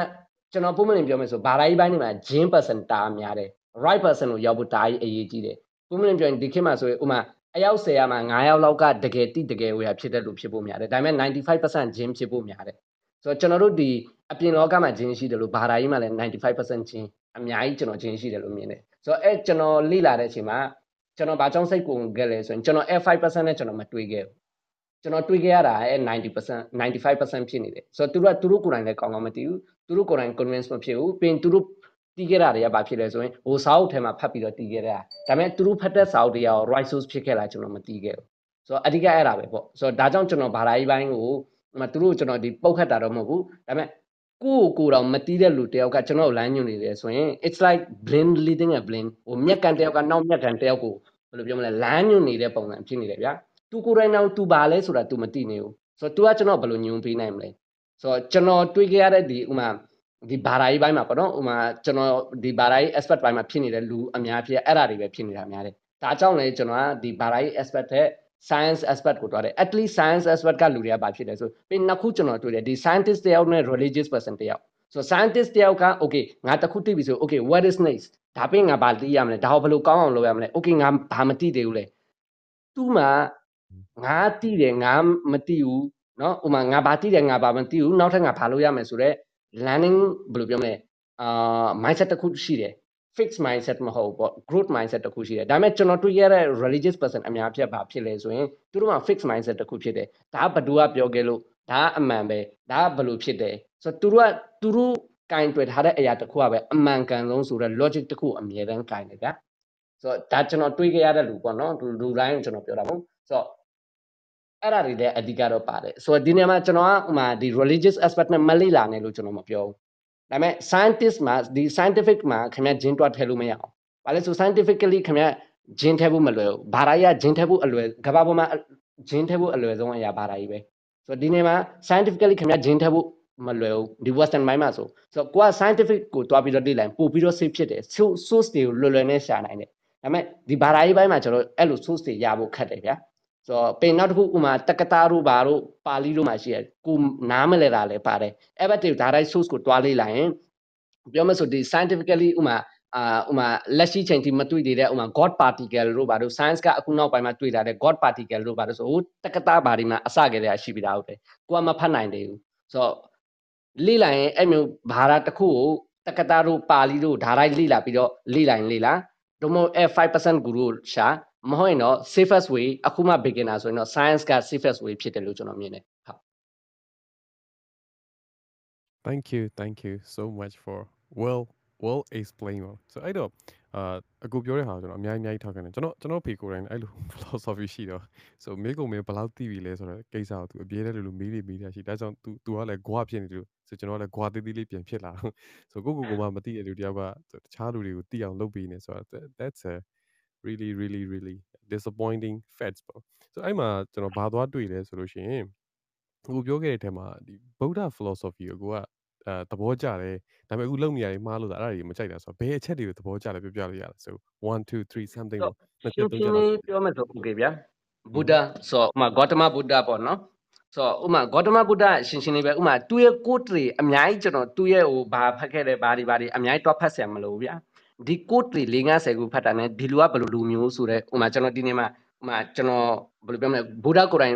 ကျွန်တော်ပုံမှန်ပြောမယ်ဆိုဘာသာရေးပိုင်းတွေမှာ gene person တားများတယ် right person ကိုရောက်ဖို့တားကြီးအရေးကြီးတယ်ပုံမှန်ပြောရင်ဒီခေတ်မှာဆိုရင်ဥမာ အယောက်10ရာမှာ9ယောက်လောက်ကတကယ်တိတကယ်ဝေရဖြစ်တဲ့လူဖြစ်ဖို့များတယ်ဒါပေမဲ့95% gene ဖြစ်ဖို့များတယ်ဆိုတော့ကျွန်တော်တို့ဒီအပြင်လောကမှာဂျင်းရှိတယ်လို့ဘာသာရေးမှာလည်း95%ဂျင်းအများကြီးကျွန်တော်ဂျင်းရှိတယ်လို့မြင်တယ်ဆိုတော့အဲကျွန်တော်လေ့လာတဲ့အချိန်မှာကျွန်တော်ဘာကြောင့်စိတ်ကုန်ခဲ့လဲဆိုရင်ကျွန်တော် F5% နဲ့ကျွန်တော်မတွေးခဲ့ဘူးကျွန်တော်တွေးခဲ့ရတာအဲ90% 95%ဖြစ်နေတယ်ဆိုတော့သူတို့ကသူတို့ကိုယ်တိုင်လည်းကောင်းကောင်းမသိဘူးသူတို့ကိုယ်တိုင် convince မဖြစ်ဘူးပြင်သူတို့ တီးခဲ့တာတွေကဘာဖြစ်လဲဆိုရင်ဟိုစာအုပ်ထဲမှာဖတ်ပြီးတော့တီးခဲ့တာဒါပေမဲ့သူတို့ဖတ်တဲ့စာအုပ်တွေက right source ဖြစ်ခဲ့လားကျွန်တော်မသိခဲ့ဘူးဆိုတော့အဓိကအဲ့ဒါပဲပေါ့ဆိုတော့ဒါကြောင့်ကျွန်တော်ဘာသာရေးပိုင်းကိုမသူတို့ကျွန်တော်ဒီပုတ်ခတ်တာတော့မဟုတ်ဘူးဒါပေမဲ့ကိုကိုကိုတော့မတီးတဲ့လူတယောက်ကကျွန်တော်လမ်းညွှန်နေတယ်ဆိုရင် it's like blind leading a blind ဟိုမျက်ကန်တယောက်ကနောက်မျက်ကန်တယောက်ကိုဘယ်လိုပြောမလဲလမ်းညွှန်နေတဲ့ပုံစံဖြစ်နေတယ်ဗျာသူကိုယ်တိုင်တော့ तू ပါလဲဆိုတာ तू မသိနေဘူးဆိုတော့ तू ကကျွန်တော်ဘယ်လိုညွှန်ပေးနိုင်မလဲဆိုတော့ကျွန်တော်တွေးခဲ့ရတဲ့ဒီဥမာ ဒီဘာသာရေးပိုင်းမှာပေါ့နော်ဥမာကျွန်တော်ဒီဘာသာရေး aspect ပိုင်းမှာဖြစ်နေတဲ့လူအများဖြစ်အဲ့ဒါတွေပဲဖြစ်နေတာများတယ်ဒါကြောင့်လည်းကျွန်တော်ကဒီဘာသာရေး aspect တဲ့ science aspect ကိုတွားတယ် at least science aspect ကလူတွေကဘာဖြစ်လဲဆိုပြီးနှစ်ခုကျွန်တော်တွေ့တယ်ဒီ scientist တယောက်နဲ့ religious person တယောက်ဆို scientist တယောက်က okay ငါတခုသိပြီဆို okay what is next ဒါပြင်ငါဘာသိရမလဲဒါကိုဘယ်လိုကောင်းအောင်လုပ်ရမလဲ okay ငါဘာမသိသေးဘူးလေသူ့မှာငါသိတယ်ငါမသိဘူးเนาะဥမာငါဘာသိတယ်ငါဘာမသိဘူးနောက်ထပ်ငါဘာလုပ်ရမယ်ဆိုတော့ learning ဘယ်လိုပြောမလဲအာ mindset တစ်ခုရှိတယ် fixed mindset မဟုတ်ပေါ့ growth mindset တစ်ခုရှိတယ်ဒါပေမဲ့ကျွန်တော်တွေ့ရတဲ့ religious person အများဖြစ်ပါဖြစ်လဲဆိုရင်သူတို့မှာ fixed mindset တစ်ခုဖြစ်တယ်ဒါဘဒူကပြောခဲ့လို့ဒါအမှန်ပဲဒါဘလို့ဖြစ်တယ်ဆိုတော့သူတို့ကသူတို့ကင်တွေ့ထားတဲ့အရာတစ်ခုကပဲအမှန်ကန်ဆုံးဆိုတော့ logic တစ်ခုအမြဲတမ်းကင်တယ်ဗျာဆိုတော့ဒါကျွန်တော်တွေးခဲ့ရတဲ့လူပေါ့နော်လူတိုင်းကိုကျွန်တော်ပြောတာပေါ့ဆိုတော့ အဲ့ဒါတွေလည်းအဓိကတော့ပါတယ်ဆိုတော့ဒီနေရာမှာကျွန်တော်ကဥမာဒီ religious aspect နဲ့မလိလာနဲ့လို့ကျွန်တော်မပြောဘူးဒါပေမဲ့ scientist မှာဒီ scientific မှာခင်ဗျဂျင်းတွားထည့်လို့မရအောင်။ဘာလဲဆို scientifically ခင်ဗျဂျင်းထည့်ဖို့မလွယ်ဘူး။ဘာသာရေးဂျင်းထည့်ဖို့အလွယ်ကမ္ဘာပေါ်မှာဂျင်းထည့်ဖို့အလွယ်ဆုံးအရာဘာသာရေးပဲ။ဆိုတော့ဒီနေ့မှာ scientifically ခင်ဗျဂျင်းထည့်ဖို့မလွယ်ဘူးဒီ western mind မှာဆိုဆိုတော့ကိုက scientific ကိုတွားပြီးတော့လေ့လာရင်ပို့ပြီးတော့ safe ဖြစ်တယ် source တွေကိုလွယ်လွယ်နဲ့ရှာနိုင်တယ်။ဒါပေမဲ့ဒီဘာသာရေးပိုင်းမှာကျွန်တော်အဲ့လို source တွေရဖို့ခက်တယ်ဗျာ။ ဆိုတော့ပင်နောက်တစ်ခုဥမာတက္ကတာတို့ဘာတို့ပါဠိတို့မှာရှိရကိုနားမလဲတာလည်းပါတယ်အဲ့ဘက်တွေဒါတိုင်း source ကိုတွားလေးလိုက်ရင်ပြောမဆိုဒီ scientifically ဥမာအာဥမာလက်ရှိချိန်ထိမတွေ့သေးတဲ့ဥမာ god particle တို့ဘာလို့ science ကအခုနောက်ပိုင်းမှာတွေ့တာတဲ့ god particle တို့ဘာလို့ဆိုဟိုတက္ကတာဘာဒီမှာအစကတည်းကရှိပြီးသားဟုတ်တယ်ကိုကမဖတ်နိုင်သေးဘူးဆိုတော့လေ့လာရင်အဲ့မျိုးဘာသာတစ်ခုကိုတက္ကတာတို့ပါဠိတို့ဒါတိုင်းလေ့လာပြီးတော့လေ့လာရင်လေ့လာဒိုမို F5% guru ရှာ မဟုတ်ရင်တော့ safest way အခုမှ beginner ဆိုရင်တော့ science က safest way ဖြစ်တယ်လို့ကျွန်တော်မြင်တယ်ဟုတ် Thank you thank you so much for well well explain ပါဆိုအဲ့တော့အာအကူပြောတဲ့ဟာကျွန်တော်အများကြီးအများကြီးထောက်ခံတယ်ကျွန်တော်ကျွန်တော်ဖေကိုယ်တိုင်အဲ့လို philosophy ရှိတော့ဆိုမေကုံမင်းဘယ်လောက်သိပြီလဲဆိုတော့ကိစ္စကိုသူအပြည့်တဲ့လူလူမေးနေမေးတာရှိဒါကြောင့် तू तू ကလည်း gwa ဖြစ်နေတယ်ဆိုကျွန်တော်ကလည်း gwa သေးသေးလေးပြန်ဖြစ်လာတော့ဆိုကိုကိုကိုမှမသိတဲ့လူတယောက်ကတခြားလူတွေကိုသိအောင်လုပ်ပေးနေဆိုတော့ that's a really really really disappointing facts ပေါ့ဆိုအဲ့မှာကျွန်တော်ဘာသွားတွေ့လဲဆိုလို့ရှိရင်အခုပြောခဲ့တဲ့အထက်မှာဒီ Buddha philosophy ကိုက အဲသဘောကျတယ်ဒါပေမဲ့အခုလုံနေရည်မှားလို့ဒါအဲ့ဒါတွေမကြိုက်တာဆိုတော့ဘယ်အချက်တွေကိုသဘောကျလဲပြောပြလို့ရလဲ so 1 2 3 something ဆို ပေါ့နှစ် ရှ ချက် င်း သုံး ရှ ချ င်း က်လောက် လေးပြောမယ်ဆိုโอเคဗျာဘုဒ္ဓဆိုဥမာဂေါတမဘုဒ္ဓပေါ့နော်ဆိုဥမာဂေါတမဘုဒ္ဓရှင်းရှင်းလေးပဲဥမာသူ့ရဲ့ကိုယ်တွေအများကြီးကျွန်တော်သူ့ရဲ့ဟိုဘာဖတ်ခဲ့တယ်ဘာဒီဘာဒီအများကြီးတွားဖတ်ဆရာမလို့ဗျာ ဒီကိုယ်တွေ50ခုဖတ်တာ ਨੇ ဒီလူကဘယ်လိုလူမျိုးဆိုတဲ့ဥမာကျွန်တော်ဒီနေ့မှာဥမာကျွန်တော်ဘယ်လိုပြောမလဲဘုရားကိုယ်တိုင်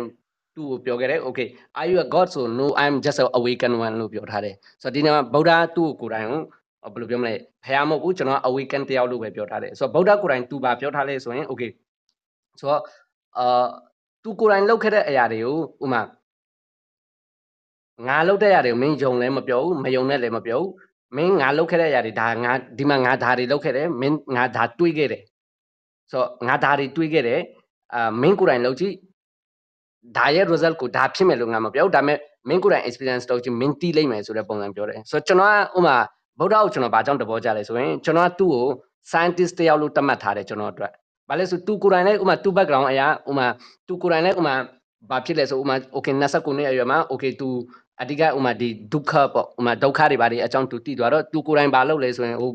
သူ့ကိုပြောခဲ့တယ် okay are you a god so no i'm just a awakened one လို့ပြောထားတယ်ဆိုတော့ဒီနေ့မှာဗုဒ္ဓသူ့ကိုယ်တိုင်ကိုဘယ်လိုပြောမလဲဖះမဟုတ်ဘူးကျွန်တော် awaken တယောက်လို့ပဲပြောထားတယ်ဆိုတော့ဗုဒ္ဓကိုယ်တိုင်သူဘာပြောထားလဲဆိုရင် okay ဆိုတော့အာသူကိုယ်တိုင်လုပ်ခဲ့တဲ့အရာတွေကိုဥမာငါလုပ်တဲ့အရာတွေကိုမင်းယုံလည်းမပြောဘူးမယုံနဲ့လည်းမပြောဘူး မင်းငါလုပ်ခဲ့တဲ့အရာတွေဒါငါဒီမှာငါဒါတွေလုပ်ခဲ့တယ်မင်းငါဒါတွေးခဲ့တယ်ဆိုတော့ငါဒါတွေတွေးခဲ့တယ်အာမင်းကိုယ်တိုင်လုပ်ကြည့်ဒါရဲ့ result ကိုဒါဖြစ်မယ်လို့ငါမပြောဘူးဒါပေမဲ့မင်းကိုယ်တိုင် experience လုပ်ကြည့်မင်းတီးလိုက်မယ်ဆိုတဲ့ပုံစံပြောတယ်ဆိုတော့ကျွန်တော်ကဥမာဗုဒ္ဓကိုကျွန်တော်ဘာကြောင့်တဘောကြလဲဆိုရင်ကျွန်တော်ကသူ့ကို scientist တယောက်လို့သတ်မှတ်ထားတယ်ကျွန်တော်အတွက်ဘာလဲဆိုသူကိုယ်တိုင်လည်းဥမာသူ့ background အရာဥမာသူကိုယ်တိုင်လည်းဥမာဘာဖြစ်လဲဆိုဥမာ okay 29နှစ်အရွယ်မှာ okay သူ အဓိကဥမာဒီဒုက္ခပေါ့ဥမာဒုက္ခတွေဘာတွေအကြောင်းသူတည်သွားတော့သူကိုယ်တိုင်ဘာလုပ်လဲဆိုရင်ဟို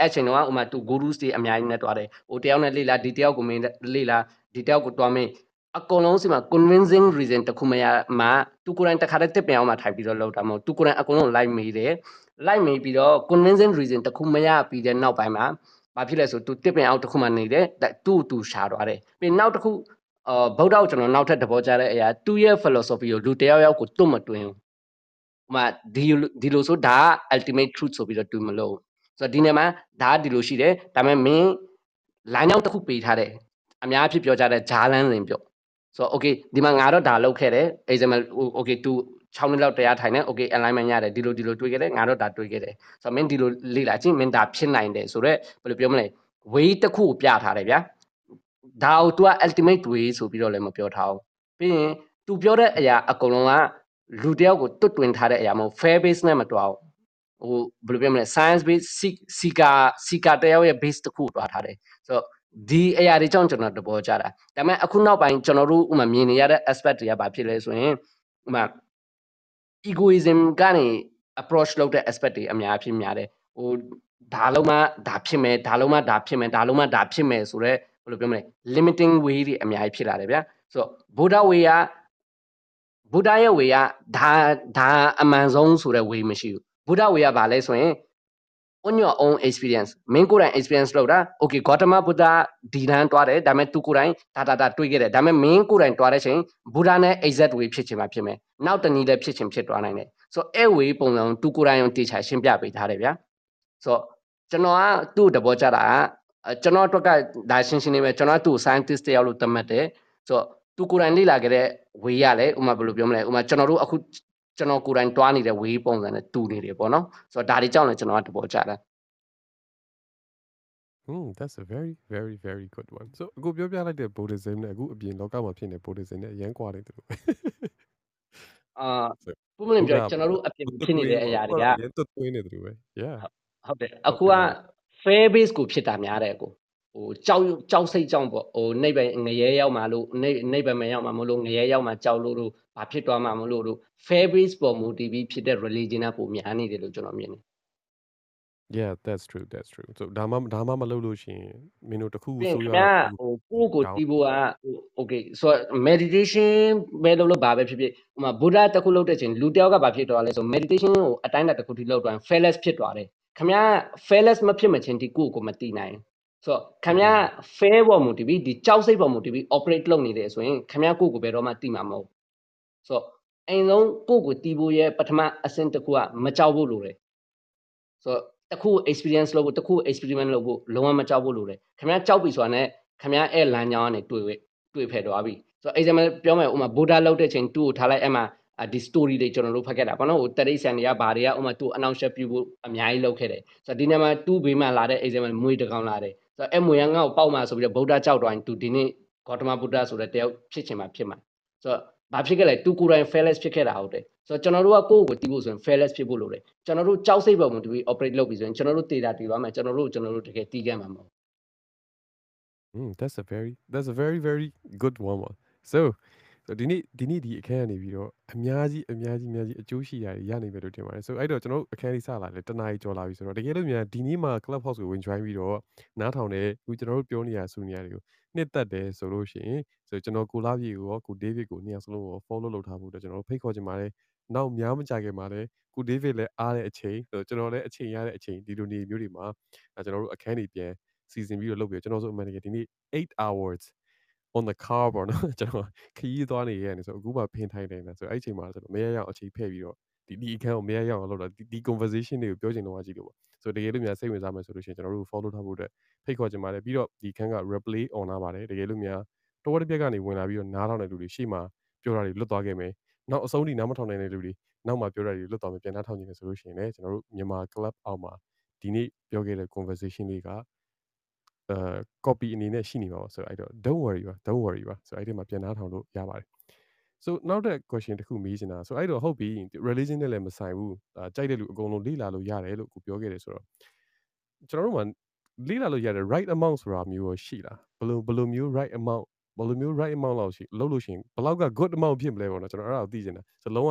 အဲ့ချိန်တော့ဥမာသူ gurus တွေအများကြီးနဲ့တွားတယ်ဟိုတယောက်နဲ့လေ့လာဒီတယောက်ကိုမင်းလေ့လာဒီတယောက်ကိုတွားမင်းအကုန်လုံးစီမှာ convincing reason တခုမရမှာသူကိုယ်တိုင်တခါတည်းတစ်ပင်အောင်မှထိုက်ပြီးတော့လောက်တာမဟုတ်သူကိုယ်တိုင်အကုန်လုံးလိုက်မိတယ်လိုက်မိပြီးတော့ convincing reason တခုမရပြီးတဲ့နောက်ပိုင်းမှာဘာဖြစ်လဲဆိုသူတစ်ပင်အောင်တခုမှနေတယ်သူ့သူရှာသွားတယ်ပြီးနောက်တစ်ခုအာဗုဒ္ဓကိုကျွန်တော်နောက်ထပ်သဘောကျတဲ့အရာသူ့ရဲ့ philosophy ကိုလူတယောက်ယောက်ကိုတွတ်မတွင်ဘူး ဥမာဒီဒီလိုဆိုဒါက ultimate truth ဆိုပြီးတော့တူမလို့ဆိုတော့ဒီနေ့မှာဒါကဒီလိုရှိတယ်ဒါပေမဲ့မင်း line ရောက်တစ်ခုပေးထားတယ်အများအဖြစ်ပြောကြတဲ့ဂျာလန်းစင်ပြောဆိုတော့ okay ဒီမှာငါတော့ဒါလုပ်ခဲ့တယ် example okay သူ6နှစ်လောက်တရားထိုင်နေ okay alignment ရတယ်ဒီလိုဒီလိုတွေးခဲ့တယ်ငါတော့ဒါတွေးခဲ့တယ်ဆိုတော့မင်းဒီလိုလေ့လာကြည့်မင်းဒါဖြစ်နိုင်တယ်ဆိုတော့ဘယ်လိုပြောမလဲ way တစ်ခုကိုပြထားတယ်ဗျာဒါကို तू က ultimate way ဆိုပြီးတော့လည်းမပြောထားဘူးပြီးရင် तू ပြောတဲ့အရာအကုန်လုံးက လူတယောက်ကိုတွတ်တွင်ထားတဲ့အရာမဟုတ် fair base နဲ့မတွားဘူးဟိုဘယ်လိုပြောမလဲ science base seeker seeker တယောက်ရဲ့ base တစ်ခုတွားထားတယ်ဆိုတော့ဒီအရာတွေကြောင့်ကျွန်တော်တဘောကြတာဒါပေမဲ့အခုနောက်ပိုင်းကျွန်တော်တို့ဥမာမြင်နေရတဲ့ aspect တွေကဘာဖြစ်လဲဆိုရင်ဥမာ egoism ကနေ approach လုပ်တဲ့ aspect တွေအများဖြစ်များတယ်ဟိုဒါလုံးမှဒါဖြစ်မယ်ဒါလုံးမှဒါဖြစ်မယ်ဒါလုံးမှဒါဖြစ်မယ်ဆိုတော့ဘယ်လိုပြောမလဲ limiting way တွေအများကြီးဖြစ်လာတယ်ဗျာဆိုတော့ Buddha way က Buddha ရဲ့ way ကဒါဒါအမှန်ဆုံးဆိုတဲ့ way မရှိဘူး Buddha way ကဘာလဲဆိုရင် on your own experience မင်းကိုယ်တိုင် experience လုပ်တာ okay Gautama Buddha ဒီလမ်းတွားတယ်ဒါပေမဲ့ तू ကိုယ်တိုင်ဒါဒါဒါတွေးခဲ့တယ်ဒါပေမဲ့မင်းကိုယ်တိုင်တွားတဲ့ချိန် Buddha နဲ့ exact way ဖြစ်ချင်မှဖြစ်မယ်နောက်တနည်းလည်းဖြစ်ချင်ဖြစ်တွားနိုင်တယ်ဆိုတော့အဲ့ way ပုံစံ तू ကိုယ်တိုင်တေချာရှင်းပြပေးထားတယ်ဗျာဆိုတော့ကျွန်တော်ကသူ့တဘောကြတာကကျွန်တော်အတွက်ကဒါရှင်းရှင်းလေးပဲကျွန်တော်ကသူ့ scientist တယောက်လို့သတ်မှတ်တယ်ဆိုတော့ သူကိုယ်တိုင်လေ့လာခဲ့တဲ့ way ရလဲဥမာဘယ်လိုပြောမလဲဥမာကျွန်တော်တို့အခုကျွန်တော်ကိုယ်တိုင်တွားနေတဲ့ way ပုံစံနဲ့တူနေတယ်ပေါ့နော်ဆိုတော့ဒါတွေကြောင့်လည်းကျွန်တော်ကတဘောကြတာ Hmm that's a very very very good one. So အခုပြောပြလိုက်တဲ့ Buddhism နဲ့အခုအပြင်လောကမှာဖြစ်နေ Buddhism နဲ့အရင်ကွာနေတယ်လို့ပဲအာပုံမှန်ပြောကျွန်တော်တို့အပြင်ဖြစ်နေတဲ့အရာတွေကရတုတ်သွင်းနေတယ်လို့ပဲ Yeah ဟုတ်တယ်အခုက fair base ကိုဖြစ်တာများတယ်ကို ဟိုကြောက်ကြောက်စိတ်ကြောင့်ပေါ့ဟိုနေပဲငရဲရောက်မှလို့နေနေပဲမရောက်မှမလို့ငရဲရောက်မှကြောက်လို့လို့ဘာဖြစ်သွားမှမလို့လို့ fair base ပေါ်မူတည်ပြီးဖြစ်တဲ့ religion ကပုံများနေတယ်လို့ကျွန်တော်မြင်တယ် Yeah that's true that's true. So ဒါမှဒါမှမလုပ်လို့ရှိရင်မင်းတို့တခုပြင်ဆိုးခင်ရဗျာတာဟိုကိုယ့်ကိုတီးဖို့ကဟို okay ဆိုတော့ meditation ပဲလုပ်လို့ဘာပဲဖြစ်ဖြစ်ဟိုမှာ Buddha တခုလုပ်တဲ့ချိန်လူတယောက်ကဘာဖြစ်သွားလဲဆို meditation ကိုအတိုင်းအတာတစ်ခုထိလုပ်သွားရင် fearless ဖြစ်သွားတယ်ခင်ဗျာ fearless မဖြစ်မချင်းဒီကိုယ့်ကိုမတီးနိုင် ဆိုတော့ခင်ဗျာ fair ပေါ်မူတည်ပြီးဒီကြောက်စိတ်ပေါ်မူတည်ပြီး operate လုပ်နေတယ်ဆိုရင်ခင်ဗျာကိုယ့်ကိုဘယ်တော့မှတီးမှာမဟုတ်ဆိုတော့အိမ်လုံးကိုယ့်ကိုတီးဖို့ရဲ့ပထမအဆင့်တစ်ခုကမကြောက်ဖို့လိုတယ်ဆိုတော့တခု experience လုပ်ဖို့တခု experiment လုပ်ဖို့လုံးဝမကြောက်ဖို့လိုတယ်ခင်ဗျားကြောက်ပြီဆိုတာနဲ့ခင်ဗျားအဲ့လမ်းကြောင်းကနေတွေ့တွေ့ဖက်သွားပြီဆိုတော့ example ပြောမယ်ဥမာ Buddha လောက်တဲ့ချိန်သူ့ကိုထားလိုက်အဲ့မှာဒီ story တွေကျွန်တော်တို့ဖတ်ခဲ့တာပေါ့နော်ဟိုတရိษံတွေကဘာတွေကဥမာသူ့အနောက်ရှက်ပြုဖို့အများကြီးလုပ်ခဲ့တယ်ဆိုတော့ဒီနေ့မှာသူ့ဘေးမှာလာတဲ့ example မွေးတကောင်လာတယ် ဆိုတော့အဲ့မွေကငါ့ကိုပေါက်မှာဆိုပြီးတော့ဗုဒ္ဓကြောက်သွားရင်သူဒီနေ့ဂေါတမဗုဒ္ဓဆိုတဲ့တယောက်ဖြစ်ချင်မှာဖြစ်မှာဆိုတော့ဘာဖြစ်ခဲ့လဲသူကိုယ်တိုင် fairless ဖြစ်ခဲ့တာဟုတ်တယ်ဆိုတော့ကျွန်တော်တို့ကကိုယ့်ကိုတီးဖို့ဆိုရင် fairless ဖြစ်ဖို့လိုတယ်ကျွန်တော်တို့ကြောက်စိတ်ပေါ်မှာတူပြီး operate လုပ်ပြီးဆိုရင်ကျွန်တော်တို့တေတာတီသွားမယ်ကျွန်တော်တို့ကျွန်တော်တို့တကယ်တီးခဲ့မှာမဟုတ် Mm, that's a very that's a very very good one. one. So ဆိုဒီနေ့ဒီနေ့ဒီအခန်းကနေပြီးတော့အများကြီးအများကြီးအများကြီးအကျိုးရှိရာတွေရနိုင်မယ်လို့ထင်ပါတယ်ဆိုအဲ့တော့ကျွန်တော်တို့အခန်းလေးစလာတယ်တနားရီကျော်လာပြီဆိုတော့တကယ်လို့များဒီနေ့မှာ club house ကိုဝင် join ပြီးတော့နားထောင်တယ်အခုကျွန်တော်တို့ပြောနေရဆိုနေရတွေကိုနှစ်သက်တယ်ဆိုလို့ရှိရင်ဆိုကျွန်တော်ကိုလာပြေကိုရောကို David ကိုနှစ်ယောက်စလုံးကို follow လုပ်ထားဖို့အတွက်ကျွန်တော်တို့ဖိတ်ခေါ်ချင်ပါတယ်နောက်များမကြခင်မှာလည်းကို David လည်းအားတဲ့အချိန်ဆိုကျွန်တော်လည်းအချိန်ရတဲ့အချိန်ဒီလိုနေမျိုးတွေမှာကျွန်တော်တို့အခန်းတွေပြန်စီစဉ်ပြီးတော့လုပ်ပြီးကျွန်တော်ဆိုအမှန်တကယ်ဒီနေ့8 hours on the car ပေါ့နော်ကျွန်တော်ခရီးသွားနေရတယ်ဆိုအခုမှဖင်ထိုင်နေတာဆိုအဲ့အချိန်မှာကျွန်တော်မရရအောင်အချိန်ဖဲ့ပြီးတော့ဒီဒီအခန်းကိုမရရအောင်လုပ်တာဒီ conversation တွေကိုပြောချင်တော့ကြည့်လို့ပေါ့ဆိုတကယ်လို့များစိတ်ဝင်စားမယ်ဆိုလို့ရှိရင်ကျွန်တော်တို့ follow ထားဖို့အတွက်ဖိတ်ခေါ်ချင်ပါတယ်ပြီးတော့ဒီခန်းက replay on လာပါတယ်တကယ်လို့များတော်တစ်ပြက်ကနေဝင်လာပြီးတော့နားထောင်တဲ့လူတွေရှေ့မှာပြောတာတွေလွတ်သွားခဲ့မယ်နောက်အဆုံးထိနားမထောင်နိုင်တဲ့လူတွေနောက်မှပြောတာတွေလွတ်သွားမယ်ပြန်နားထောင်နေတယ်ဆိုလို့ရှိရင်လည်းကျွန်တော်တို့မြန်မာ club အောက်မှာဒီနေ့ပြောခဲ့တဲ့ conversation လေးက အဲ copy အနေနဲ့ရှိနေမှာပါဆိုတော့အဲ့တော့ don't worry ပါ don't worry ပါဆိုတော့အဲ့ဒီမှာပြန်နားထောင်လို့ရပါတယ် so နောက်တဲ့ question တစ်ခုမေးချင်တာဆိုအဲ့တော့ဟုတ်ပြီ religion နဲ့လည်းမဆိုင်ဘူးဒါကြိုက်တဲ့လူအကုန်လုံးလေ့လာလို့ရတယ်လို့ကိုပြောခဲ့တယ်ဆိုတော့ကျွန်တော်တို့မှာလေ့လာလို့ရတယ် right amount ဆိုတာမျိုးရောရှိလားဘယ်လိုဘယ်လိုမျိုး right amount ဘယ်လိုမျိုး right amount လောက်ရှိလုပ်လို့ရှိရင်ဘယ်လောက်က good amount ဖြစ်မလဲပေါ့နော်ကျွန်တော်အဲ့ဒါကိုသိချင်တာဆိုလုံးဝ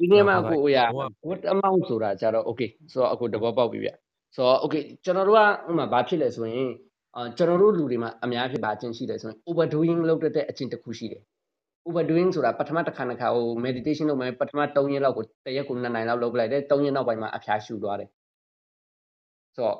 ဒီနေ့မှကိုရလုံးဝ what amount ဆိုတာကြတော့ okay ဆိုတော့အခုတဘောပေါက်ပြီဗျဆိုတော့ okay ကျွန်တော်တို့ကဥမာဘာဖြစ်လဲဆိုရင် အာကျွန်တော်တို့လူတွေမှာအများဖြစ်ပါအကျင့်ရှိတယ်ဆိုရင် overdoing လုပ်တတ်တဲ့အကျင့်တစ်ခုရှိတယ် overdoing ဆိုတာပထမတစ်ခါတစ်ခါဟို meditation လုပ်မယ်ပထမ3ရက်လောက်ကိုတရက်ကို2နိုင်လောက်လုပ်လိုက်တယ်3ရက်နောက်ပိုင်းမှာအဖျားရှူသွားတယ်ဆိုတော့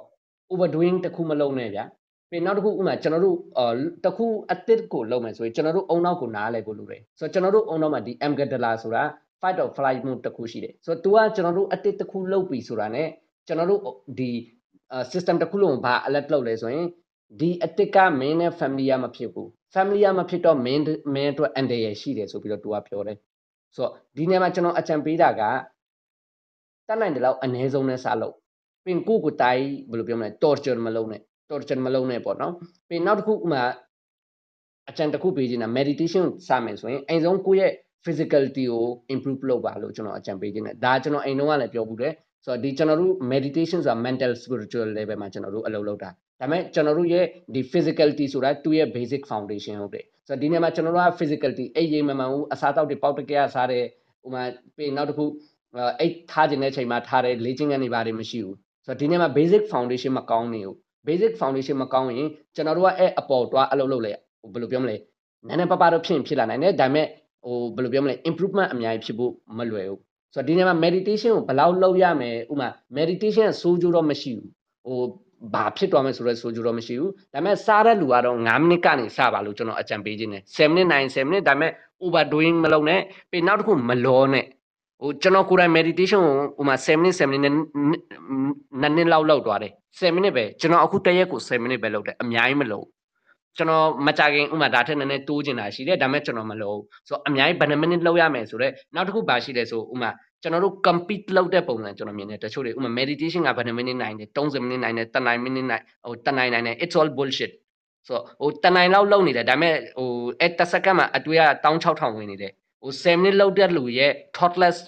overdoing တစ်ခုမလုပ်နဲ့ဗျာပြီးနောက်တစ်ခုဥမာကျွန်တော်တို့အာတစ်ခုအစ်စ်ကိုလုပ်မယ်ဆိုရင်ကျွန်တော်တို့အုံနောက်ကိုနားလဲကိုလုပ်တယ်ဆိုတော့ကျွန်တော်တို့အုံနောက်မှာဒီ amygdala ဆိုတာ fight or flight mode တစ်ခုရှိတယ်ဆိုတော့ तू ကကျွန်တော်တို့အစ်စ်တစ်ခုလုပ်ပြီဆိုတာ ਨੇ ကျွန်တော်တို့ဒီ system တစ်ခုလုံးဘာ alert လုပ်လဲဆိုရင် ဒီအတစ်ကမင်းနဲ့ family ရမဖြစ်ဘူး family ရမဖြစ်တော့မင်းမင်းအတွက်အန်တရယ်ရှိတယ်ဆိုပြီးတော့ तू ကပြောတယ်ဆိုတော့ဒီနေရာမှာကျွန်တော်အကြံပေးတာကတတ်နိုင်တယ်လို့အ ਨੇ ဆုံးနဲ့စလုပ်ပြင်ကိုကိုတိုင်းဘယ်လိုပြောမလဲ torture မလုပ်နဲ့ torture မလုပ်နဲ့ပေါ့နော်ပြင်နောက်တစ်ခုဥမာအကြံတစ်ခုပေးချင်တာ meditation စမယ်ဆိုရင်အိမ်ဆုံးကိုယ့်ရဲ့ physicality ကို improve လုပ်ပါလို့ကျွန်တော်အကြံပေးခြင်းတယ်ဒါကျွန်တော်အိမ်တော့ကလည်းပြောဘူးတယ်ဆိုတော့ဒီကျွန်တော်တို့ meditation ဆိုတာ mental spiritual level မှာကျွန်တော်တို့အလုပ်လုပ်တာ ဒါပေမဲ့ကျွန်တော်တို့ရဲ့ဒီ physicality ဆိုတာသူ့ရဲ့ basic foundation ဟုတ်တယ်ဆိုတော့ဒီနေရာမှာကျွန်တော်တို့က physicality အိတ်ရိမ်မမှန်ဘူးအစားတောက်တွေပေါက်တကယ်စားတယ်ဟိုမှာပြီးနောက်တစ်ခုအိတ်ထားခြင်းတဲ့ချိန်မှာထားတယ်လေ့ကျင့်ခန်းတွေပါတယ်မရှိဘူးဆိုတော့ဒီနေရာမှာ basic foundation မကောင်းနေဘူး basic foundation မကောင်းရင်ကျွန်တော်တို့ကအဲ့အပေါ်တွားအလုပ်လုပ်လေဘယ်လိုပြောမလဲနည်းနည်းပါးပါးတော့ဖြစ်ဖြစ်လာနိုင်တယ်ဒါပေမဲ့ဟိုဘယ်လိုပြောမလဲ improvement အများကြီးဖြစ်ဖို့မလွယ်ဘူးဆိုတော့ဒီနေရာမှာ meditation ကိုဘယ်လောက်လုပ်ရမယ်ဥမာ meditation ကစိုးကျိုးတော့မရှိဘူးဟို ဘာဖြစ်သွားမယ်ဆိုတော့ဆိုကြတော့မရှိဘူးဒါပေမဲ့စားတဲ့လူကတော့9မိနစ်ကနေစပါလို့ကျွန်တော်အကြံပေးခြင်းတယ်7မိနစ်9 7မိနစ်ဒါပေမဲ့ overdoing မလုပ်နဲ့ပြီးနောက်တစ်ခုမလောနဲ့ဟိုကျွန်တော်ကိုယ်တိုင် meditation ကိုဟိုမှာ7မိနစ်7မိနစ်နဲ့နှစ်လောက်လောက်သွားတယ်7မိနစ်ပဲကျွန်တော်အခုတရက်ကို7မိနစ်ပဲလုပ်တယ်အများကြီးမလုပ်ကျွန်တော်မကြခင်ဥမာဒါထက်နည်းနည်းတိုးကျင်တာရှိတယ်ဒါပေမဲ့ကျွန်တော်မလုပ်ဆိုတော့အများကြီးဘယ်နှမိနစ်လောက်ရမယ်ဆိုတော့နောက်တစ်ခုပါရှိတယ်ဆိုဥမာ ကျွန်တော်တို့ compete လုပ်တဲ့ပုံစံကျွန်တော်မြင်တယ်တချို့တွေဥမာ meditation ကဘယ်နှမိနစ်နိုင်တယ်30မိနစ်နိုင်တယ်10မိနစ်နိုင်ဟို10နိုင်နိုင်တယ် it's all bullshit ဆိုဟို10နိုင်လောက်လုပ်နေတယ်ဒါပေမဲ့ဟိုအဲ10စက္ကန့်မှာအတွေ့အ16000ဝင်နေတယ်ဟို7မိနစ်လောက်တဲ့လူရဲ့ thoughtless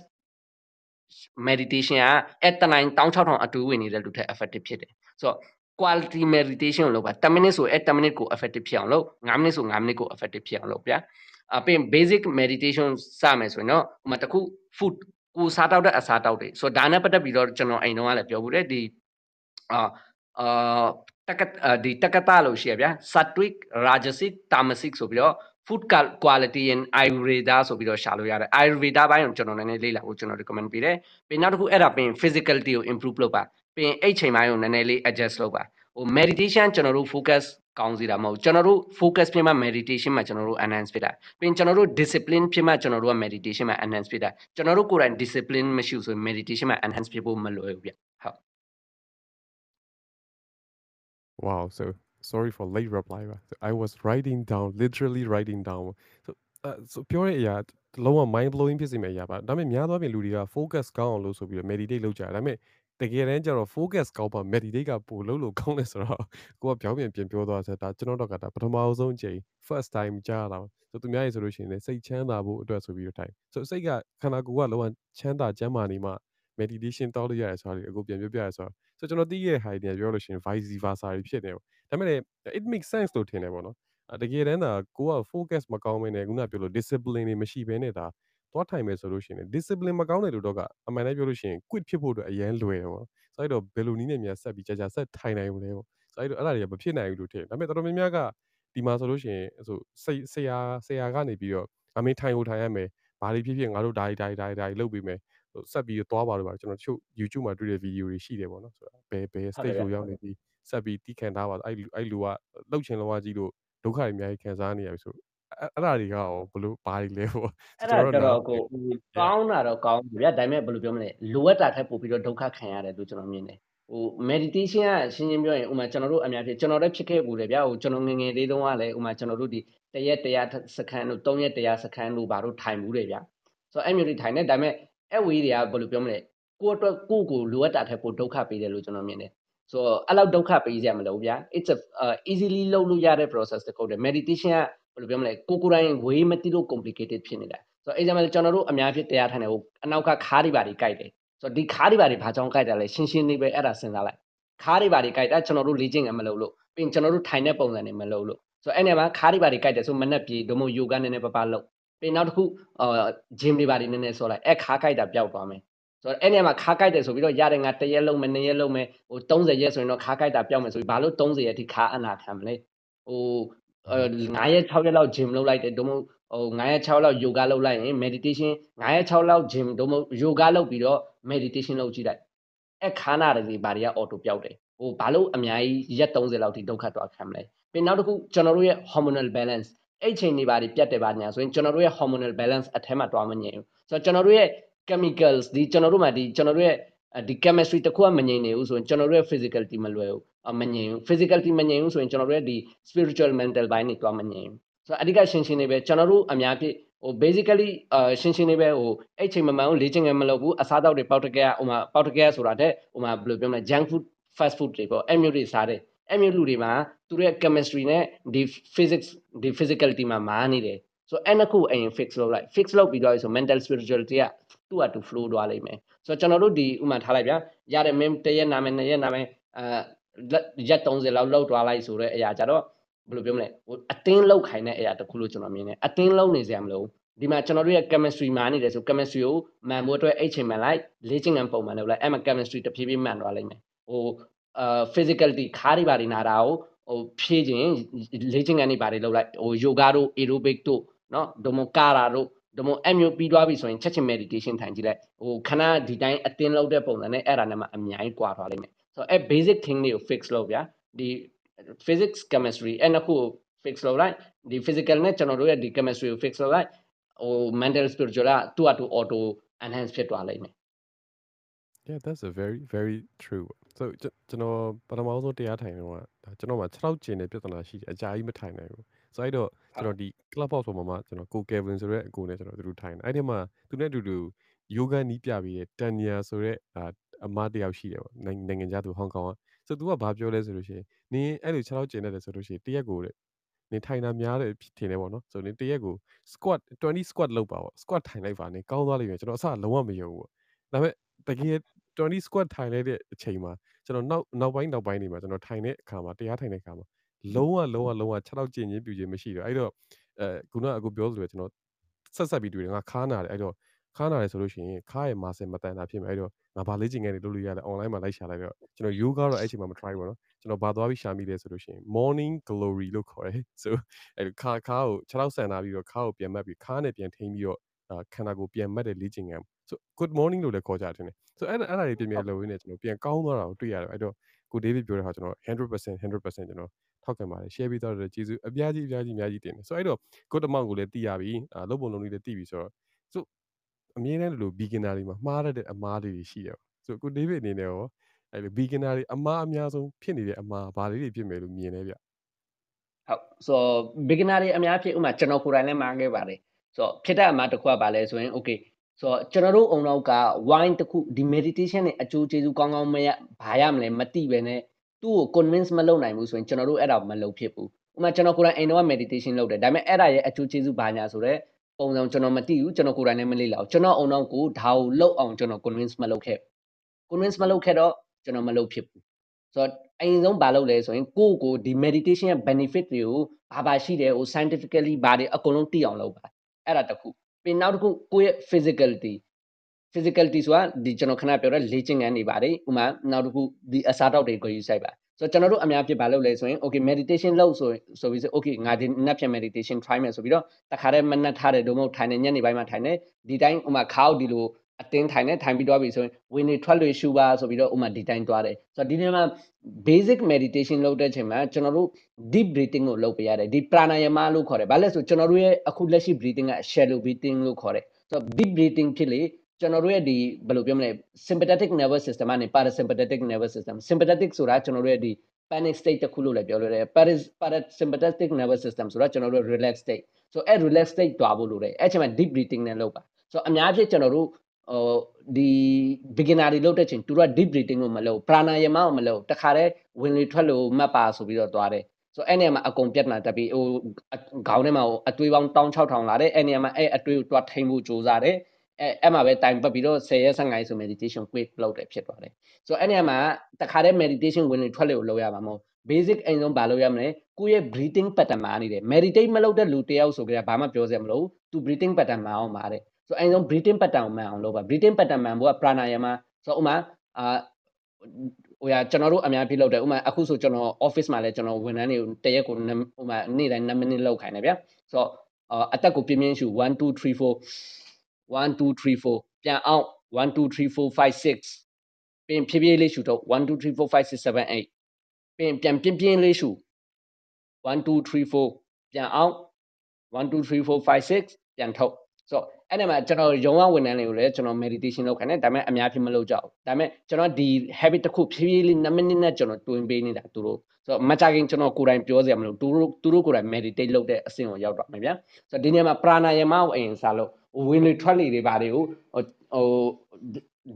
meditation ကအဲ10နိုင်16000အတူဝင်နေတဲ့လူထက် effective ဖြစ်တယ်ဆိုတော့ quality meditation ကိုလုပ်ပါ10မိနစ်ဆိုအဲ10မိနစ်ကို effective ဖြစ်အောင်လုပ်9မိနစ်ဆို9မိနစ်ကို effective ဖြစ်အောင်လုပ်ဗျာအပြင် basic meditation စမယ်ဆိုရင်တော့ဥမာတခု food ကိုစားတောက်တဲ့အစားတောက်တွေဆိုတော့ဒါနဲ့ပတ်သက်ပြီးတော့ကျွန်တော်အိမ်တော့ကလည်းပြောဘူးတယ်ဒီအာအာတက္ကဒီတက္ကသလို့ရှိရဗျာ sattvic rajasic tamasic ဆိုပြီးတော့ food quality in ayurveda ဆိုပြီးတော့ရှာလို့ရတယ် ayurveda ဘိုင်းကိုကျွန်တော်နည်းနည်းလေ့လာဖို့ကျွန်တော် recommend ပေးတယ်ပြီးနောက်တစ်ခုအဲ့ဒါပြီး physicality ကို improve လုပ်ပါပြီးအဲ့ချိန်ပိုင်းကိုနည်းနည်းလေး adjust လုပ်ပါဟို meditation ကျွန်တော်တို့ focus ကောင်းစီတာမဟုတ်ကျွန်တော်တို့ focus ဖြစ်မှ meditation မှာကျွန်တော်တို့ enhance ဖြစ်တာပြီးကျွန်တော်တို့ discipline ဖြစ်မှကျွန်တော်တို့က meditation မှာ enhance ဖြစ်တာကျွန်တော်တို့ကိုယ်တိုင် discipline မရှိဘူးဆိုရင် meditation မှာ enhance ဖြစ်ဖို့မလွယ်ဘူးဗျဟုတ် Wow so sorry for late reply ပါ I was writing down literally writing down so uh, so ပြောတဲ့အရာလုံးဝ mind blowing ဖြစ်စေမယ့်အရာပါဒါပေမဲ့များသောအားဖြင့်လူတွေက focus ကောင်းအောင်လို့ဆိုပြီးတော့ meditate လုပ်ကြတယ်ဒါပေမဲ့ တကယ်တမ်းကျတော့ focus ကောင်းပါ meditate ကပိုလို့လို့ကောင်းတယ်ဆိုတော့ကိုကပြောင်းပြန်ပြန်ပြောသွားဆိုတော့ဒါကျွန်တော်တို့ကဒါပထမဆုံးချိန် first time ကြားတာဆိုသူများရေဆိုလို့ရှိရင်လည်းစိတ်ချမ်းသာဖို့အတွက်ဆိုပြီးတော့ထိုင်ဆိုစိတ်ကခန္ဓာကိုယ်ကလုံးဝချမ်းသာကျန်းမာနေမှ meditation တောက်လို့ရတယ်ဆိုတာဒီအခုပြန်ပြောပြရဆိုတော့ဆိုကျွန်တော်သိရတဲ့ဟာတွေပြောလို့ရှိရင် vice versa တွေဖြစ်နေပေါ့ဒါပေမဲ့ it makes sense လို့ထင်တယ်ပေါ့နော်တကယ်တမ်းသာကိုက focus မကောင်းမင်းနဲ့ခုနပြောလို့ discipline တွေမရှိဘဲနဲ့ဒါ သွားထိုင်မယ်ဆိုလို့ရှိရင် discipline မကောင်းတဲ့လူတော့ကအမှန်တမ်းပြောလို့ရှိရင် quit ဖြစ်ဖို့အတွက်အရန်လွယ်တယ်ပေါ့ဆိုတော့ဘယ်လိုနည်းနဲ့များဆက်ပြီးကြာကြာဆက်ထိုင်နိုင်မလဲပေါ့ဆိုတော့အဲ့ဒါတွေကမဖြစ်နိုင်ဘူးလို့ထင်ဒါပေမဲ့တော်တော်များများကဒီမှာဆိုလို့ရှိရင်ဆိုဆရာဆရာကနေပြီးတော့အမေထိုင်ကိုထိုင်ရမယ်ဘာတွေဖြစ်ဖြစ်ငါတို့ဒါတွေဒါတွေဒါတွေလုပ်ပြီးမယ်ဆက်ပြီးသွားပါလို့ပါကျွန်တော်တို့ YouTube မှာတွေ့တဲ့ဗီဒီယိုတွေရှိတယ်ပေါ့နော်ဆိုတော့ဘယ်ဘယ် stage ကိုရောက်နေပြီးဆက်ပြီးတီးခံထားပါအဲ့အဲ့လူကလှုပ်ချင်လောကကြီးလို့ဒုက္ခတွေအများကြီးခံစားနေရပြီဆို အဲ့အဲ့ဒါတွေကရောဘလို့ဘာတွေလဲပေါ့အဲ့ဒါတော်တော်ကိုကောင်းတာတော့ကောင်းပြီဗျာဒါပေမဲ့ဘယ်လိုပြောမလဲလိုအပ်တာထက်ပိုပြီးတော့ဒုက္ခခံရတယ်လို့ကျွန်တော်မြင်တယ်ဟို meditation ကရှင်းရှင်းပြောရင်ဥမာကျွန်တော်တို့အများဖြစ်ကျွန်တော်လည်းဖြစ်ခဲ့ဘူးလေဗျာဟိုကျွန်တော်ငငယ်လေးတုန်းကလည်းဥမာကျွန်တော်တို့ဒီတရက်တရားစခန်းတို့၃ရက်တရားစခန်းတို့ဘာတို့ထိုင်ဘူးလေဗျာဆိုတော့အဲ့မျိုးတွေထိုင်နေဒါပေမဲ့အဲ့ဝေးတွေကဘယ်လိုပြောမလဲကိုအတွက်ကိုကိုလိုအပ်တာထက်ပိုဒုက္ခပေးတယ်လို့ကျွန်တော်မြင်တယ်ဆိုတော့အဲ့လောက်ဒုက္ခပေးကြမလို့ဗျာ it's a uh, easily လုပ်လို့ရတဲ့ process တစ်ခုတည်း meditation က ဘယ်လိုပြောမလဲကိုကိုယ်တိုင် way မတိလို့ complicated ဖြစ်နေတာဆိုတော့ example ကျွန်တော်တို့အများဖြစ်တရားထိုင်တယ်ဟိုအနောက်ကခါးတွေပါတွေကြိုက်တယ်ဆိုတော့ဒီခါးတွေပါတွေဘာကြောင့်ကြိုက်တာလဲရှင်းရှင်းလေးပဲအဲ့ဒါစဉ်းစားလိုက်ခါးတွေပါတွေကြိုက်တာကျွန်တော်တို့လေ့ကျင့်ကမလုပ်လို့ပြီးရင်ကျွန်တော်တို့ထိုင်တဲ့ပုံစံတွေမလုပ်လို့ဆိုတော့အဲ့နေမှာခါးတွေပါတွေကြိုက်တယ်ဆိုမနဲ့ပြေဒို့မို့ yoga နည်းနည်းပပလုပ်ပြီးနောက်တစ်ခုအာ gym တွေပါတွေနည်းနည်းဆော့လိုက်အဲ့ခါးကြိုက်တာပျောက်သွားမယ်ဆိုတော့အဲ့နေရာမှာခါးကြိုက်တယ်ဆိုပြီးတော့ရတယ်ငါတစ်ရက်လုံးမယ်နှစ်ရက်လုံးမယ်ဟို30ရက်ဆိုရင်တော့ခါးကြိုက်တာပျောက်မယ်ဆိုပြီးဘာလို့30ရက်ထိခါးအနာခံမလဲဟို 9ရက်6ရက်လောက် gym လုပ်လိုက်တယ်ဒို့မဟုတ်ဟို9ရက်6လောက် yoga လုပ်လိုက်ရင် meditation 9ရက်6လောက် gym ဒို့မဟုတ် yoga လုပ်ပြီးတော့ meditation လုပ်ကြည့်လိုက်အဲ့ခါနာတွေဘာတွေက auto ပျောက်တယ်ဟိုဘာလို့အများကြီးရက်30လောက်ထိဒုက္ခတော့ခံမလဲပြီးနောက်တစ်ခုကျွန်တော်တို့ရဲ့ hormonal balance အဲ့ချိန်တွေဘာတွေပြတ်တယ်ပါညာဆိုရင်ကျွန်တော်တို့ရဲ့ hormonal balance အထက်မှာတွားမငြိမ်ဘူးဆိုတော့ကျွန်တော်တို့ရဲ့ chemicals ဒီကျွန်တော်တို့မှာဒီကျွန်တော်တို့ရဲ့ဒီ chemistry တစ်ခုကမငြိမ်နေဘူးဆိုရင်ကျွန်တော်တို့ရဲ့ physicality မလွယ်ဘူး မငြိမ်ဘူး physicality မငြိမ်ဘူးဆိုရင်ကျွန်တော်တို့ရဲ့ဒီ spiritual mental ဘိုင်းတွေတွားမငြိမ်ဘူးဆိုတော့အဓိကရှင်းရှင်းလေးပဲကျွန်တော်တို့အများဖြစ်ဟို basically အာရှင်းရှင်းလေးပဲဟိုအဲ့ချိန်မမှန်ဘူးလေ့ကျင့်ငယ်မလုပ်ဘူးအစားအသောက်တွေပေါက်တကယ်ဟိုမှာပေါက်တကယ်ဆိုတာတဲ့ဟိုမှာဘယ်လိုပြောမလဲ junk food fast food တွေပေါ့အဲ့မျိုးတွေစားတယ်အဲ့မျိုးလူတွေမှာသူတို့ရဲ့ chemistry နဲ့ဒီ physics ဒီ physicality မှာမာနေတယ်ဆိုအဲ့နှစ်ခုအရင် fix လုပ်လိုက် fix လုပ်ပြီးတော့ဆို mental spirituality ကသူ့အတူ flow သွားလိမ့်မယ်ဆိုတော့ကျွန်တော်တို့ဒီဥမာထားလိုက်ဗျာရတဲ့ meme တရက်နာမယ်နှစ်ရက်နာမယ်အာ ရက်30လောက်လောက်သွားလိုက်ဆိုတော့အရာကြတော့ဘယ်လိုပြောမလဲဟိုအတင်းလောက်ခိုင်တဲ့အရာတစ်ခုလို့ကျွန်တော်မြင်တယ်အတင်းလုံးနေစရာမလိုဒီမှာကျွန်တော်တို့ရဲ့ chemistry မှာနေတယ်ဆို chemistry ကိုမှန်ဖို့အတွက်အဲ့ချိန်မှန်လိုက်လေ့ကျင့်ခန်းပုံမှန်လုပ်လိုက်အဲ့မှာ chemistry တဖြည်းဖြည်းမှန်သွားလိမ့်မယ်ဟိုအာ physicality ခါးတွေပါနေနာတာကိုဟိုဖြည့်ခြင်းလေ့ကျင့်ခန်းတွေပါတွေလုပ်လိုက်ဟို yoga တို့ aerobic တို့เนาะဒိုမိုကာရာတို့ဒိုမိုအမျိုးပြီးသွားပြီဆိုရင်ချက်ချင်း meditation ထိုင်ကြည့်လိုက်ဟိုခဏဒီတိုင်းအတင်းလုပ်တဲ့ပုံစံနဲ့အဲ့ဒါနဲ့မှအများကြီးကွာသွားလိမ့်မယ် ဆိုတော့အဲ့ basic thing တွေကို fix လုပ်ဗျာဒီ physics chemistry အဲ့နှစ်ခုကို fix လုပ်လိုက်ဒီ physical နဲ့ကျွန်တော်တို့ရဲ့ဒီ chemistry ကို fix လုပ်လိုက်ဟို mental spiritual ကသူ့အတူ auto enhance ဖြစ်သွားလိမ့်မယ် Yeah that's a very very true so ကျွန်တော်ပထမဆုံးတရားထိုင်တော့ကျွန်တော်မှာ6ကျင်တဲ့ပြဿနာရှိတယ်အကြာကြီးမထိုင်နိုင်ဘူးဆိုအဲ့တော့ကျွန်တော်ဒီ club house ပေါ်မှာကျွန်တော်ကို Kevin ဆိုတဲ့အကိုနဲ့ကျွန်တော်တို့ထိုင်တယ်အဲ့ဒီမှာသူနဲ့အတူတူ yoga နီးပြပြီးတဲ့ Tanya ဆိုတဲ့ အမတယောက်ရှိတယ်ပေါ့နိုင်ငံခြားသူဟောင်ကောင်ကဆို तू ကဘာပြောလဲဆိုလို့ရှိရင်နင်းအဲ့လို6လောက်ကျင်နေတယ်ဆိုလို့ရှိရင်တရက်ကိုတဲ့နင်ထိုင်တာများတယ်ထင်တယ်ပေါ့နော်ဆိုနင်တရက်ကို squat 20 squat လုပ်ပါပေါ့ squat ထိုင်လိုက်ပါနင်ကောင်းသွားလိမ့်မယ်ကျွန်တော်အစလုံးဝမယုံဘူးပေါ့ဒါပေမဲ့တကယ်20 squat ထိုင်လိုက်တဲ့အချိန်မှာကျွန်တော်နောက်နောက်ပိုင်းနောက်ပိုင်းနေမှာကျွန်တော်ထိုင်တဲ့အခါမှာတရားထိုင်တဲ့အခါမှာလုံးဝလုံးဝလုံးဝ6လောက်ကျင်ချင်းပြူချင်းမရှိတော့အဲ့တော့အဲခုနကအခုပြောသလိုကျွန်တော်ဆက်ဆက်ပြီးတွေ့တယ်ငါခါနာတယ်အဲ့တော့ ခါနာတယ်ဆိုလို့ရှိရင်ခါရဲ့မာဆယ်မတန်တာဖြစ်မယ်အဲ့တော့ငါဘာလေ့ကျင့်ခဲ့တယ်လုပ်လို့ရတယ် online မှာလိုက်ရှာလိုက်တော့ကျွန်တော် yoga တော့အဲ့ချိန်မှာမ try ဘူးเนาะကျွန်တော်ဘာသွားပြီးရှာမိလဲဆိုလို့ရှိရင် morning glory လို့ခေါ်တယ် so အဲ့ခါခါကို6လောက်ဆန်လာပြီးတော့ခါကိုပြန်မှတ်ပြီးခါနဲ့ပြန်ထိန်းပြီးတော့ခန္ဓာကိုယ်ပြန်မှတ်တဲ့လေ့ကျင့်ခန်း so good morning လို့လည်းခေါ်ကြတယ်ထင်တယ် so အဲ့အဲ့ဒါတွေပြင်ပြလုပ်ရင်းနဲ့ကျွန်တော်ပြန်ကောင်းသွားတာကိုတွေ့ရတယ်အဲ့တော့ကို David ပြောတဲ့ဟာကျွန်တော်100% 100%ကျွန်တော်ထောက်ခံပါတယ် share ပေးတော့တဲ့ကျေးဇူးအများကြီးအများကြီးအများကြီးတင်တယ်ဆိုတော့အဲ့တော့ good amount ကိုလည်းသိရပြီအာလုပ်ပုံလုပ်နည်းလည်းသိပြီဆိုတော့ so အမြင်နဲ့လို့ beginner တွေမှာမှားရတဲ့အမားတွေရှိတယ်ဆိုကို David အနေနဲ့ရောအဲ့လို beginner တွေအမားအများဆုံးဖြစ်နေတဲ့အမားဘာလေးတွေဖြစ်မယ်လို့မြင်လဲဗျဟုတ်ဆို beginner တွေအများဖြစ်ဥမာကျွန်တော်ကိုယ်တိုင်လည်းမှားခဲ့ပါတယ်ဆိုတော့ဖြစ်တဲ့အမားတစ်ခုကဘာလဲဆိုရင် okay ဆိုတော့ကျွန်တော်တို့အုံနောက်က wine တခုဒီ meditation နဲ့အကျိုးကျေးဇူးကောင်းကောင်းမရဘာရမလဲမသိပဲနဲ့သူ့ကို convince မလုပ်နိုင်ဘူးဆိုရင်ကျွန်တော်တို့အဲ့ဒါမလုပ်ဖြစ်ဘူးဥမာကျွန်တော်ကိုယ်တိုင်အိမ်တော့ meditation လုပ်တယ်ဒါပေမဲ့အဲ့ဒါရဲ့အကျိုးကျေးဇူးဘာညာဆိုတော့ ပုံစံကျွန်တော်မသိဘူးကျွန်တော်ကိုယ်တိုင်လည်းမလေ့လာဘူးကျွန်တော်အုံနောက်ကိုဒါကိုလောက်အောင်ကျွန်တော် convince မလုပ်ခဲ့ convince မလုပ်ခဲ့တော့ကျွန်တော်မလုပ်ဖြစ်ဘူးဆိုတော့အရင်ဆုံးဘာလုပ်လဲဆိုရင်ကိုယ့်ကိုဒီ meditation ရဲ့ benefit တွေကိုဘာဘာရှိတယ်ဟို scientifically ဘာတွေအကုန်လုံးသိအောင်လုပ်ပါအဲ့ဒါတစ်ခုပြီးနောက်တစ်ခုကိုယ့်ရဲ့ physicality physicality ဆိုတာဒီကျွန်တော်ခဏပြောတဲ့လေ့ကျင့်ခန်းတွေပါတယ်ဥမာနောက်တစ်ခုဒီအစားတောက်တွေကိုယူဆိုင်ပါ ဆိုတော့ကျွန်တော်တို့အများဖြစ်ဘာလုပ်လဲဆိုရင် okay meditation လုပ်ဆိုဆိုပြီးဆို okay ငါဒီနက်ဖြန် meditation try မယ်ဆိုပြီးတော့တခါတည်းမနက်ထားတယ်ဒုမဟုတ်ထိုင်နေညနေပိုင်းမှာထိုင်နေဒီတိုင်းဥမာခါအောင်ဒီလိုအတင်းထိုင်နေထိုင်ပြီးတော့ပြီဆိုရင်ဝင်နေထွက်လို့ရှူပါဆိုပြီးတော့ဥမာဒီတိုင်းသွားတယ်ဆိုတော့ဒီနေ့မှာ basic meditation လုပ်တဲ့ချိန်မှာကျွန်တော်တို့ deep breathing ကိုလုပ်ပေးရတယ်ဒီ pranayama လို့ခေါ်တယ်ဘာလဲဆိုကျွန်တော်တို့ရဲ့အခုလက်ရှိ breathing က shallow breathing လို့ခေါ်တယ်ဆိုတော့ deep breathing ဖြစ်လေ ကျွန်တော်တို့ရဲ့ဒီဘယ်လိုပြောမလဲ sympathetic nervous system ကနေ parasympathetic nervous system sympathetic ဆိုတာကျွန်တော်တို့ရဲ့ဒီ panic state တစ်ခုလို့လည်းပြောလို့ရတယ် parasympathetic nervous system ဆိုတာကျွန်တော်တို့ relax state ဆိုအဲ့ relax state တွားဖို့လိုတယ်အဲ့ချိန်မှာ deep breathing နဲ့လုပ်ပါဆိုအများကြီးကျွန်တော်တို့ဟိုဒီ beginner တွေလုပ်တဲ့ချိန်သူတို့က deep breathing ကိုမလုပ် pranayama ကိုမလုပ်တခါတည်းဝင်လေထွက်လို့မှတ်ပါဆိုပြီးတော့တွားတယ်ဆိုအဲ့နေရာမှာအကုန်ပြတ်နာတက်ပြီးဟိုခေါင်းထဲမှာဟိုအသွေးပေါင်း16000လာတယ်အဲ့နေရာမှာအဲ့အသွေးကိုတွားထိန်ဖို့ကြိုးစားတယ် အဲအဲ့မှာပဲ time ပတ်ပြီးတော့10ရက်15ရက်ဆို meditation quick လုပ်တယ်ဖြစ်သွားတယ်ဆိုတော့အဲ့နေရာမှာတခါတည်း meditation ဝင်လေထွက်လေကိုလုပ်ရမှာမဟုတ် basic အိမ်ဆုံးဘာလုပ်ရမလဲကိုယ့်ရဲ့ breathing pattern မှာနေတယ် meditate မလုပ်တဲ့လူတယောက်ဆိုကြတာဘာမှပြောစရာမလိုသူ breathing pattern မှာအောင်ပါတယ်ဆိုတော့အိမ်ဆုံး breathing pattern ကိုမှန်အောင်လုပ်ပါ breathing pattern မှန်ဖို့က pranayama ဆိုတော့ဥမာအာဟိုရကျွန်တော်တို့အများကြီးလုပ်တယ်ဥမာအခုဆိုကျွန်တော် office မှာလည်းကျွန်တော်ဝန်ထမ်းတွေကိုတရက်ကိုဟိုမှာနေ့တိုင်း9မိနစ်လောက်ခိုင်းတယ်ဗျာဆိုတော့အတက်ကိုပြင်းပြင်းရှူ1 2 3 4 1 2 3 4ပြန်အောင်1 2 3 4 5 6ပြင်ဖြည်းဖြည်းလေးရှူတော့1 2 3 4 5 6 7 8ပြင်ပြန်ပြင်းပြင်းလေးရှူ1 2 3 4ပြန်အောင်1 2 3 4 5 6ပြန်ထုတ်ဆိုတော့အဲ့ဒီမှာကျွန်တော်ရုံးဝဝန်ထမ်းတွေကိုလည်းကျွန်တော် meditation လုပ်ခိုင်းတယ်ဒါပေမဲ့အများကြီးမလုပ်ကြဘူးဒါပေမဲ့ကျွန်တော်ဒီ habit တစ်ခုဖြည်းဖြည်းလေး9မိနစ်နဲ့ကျွန်တော်တွင်ပေးနေတာသူတို့ဆိုတော့မကြခင်ကျွန်တော်ကိုယ်တိုင်ပြောစရာမလိုသူတို့သူတို့ကိုယ်တိုင် meditate လုပ်တဲ့အဆင့်ကိုရောက်တော့မယ်ဗျာဆိုတော့ဒီနေရာမှာ pranayama ကိုအရင်စားလို့ ဝင်လေထွက်လေတွေဘာတွေကိုဟို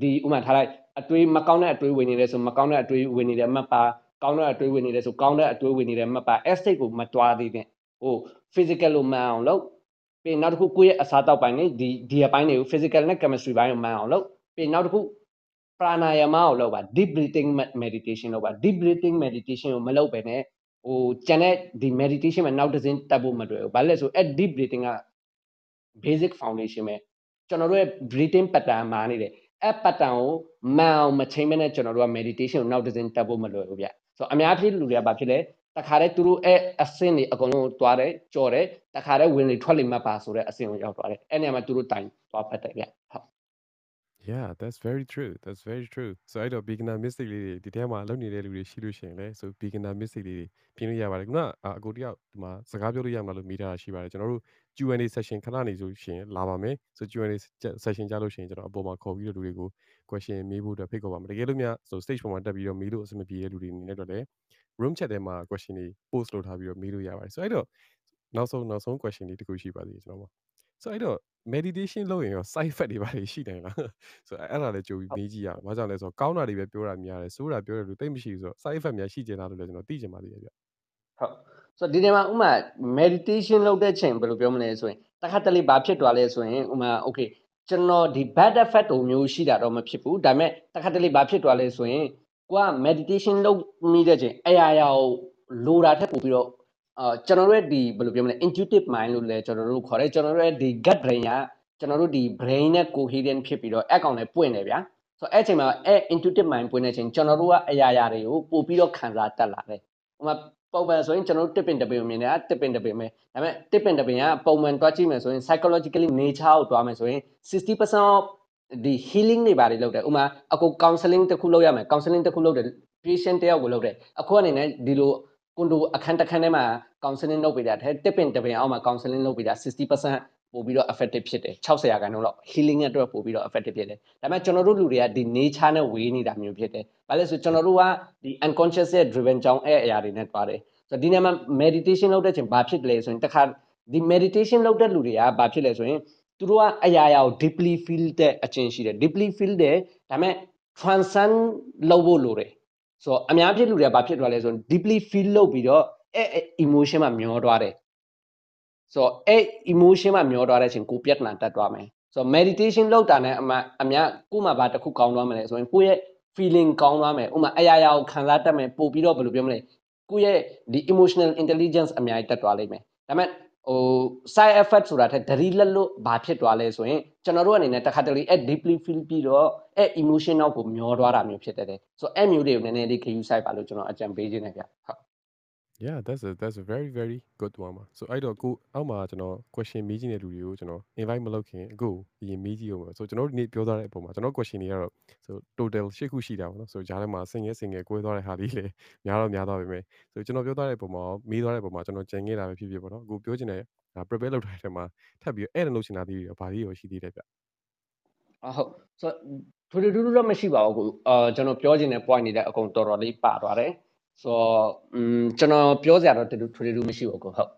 ဒီဥမာထားလိုက်အတွေးမကောင်းတဲ့အတွေးဝင်နေတယ်ဆိုမကောင်းတဲ့အတွေးဝင်နေတယ်မှတ်ပါကောင်းတဲ့အတွေးဝင်နေတယ်ဆိုကောင်းတဲ့အတွေးဝင်နေတယ်မှတ်ပါ estate ကိုမတွားသေးတဲ့ဟို physical လို့မှန်အောင်လုပ်ပြီးနောက်တစ်ခုကိုယ့်ရဲ့အစားတောက်ပိုင်းနေဒီဒီအပိုင်းတွေကို physical နဲ့ chemistry ဘိုင်းကိုမှန်အောင်လုပ်ပြီးနောက်တစ်ခု pranayama ကိုလုပ်ပါ deep breathing meditation လုပ်ပါ deep breathing meditation ကိုမလုပ်ပဲနဲ့ဟိုကျန်တဲ့ဒီ meditation မှာနောက်တစ်စင်းတက်ဖို့မတွေ့ဘူးဘာလဲဆိုအဲ့ deep breathing က basic foundation ပဲကျွန်တော်တို့ရဲ့ breathing pattern မှာနေတယ်အဲ့ pattern ကိုမှန်အောင်မချိန်မနဲ့ကျွန်တော်တို့က meditation ကိုနောက်တစ်စင်းတက်ဖို့မလွယ်ဘူးဗျဆိုတော့အများကြီးလူတွေကဘာဖြစ်လဲတခါတည်းသူတို့အဲ့အဆင့်တွေအကုန်လုံးတွားတယ်ကြော်တယ်တခါတည်းဝင်လေထွက်လေမှတ်ပါဆိုတဲ့အဆင့်ကိုရောက်သွားတယ်အဲ့နေရာမှာသူတို့တိုင်သွားဖတ်တယ်ဗျဟုတ် Yeah that's very true that's very true so အဲ့တော့ beginner mistake လေးတွေဒီထဲမှာလုပ်နေတဲ့လူတွေရှိလို့ရှိရင်လည်း so beginner mistake လေးတွေပြင်လို့ရပါတယ်ခုနအကိုတယောက်ဒီမှာစကားပြောလို့ရမှာလို့မိထားတာရှိပါတယ်ကျွန်တော်တို့ Q&A session ခဏနေဆိုရှင်လာပါမယ် so Q&A session ကြလို့ရှိရင်ကျွန်တော်အပေါ်မှာခေါ်ပြီးတော့လူတွေကို question မေးဖို့အတွက်ဖိတ်ခေါ်ပါမယ်တကယ်လို့များ so stage ပေါ်မှာတက်ပြီးတော့မေးလို့အဆင်မပြေတဲ့လူတွေအနေနဲ့တော့လည်း room chat ထဲမှာ question တွေ post လုပ်ထားပြီးတော့မေးလို့ရပါတယ်ဆိုအဲ့တော့နောက်ဆုံးနောက်ဆုံး question လေးတစ်ခုရှိပါသေးတယ်ကျွန်တော်ပါဆိုအဲ့တော့ meditation လုပ်ရင်ရော side effect တွေပါရှိနိုင်လားဆိုအဲ့ဒါလည်းကြိုပြီးမေးကြည့်ရအောင်ဘာကြောင့်လဲဆိုတော့ကောင်းတာတွေပဲပြောတာများတယ်ဆိုးတာပြောတယ်လို့တိတ်မရှိဘူးဆိုတော့ side effect များရှိကျင်လားလို့လည်းကျွန်တော်သိချင်ပါသေးတယ်ဗျဟုတ်ဆိုတော့ဒီနေရာမှာဥမာ meditation လုပ်တဲ့ချိန်ဘယ်လိုပြောမလဲဆိုရင်တခါတလေဘာဖြစ်သွားလဲဆိုရင်ဥမာ okay ကျွန်တော်ဒီ bad effect တို့မျိုးရှိတာတော့မဖြစ်ဘူးဒါပေမဲ့တခါတလေဘာဖြစ်သွားလဲဆိုရင်ကိုက meditation လုပ်မိတဲ့ချိန်အရာရာကိုလိုတာထက်ပိုပြီးတော့ အာကျွန်တော်တို့ရဲ့ဒီဘယ်လိုပြောမလဲ intuitive mind လို့လည်းကျွန်တော်တို့ခေါ်တယ်ကျွန်တော်တို့ရဲ့ဒီ gut brain ကကျွန်တော်တို့ဒီ brain နဲ့ coherent ဖြစ်ပြီးတော့အကောင်လည်းပွင့်တယ်ဗျာဆိုတော့အဲ့ချိန်မှာအဲ့ intuitive mind ပွင့်တဲ့ချိန်ကျွန်တော်တို့ကအရာရာတွေကိုပို့ပြီးတော့ခံစားတတ်လာတယ်ဟိုမှာပုံမှန်ဆိုရင်ကျွန်တော်တို့တစ်ပင်တစ်ပင်ကိုမြင်နေတာတစ်ပင်တစ်ပင်ပဲဒါပေမဲ့တစ်ပင်တစ်ပင်ကပုံမှန်တွားကြည့်မယ်ဆိုရင် psychologically nature ကိုတွားမယ်ဆိုရင်60% of ဒီ healing တွေပါတယ်လုပ်တယ်ဥမာအခု counseling တစ်ခုလုပ်ရမယ် counseling တစ်ခုလုပ်တယ် patient တယောက်ကိုလုပ်တယ်အခုအနေနဲ့ဒီလို ကွန်ဒိုအခန်းတစ်ခန်းထဲမှာ counseling လုပ်ပေးတာတဲ့တစ်ပင်တစ်ပင်အောက်မှာ counseling လုပ်ပေးတာ60%ပို့ပြီးတော့ effective ဖြစ်တယ်60ရာခိုင်နှုန်းလောက် healing အတွက်ပို့ပြီးတော့ effective ဖြစ်တယ်ဒါပေမဲ့ကျွန်တော်တို့လူတွေကဒီ nature နဲ့ဝေးနေတာမျိုးဖြစ်တယ်ဘာလဲဆိုကျွန်တော်တို့ကဒီ unconscious ရဲ့ driven ကြောင်းအဲ့အရာတွေနဲ့တွားတယ်ဆိုတော့ဒီနေရာမှာ meditation လုပ်တဲ့ချိန်ဘာဖြစ်လဲဆိုရင်တခါဒီ meditation လုပ်တဲ့လူတွေကဘာဖြစ်လဲဆိုရင်သူတို့ကအရာရာကို deeply feel တဲ့အချင်းရှိတယ် deeply feel တဲ့ဒါပေမဲ့ transcend လုပ်ဖို့လိုတယ် ဆိုတော့အများဖြစ်လူတွေကဘာဖြစ်သွားလဲဆိုရင် deeply feel လုပ်ပြီးတော့အဲ emotion မှာမျောသွားတယ်ဆိုတော့အဲ emotion မှာမျောသွားတဲ့အချိန်ကိုပြဿနာတက်သွားမယ်ဆိုတော့ meditation လုပ်တာနဲ့အမှအများကိုမှဘာတစ်ခုကောင်းသွားမလဲဆိုရင်ကိုယ့်ရဲ့ feeling ကောင်းသွားမယ်ဥပမာအရာရာကိုခံစားတတ်မယ်ပို့ပြီးတော့ဘယ်လိုပြောမလဲကိုယ့်ရဲ့ဒီ emotional intelligence အများကြီးတက်သွားလိမ့်မယ်ဒါပေမဲ့ ဟို side effect ဆိုတာထက်ဒရီလက်လို့ဘာဖြစ်သွားလဲဆိုရင်ကျွန်တော်တို့အနေနဲ့တစ်ခါတလေအဲ့ deeply feel ပြီးတော့အဲ့ emotion နောက်ကိုမျောသွားတာမျိုးဖြစ်တတ်တယ်ဆိုတော့အဲ့မျိုးတွေကိုနည်းနည်းလေးခယူဆိုင်ပါလို့ကျွန်တော်အကြံပေးခြင်းနဲ့ဗျဟုတ် Yeah that's a that's a very very good one ပါ so အဲ့တော့ကိုအောက်မှာကျွန်တော် question မေးချင်တဲ့လူတွေကိုကျွန်တော် invite မလုပ်ခင်အခုအရင်မေးကြည့်အောင်ပါ so ကျွန်တော်ဒီနေ့ပြောထားတဲ့အပေါ်မှာကျွန်တော် question တွေကတော့ so total ၈ခုရှိတာပေါ့နော် so ဂျားထဲမှာ single single ကွဲသွားတဲ့ဟာလေးလည်းများတော့များသွားပြီမယ် so ကျွန်တော်ပြောထားတဲ့အပေါ်မှာမေးသွားတဲ့အပေါ်မှာကျွန်တော်ကြံခဲ့တာပဲဖြစ်ဖြစ်ပေါ့နော်အခုပြောချင်တဲ့ prepare လုပ်ထားတဲ့ထဲမှာထပ်ပြီးအဲ့ဒါလုပ်ချင်တာလေးတွေရောဘာလေးရောရှိသေးတယ်ဗျအဟုတ်ဆိုထူထူထူထူတော့မရှိပါဘူးကိုအာကျွန်တော်ပြောချင်တဲ့ point တွေလည်းအကုန်တော်တော်လေးပါသွားတယ် ဆိုတော့อืมကျွန်တော်ပြောစရာတော့ထူထူထူထူမရှိဘူးကိုဟုတ်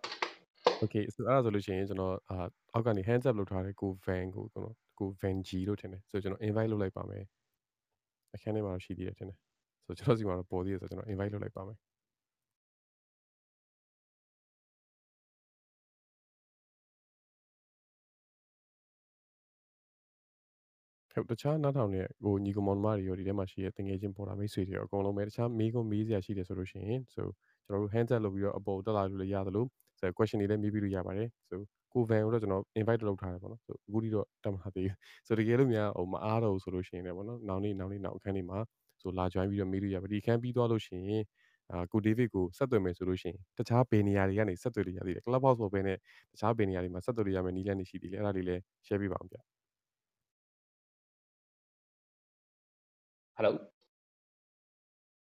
Okay so အဲ့ဒါဆိုလို့ရှိရင်ကျွန်တော်အာအောက်ကနေ hands up လုပ်ထားတဲ့ကို van ကိုကျွန်တော်ကို van g လို့ထင်တယ်ဆိုကျွန်တော် invite လုပ်လိုက်ပါမယ်အခန်းထဲမှာတော့ရှိသေးတယ်ထင်တယ်ဆိုကျွန်တော်စီမှာတော့ပေါ်သေးတယ်ဆိုကျွန်တော် invite လုပ်လိုက်ပါမယ် ဟုတ်တခြားနားထောင်တဲ့ဟိုညီကောင်မောင်နှမတွေရောဒီထဲမှာရှိတဲ့တငယ်ချင်းပေါ်တာမိတ်ဆွေတွေရောအကုန်လုံးပဲတခြားမေးခွန်းမေးစရာရှိတယ်ဆိုလို့ရှိရင် so ကျွန်တော်တို့ hands up လုပ်ပြီးတော့အပေါ်တက်လာလို့လည်းရသလိုဆို question တွေလည်းမေးပြီးလို့ရပါတယ် so ကို van ကိုတော့ကျွန်တော် invite လုပ်ထားတယ်ပေါ့နော် so အခုထိတော့တက်မှာသေးဘူး so တကယ်လို့များဟိုမအားတော့ဘူးဆိုလို့ရှိရင်လည်းပေါ့နော်နောက်နေ့နောက်နေ့နောက်အခန်းလေးမှာ so လာ join ပြီးတော့မေးလို့ရပါဒီအခန်းပြီးသွားလို့ရှိရင်အာကိုဒေးဗစ်ကိုဆက်သွယ်မယ်ဆိုလို့ရှိရင်တခြားဘယ်နေရာတွေကနေဆက်သွယ်လို့ရသေးတယ် club house ပေါ်ပဲနဲ့တခြားဘယ်နေရာတွေမှာဆက်သွယ်လို့ရမယ်နည်းလမ်းတွေရှိသေးတယ်အဲ့ဒါလေးလည်း share ပေးပါအောင်ဗျ hello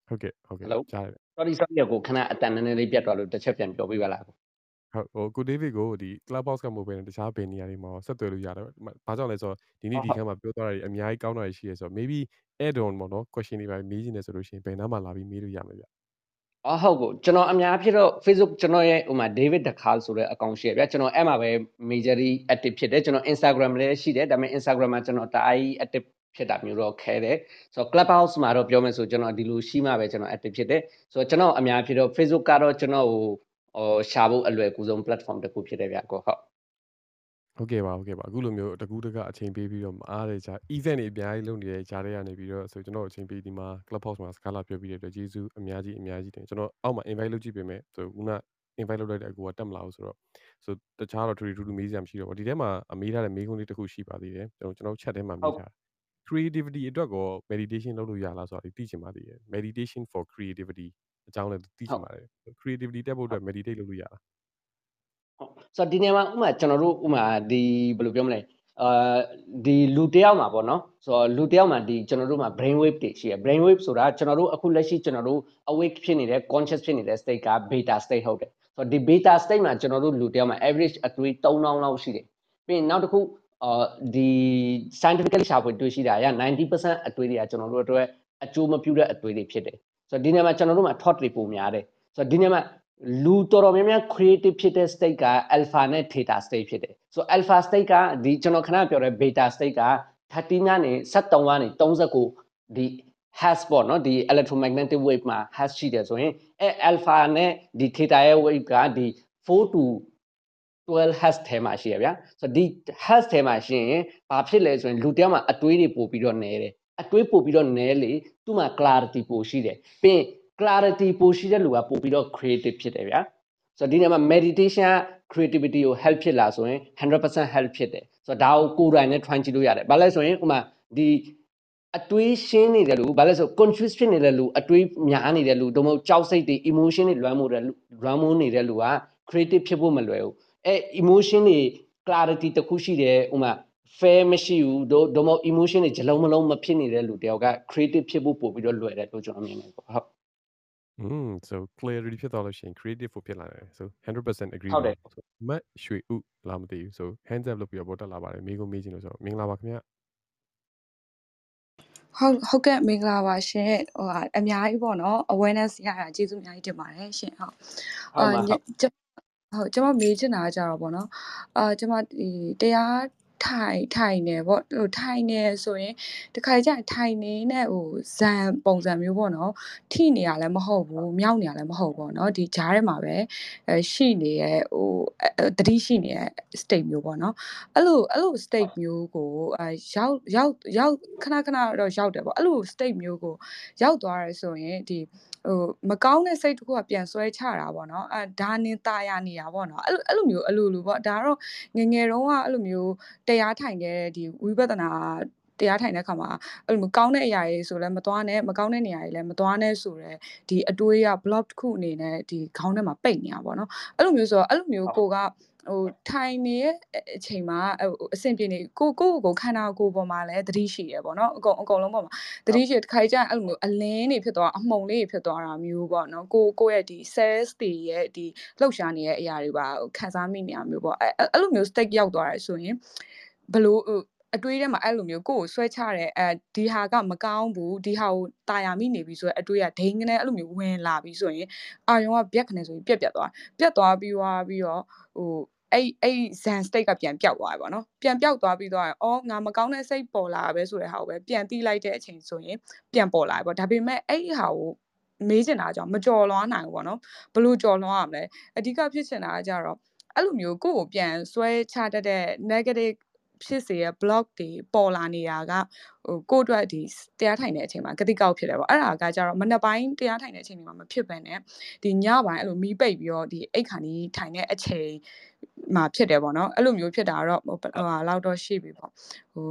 ဟုတ်ကဲ့ဟုတ်ကဲ့ Hello? ကြားရတယ် sorry sorry ကိုခဏအတန်နည်းနည်းလေးပြတ်သွားလို့တစ်ချက်ပြန်ပြောပြပါလားကိုဟုတ်ဟိုကိုဒေးဗစ်ကိုဒီ Clubhouse ကမဟုတ်ဘဲနဲ့တခြားဘယ်နေရာတွေမှာဆက်သွယ်လို့ရတယ်။ဘာကြောင့်လဲဆိုတော့ဒီနေ့ဒီခန်းမှာပြောသွားတာတွေအများကြီးကောင်းတာတွေရှိရဲဆိုတော့ maybe add on ပေါ့နော် question တွေပါမေးချင်တယ်ဆိုလို့ရှိရင်ဘယ်နားမှာလာပြီးမေးလို့ရမှာဗျအော်ဟုတ်ကိုကျွန်တော်အများဖြစ်တော့ Facebook ကျွန်တော်ရဲ့ဟိုမှာ David Dakal ဆိုတဲ့ account ရှိရဗျာကျွန်တော်အဲ့မှာပဲ majorly active ဖြစ်တယ်ကျွန်တော် Instagram လည်းရှိတယ်ဒါပေမဲ့ Instagram မှာကျွန်တော်တအားကြီး active ဖြစ်တာမျိုးတော့ခဲတယ်ဆိုတော့ Clubhouse မှာတော့ပြောမယ်ဆိုကျွန်တော်ဒီလိုရှိမှပဲကျွန်တော် active ဖြစ်တယ်ဆိုတော့ကျွန်တော်အများဖြစ်တော့ Facebook ကတော့ကျွန်တော်ဟိုဟိုရှာဖို့အလွယ်ကူဆုံး platform တစ်ခုဖြစ်တယ်ဗျာကိုဟုတ်ဟုတ်ကဲ့ပါဟုတ်ကဲ့ပါအခုလိုမျိုးတကူးတကအချိန်ပေးပြီးတော့မအားတဲ့ဂျာ event တွေအများကြီးလုပ်နေတဲ့ဂျာတွေကနေပြီးတော့ဆိုကျွန်တော်အချိန်ပေးဒီမှာ Clubhouse မှာစကားလာပြောပြီးတဲ့အတွက်ကျေးဇူးအများကြီးအများကြီးတင်ကျွန်တော်အောက်မှာ invite လုပ်ကြည့်ပေးမယ်ဆိုခုန invite လုပ်လိုက်တဲ့အကူကတက်မလာဘူးဆိုတော့ဆိုတခြားတော့ထူထူထူမေးစရာမရှိတော့ဘူးဒီထဲမှာအမေးထားတဲ့မေးခွန်းလေးတစ်ခုရှိပါသေးတယ်ကျွန်တော်ကျွန်တော် chat ထဲမှာမေးထား creativity အတွက်ကို meditation လုပ်လို့ရလားဆိုတာသိချင်ပါသေးတယ် meditation for creativity အကြောင်းလည်းသိချင်ပါတယ် creativity တက်ဖို့အတွက် meditate လုပ်လို့ရလားဟုတ်ဆိုတော့ဒီနေရာမှာဥမာကျွန်တော်တို့ဥမာဒီဘယ်လိုပြောမလဲအာဒီလူတယောက်မှာပေါ့နော်ဆိုတော့လူတယောက်မှာဒီကျွန်တော်တို့မှာ brain wave တွေရှိရ brain wave ဆိုတာကျွန်တော်တို့အခုလက်ရှိကျွန်တော်တို့ awake ဖြစ်နေတဲ့ conscious ဖြစ်နေတဲ့ state က beta state ဟုတ်တယ်ဆိုတော့ဒီ beta state မှာကျွန်တော်တို့လူတယောက်မှာ average အသွေး3000လောက်ရှိတယ်ပြီးရင်နောက်တစ်ခု အာဒီ scientifically ရှာဖွေတွေ့ရှိတာက90%အသွေးတွေကကျွန်တော်တို့အတွက်အကျိုးမပြုတဲ့အသွေးတွေဖြစ်တယ်ဆိုတော့ဒီနေရာမှာကျွန်တော်တို့မှာ thought တွေပုံများတယ်ဆိုတော့ဒီနေရာမှာလူတော်တော်များများ creative ဖြစ်တဲ့ state က alpha နဲ့ theta state ဖြစ်တယ်ဆိုတော့ alpha state ကဒီကျွန်တော်ခဏပြောတဲ့ beta state က13ကနေ73ကနေ39ဒီ has ပေါ့နော်ဒီ electromagnetic wave မှာ has ရှိတယ်ဆိုရင်အဲ alpha နဲ့ဒီ theta ရဲ့ wave ကဒီ4 to 12 has ထဲမှာရှိရဗျာဆိုတော့ဒီ has ထဲမှာရှိရင်ဘာဖြစ်လဲဆိုရင်လူတယောက်မှာအတွေးတွေပို့ပြီးတော့နဲတယ်အတွေးပို့ပြီးတော့နဲလေသူ့မှာ clarity ပိုရှိတယ်ပြီးရင် clarity ပိုရှိတဲ့လူကပို့ပြီးတော့ creative ဖြစ်တယ်ဗျာဆိုတော့ဒီနေရာမှာ meditation က creativity ကို help ဖြစ်လာဆိုရင်100% help ဖြစ်တယ်ဆိုတော့ဒါကိုကိုယ်တိုင်နဲ့ try ကြည့်လို့ရတယ်ဘာလဲဆိုရင်ဥမာဒီအတွေးရှင်းနေတဲ့လူဘာလဲဆို confuse ဖြစ်နေတဲ့လူအတွေးများနေတဲ့လူတို့မဟုတ်ကြောက်စိတ်တွေ emotion တွေလွမ်းမိုးတဲ့လူလွမ်းမိုးနေတဲ့လူက creative ဖြစ်ဖို့မလွယ်ဘူး အဲ emotion တွေ clarity တစ်ခုရှိတယ်ဥမာ fair မရှိဘူးတို့တို့မဟုတ် emotion တွေဂျလုံးမလုံးမဖြစ်နေတဲ့လူတယောက်က creative ဖြစ်ဖို့ပို့ပြီးတော့လွယ်တယ်လို့ကျွန်တော်မြင်တယ်ပေါ့ဟုတ်อืม so clarity ဖြစ်သွားလို့ရှိရင် creative ဖို့ဖြစ်လာတယ် so 100% agree ဟုတ်တယ်ပါ so မတ်ရွှေဥလာမသိဘူး so hands up လုပ်ပြီးတော့ပေါ်တက်လာပါတယ်မိကုံးမေးချင်လို့ဆိုတော့မင်္ဂလာပါခင်ဗျဟုတ်ဟုတ်ကဲ့မင်္ဂလာပါရှင်ဟိုဟာအများကြီးပေါ့နော် awareness ရတာကျေးဇူးအများကြီးတင်ပါတယ်ရှင်ဟုတ်ဟုတ်ပါည ဟုတ်ကျဟုတ်ကျွန်မမေးချင်တာကကြတော့ပေါ့နော်အာကျွန်မဒီတရားထိုင်ထိုင်နေပေါ့ဟိုထိုင်နေဆိုရင်တခါကျရင်ထိုင်နေနဲ့ဟိုဇန်ပုံစံမျိုးပေါ့နော်ထိနေရလည်းမဟုတ်ဘူးမြောက်နေရလည်းမဟုတ်ဘူးပေါ့နော်ဒီဂျားထဲမှာပဲအဲရှိနေရဲ့ဟိုတတိရှိနေတဲ့ state မျိုးပေါ့နော်အဲ့လိုအဲ့လို state မျိုးကိုအဲရောက်ရောက်ရောက်ခဏခဏတော့ရောက်တယ်ပေါ့အဲ့လို state မျိုးကိုရောက်သွားရဆိုရင်ဒီဟိုမကောင်းတဲ့စိတ်တစ်ခုကပြန်ဆွဲချတာပေါ့နော်အဲဒါနင်းตายရနေတာပေါ့နော်အဲ့လိုအဲ့လိုမျိုးအလိုလိုပေါ့ဒါတော့ငငယ်တုန်းကအဲ့လိုမျိုးတရားထိုင်ခဲ့တဲ့ဒီဝိပဿနာတရားထိုင်တဲ့ခါမှာအဲ့လိုကောင်းတဲ့အရာတွေဆိုလည်းမသွားနဲ့မကောင်းတဲ့နေရာတွေလည်းမသွားနဲ့ဆိုတော့ဒီအတွေးက block တစ်ခုအနေနဲ့ဒီခေါင်းထဲမှာပိတ်နေတာပေါ့နော်အဲ့လိုမျိုးဆိုတော့အဲ့လိုမျိုးကိုက ဟိုထိုင်နေရဲ့အချိန်မှာအဆင်ပြေနေကိုကိုကိုခန္ဓာကိုယ်ပေါ်မှာလည်းသတိရှိရပေါ့နော်အကုန်အကုန်လုံးပေါ်မှာသတိရှိတခါကြအဲ့လိုမျိုးအလင်းတွေဖြစ်သွားအမှုန်လေးတွေဖြစ်သွားတာမျိုးပေါ့နော်ကိုကိုရဲ့ဒီ cells တွေရဲ့ဒီလှုပ်ရှားနေတဲ့အရာတွေပါခံစားမိနေရမျိုးပေါ့အဲ့အဲ့လိုမျိုး state ရောက်သွားတယ်ဆိုရင်ဘလို့ အတွေးထဲမှာအဲ့လိုမျိုးကိုယ်ကိုဆွဲချတဲ့အဲဒီဟာကမကောင်းဘူးဒီဟာကိုတာယာမိနေပြီဆိုတော့အတွေးကဒိန်ကနေအဲ့လိုမျိုးဝင်လာပြီဆိုရင်အာယုံကပြက်ကနေဆိုပြီးပြက်ပြက်သွားပြက်သွားပြီးွားပြီးတော့ဟိုအဲ့အဲ့ zan state ကပြန်ပြောက်သွားပြီပေါ့နော်ပြန်ပြောက်သွားပြီးတော့အော်ငါမကောင်းတဲ့စိတ်ပေါ်လာပဲဆိုတဲ့ဟာကိုပဲပြန်တီးလိုက်တဲ့အချိန်ဆိုရင်ပြန်ပေါ်လာပြီပေါ့ဒါပေမဲ့အဲ့ဟာကိုမေးချင်တာကြောင့်မကြော်လွားနိုင်ဘူးပေါ့နော်ဘလို့ကြော်လွားရမလဲအဓိကဖြစ်ချင်တာကကြတော့အဲ့လိုမျိုးကိုယ့်ကိုပြန်ဆွဲချတတ်တဲ့ negative ဖြစ်စေရဲ့ block တွေပေါ်လာနေတာကဟိုကိုယ့်အတွက်ဒီတရားထိုင်တဲ့အချိန်မှာကတိကောက်ဖြစ်တယ်ပေါ့အဲ့ဒါကကြတော့မနက်ပိုင်းတရားထိုင်တဲ့အချိန်တွေမှာမဖြစ်ဘဲနဲ့ဒီညပိုင်းအဲ့လိုမီးပိတ်ပြီးတော့ဒီအိတ်ခါကြီးထိုင်တဲ့အချိန်မှာဖြစ်တယ်ပေါ့နော်အဲ့လိုမျိုးဖြစ်တာတော့ဟိုဟာလောက်တော့ရှိပြီပေါ့ဟို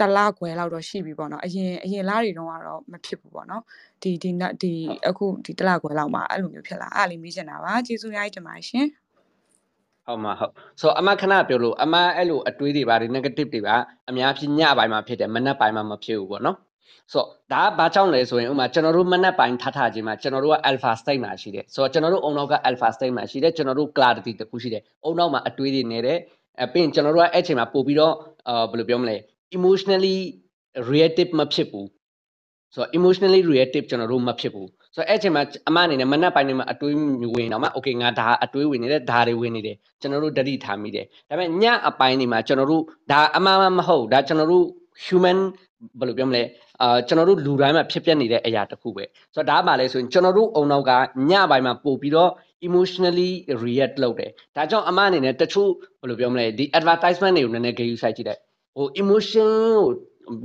တလားခွဲလောက်တော့ရှိပြီပေါ့နော်အရင်အရင်လားတွေတော့ကတော့မဖြစ်ဘူးပေါ့နော်ဒီဒီဒီအခုဒီတလားခွဲလောက်မှာအဲ့လိုမျိုးဖြစ်လာအဲ့လေးမေးချင်တာပါကျေးဇူးများကြီးတင်ပါတယ်ရှင် ဟုတ်မှာဟုတ်ဆိုအမခဏပြောလို့အမအဲ့လိုအတွေးတွေပါတွေ negative တွေပါအများကြီးညပိုင်းမှာဖြစ်တယ်မနက်ပိုင်းမှာမဖြစ်ဘူးပေါ့နော်ဆိုတော့ဒါကဘာကြောင့်လဲဆိုရင်ဥမာကျွန်တော်တို့မနက်ပိုင်းထထခြင်းမှာကျွန်တော်တို့က alpha state မှာရှိတယ်ဆိုတော့ကျွန်တော်တို့အုံနောက်က alpha state မှာရှိတယ်ကျွန်တော်တို့ clarity တခုရှိတယ်အုံနောက်မှာအတွေးတွေနေတယ်အပြင်ကျွန်တော်တို့ကအဲ့ချိန်မှာပို့ပြီးတော့အာဘယ်လိုပြောမလဲ emotionally reactive မဖြစ်ဘူးဆိုတော့ emotionally reactive ကျွန်တော်တို့မဖြစ်ဘူး ဆိုတော့အဲ့ချိန်မှာအမအနေနဲ့မနက်ပိုင်းတွေမှာအတွေးဝင်တော့မှ okay ငါဒါအတွေးဝင်နေတယ်ဒါတွေဝင်နေတယ်ကျွန်တော်တို့တတိထားမိတယ်ဒါပေမဲ့ညအပိုင်းတွေမှာကျွန်တော်တို့ဒါအမမမဟုတ်ဒါကျွန်တော်တို့ human ဘယ်လိုပြောမလဲအာကျွန်တော်တို့လူတိုင်းမှာဖြစ်ပျက်နေတဲ့အရာတစ်ခုပဲဆိုတော့ဒါမှလည်းဆိုရင်ကျွန်တော်တို့အုံနောက်ကညပိုင်းမှာပို့ပြီးတော့ emotionally react လုပ်တယ်ဒါကြောင့်အမအနေနဲ့တချို့ဘယ်လိုပြောမလဲဒီ advertisement တွေကိုနည်းနည်းဂရုစိုက်ကြည့်တယ်ဟို emotion ကို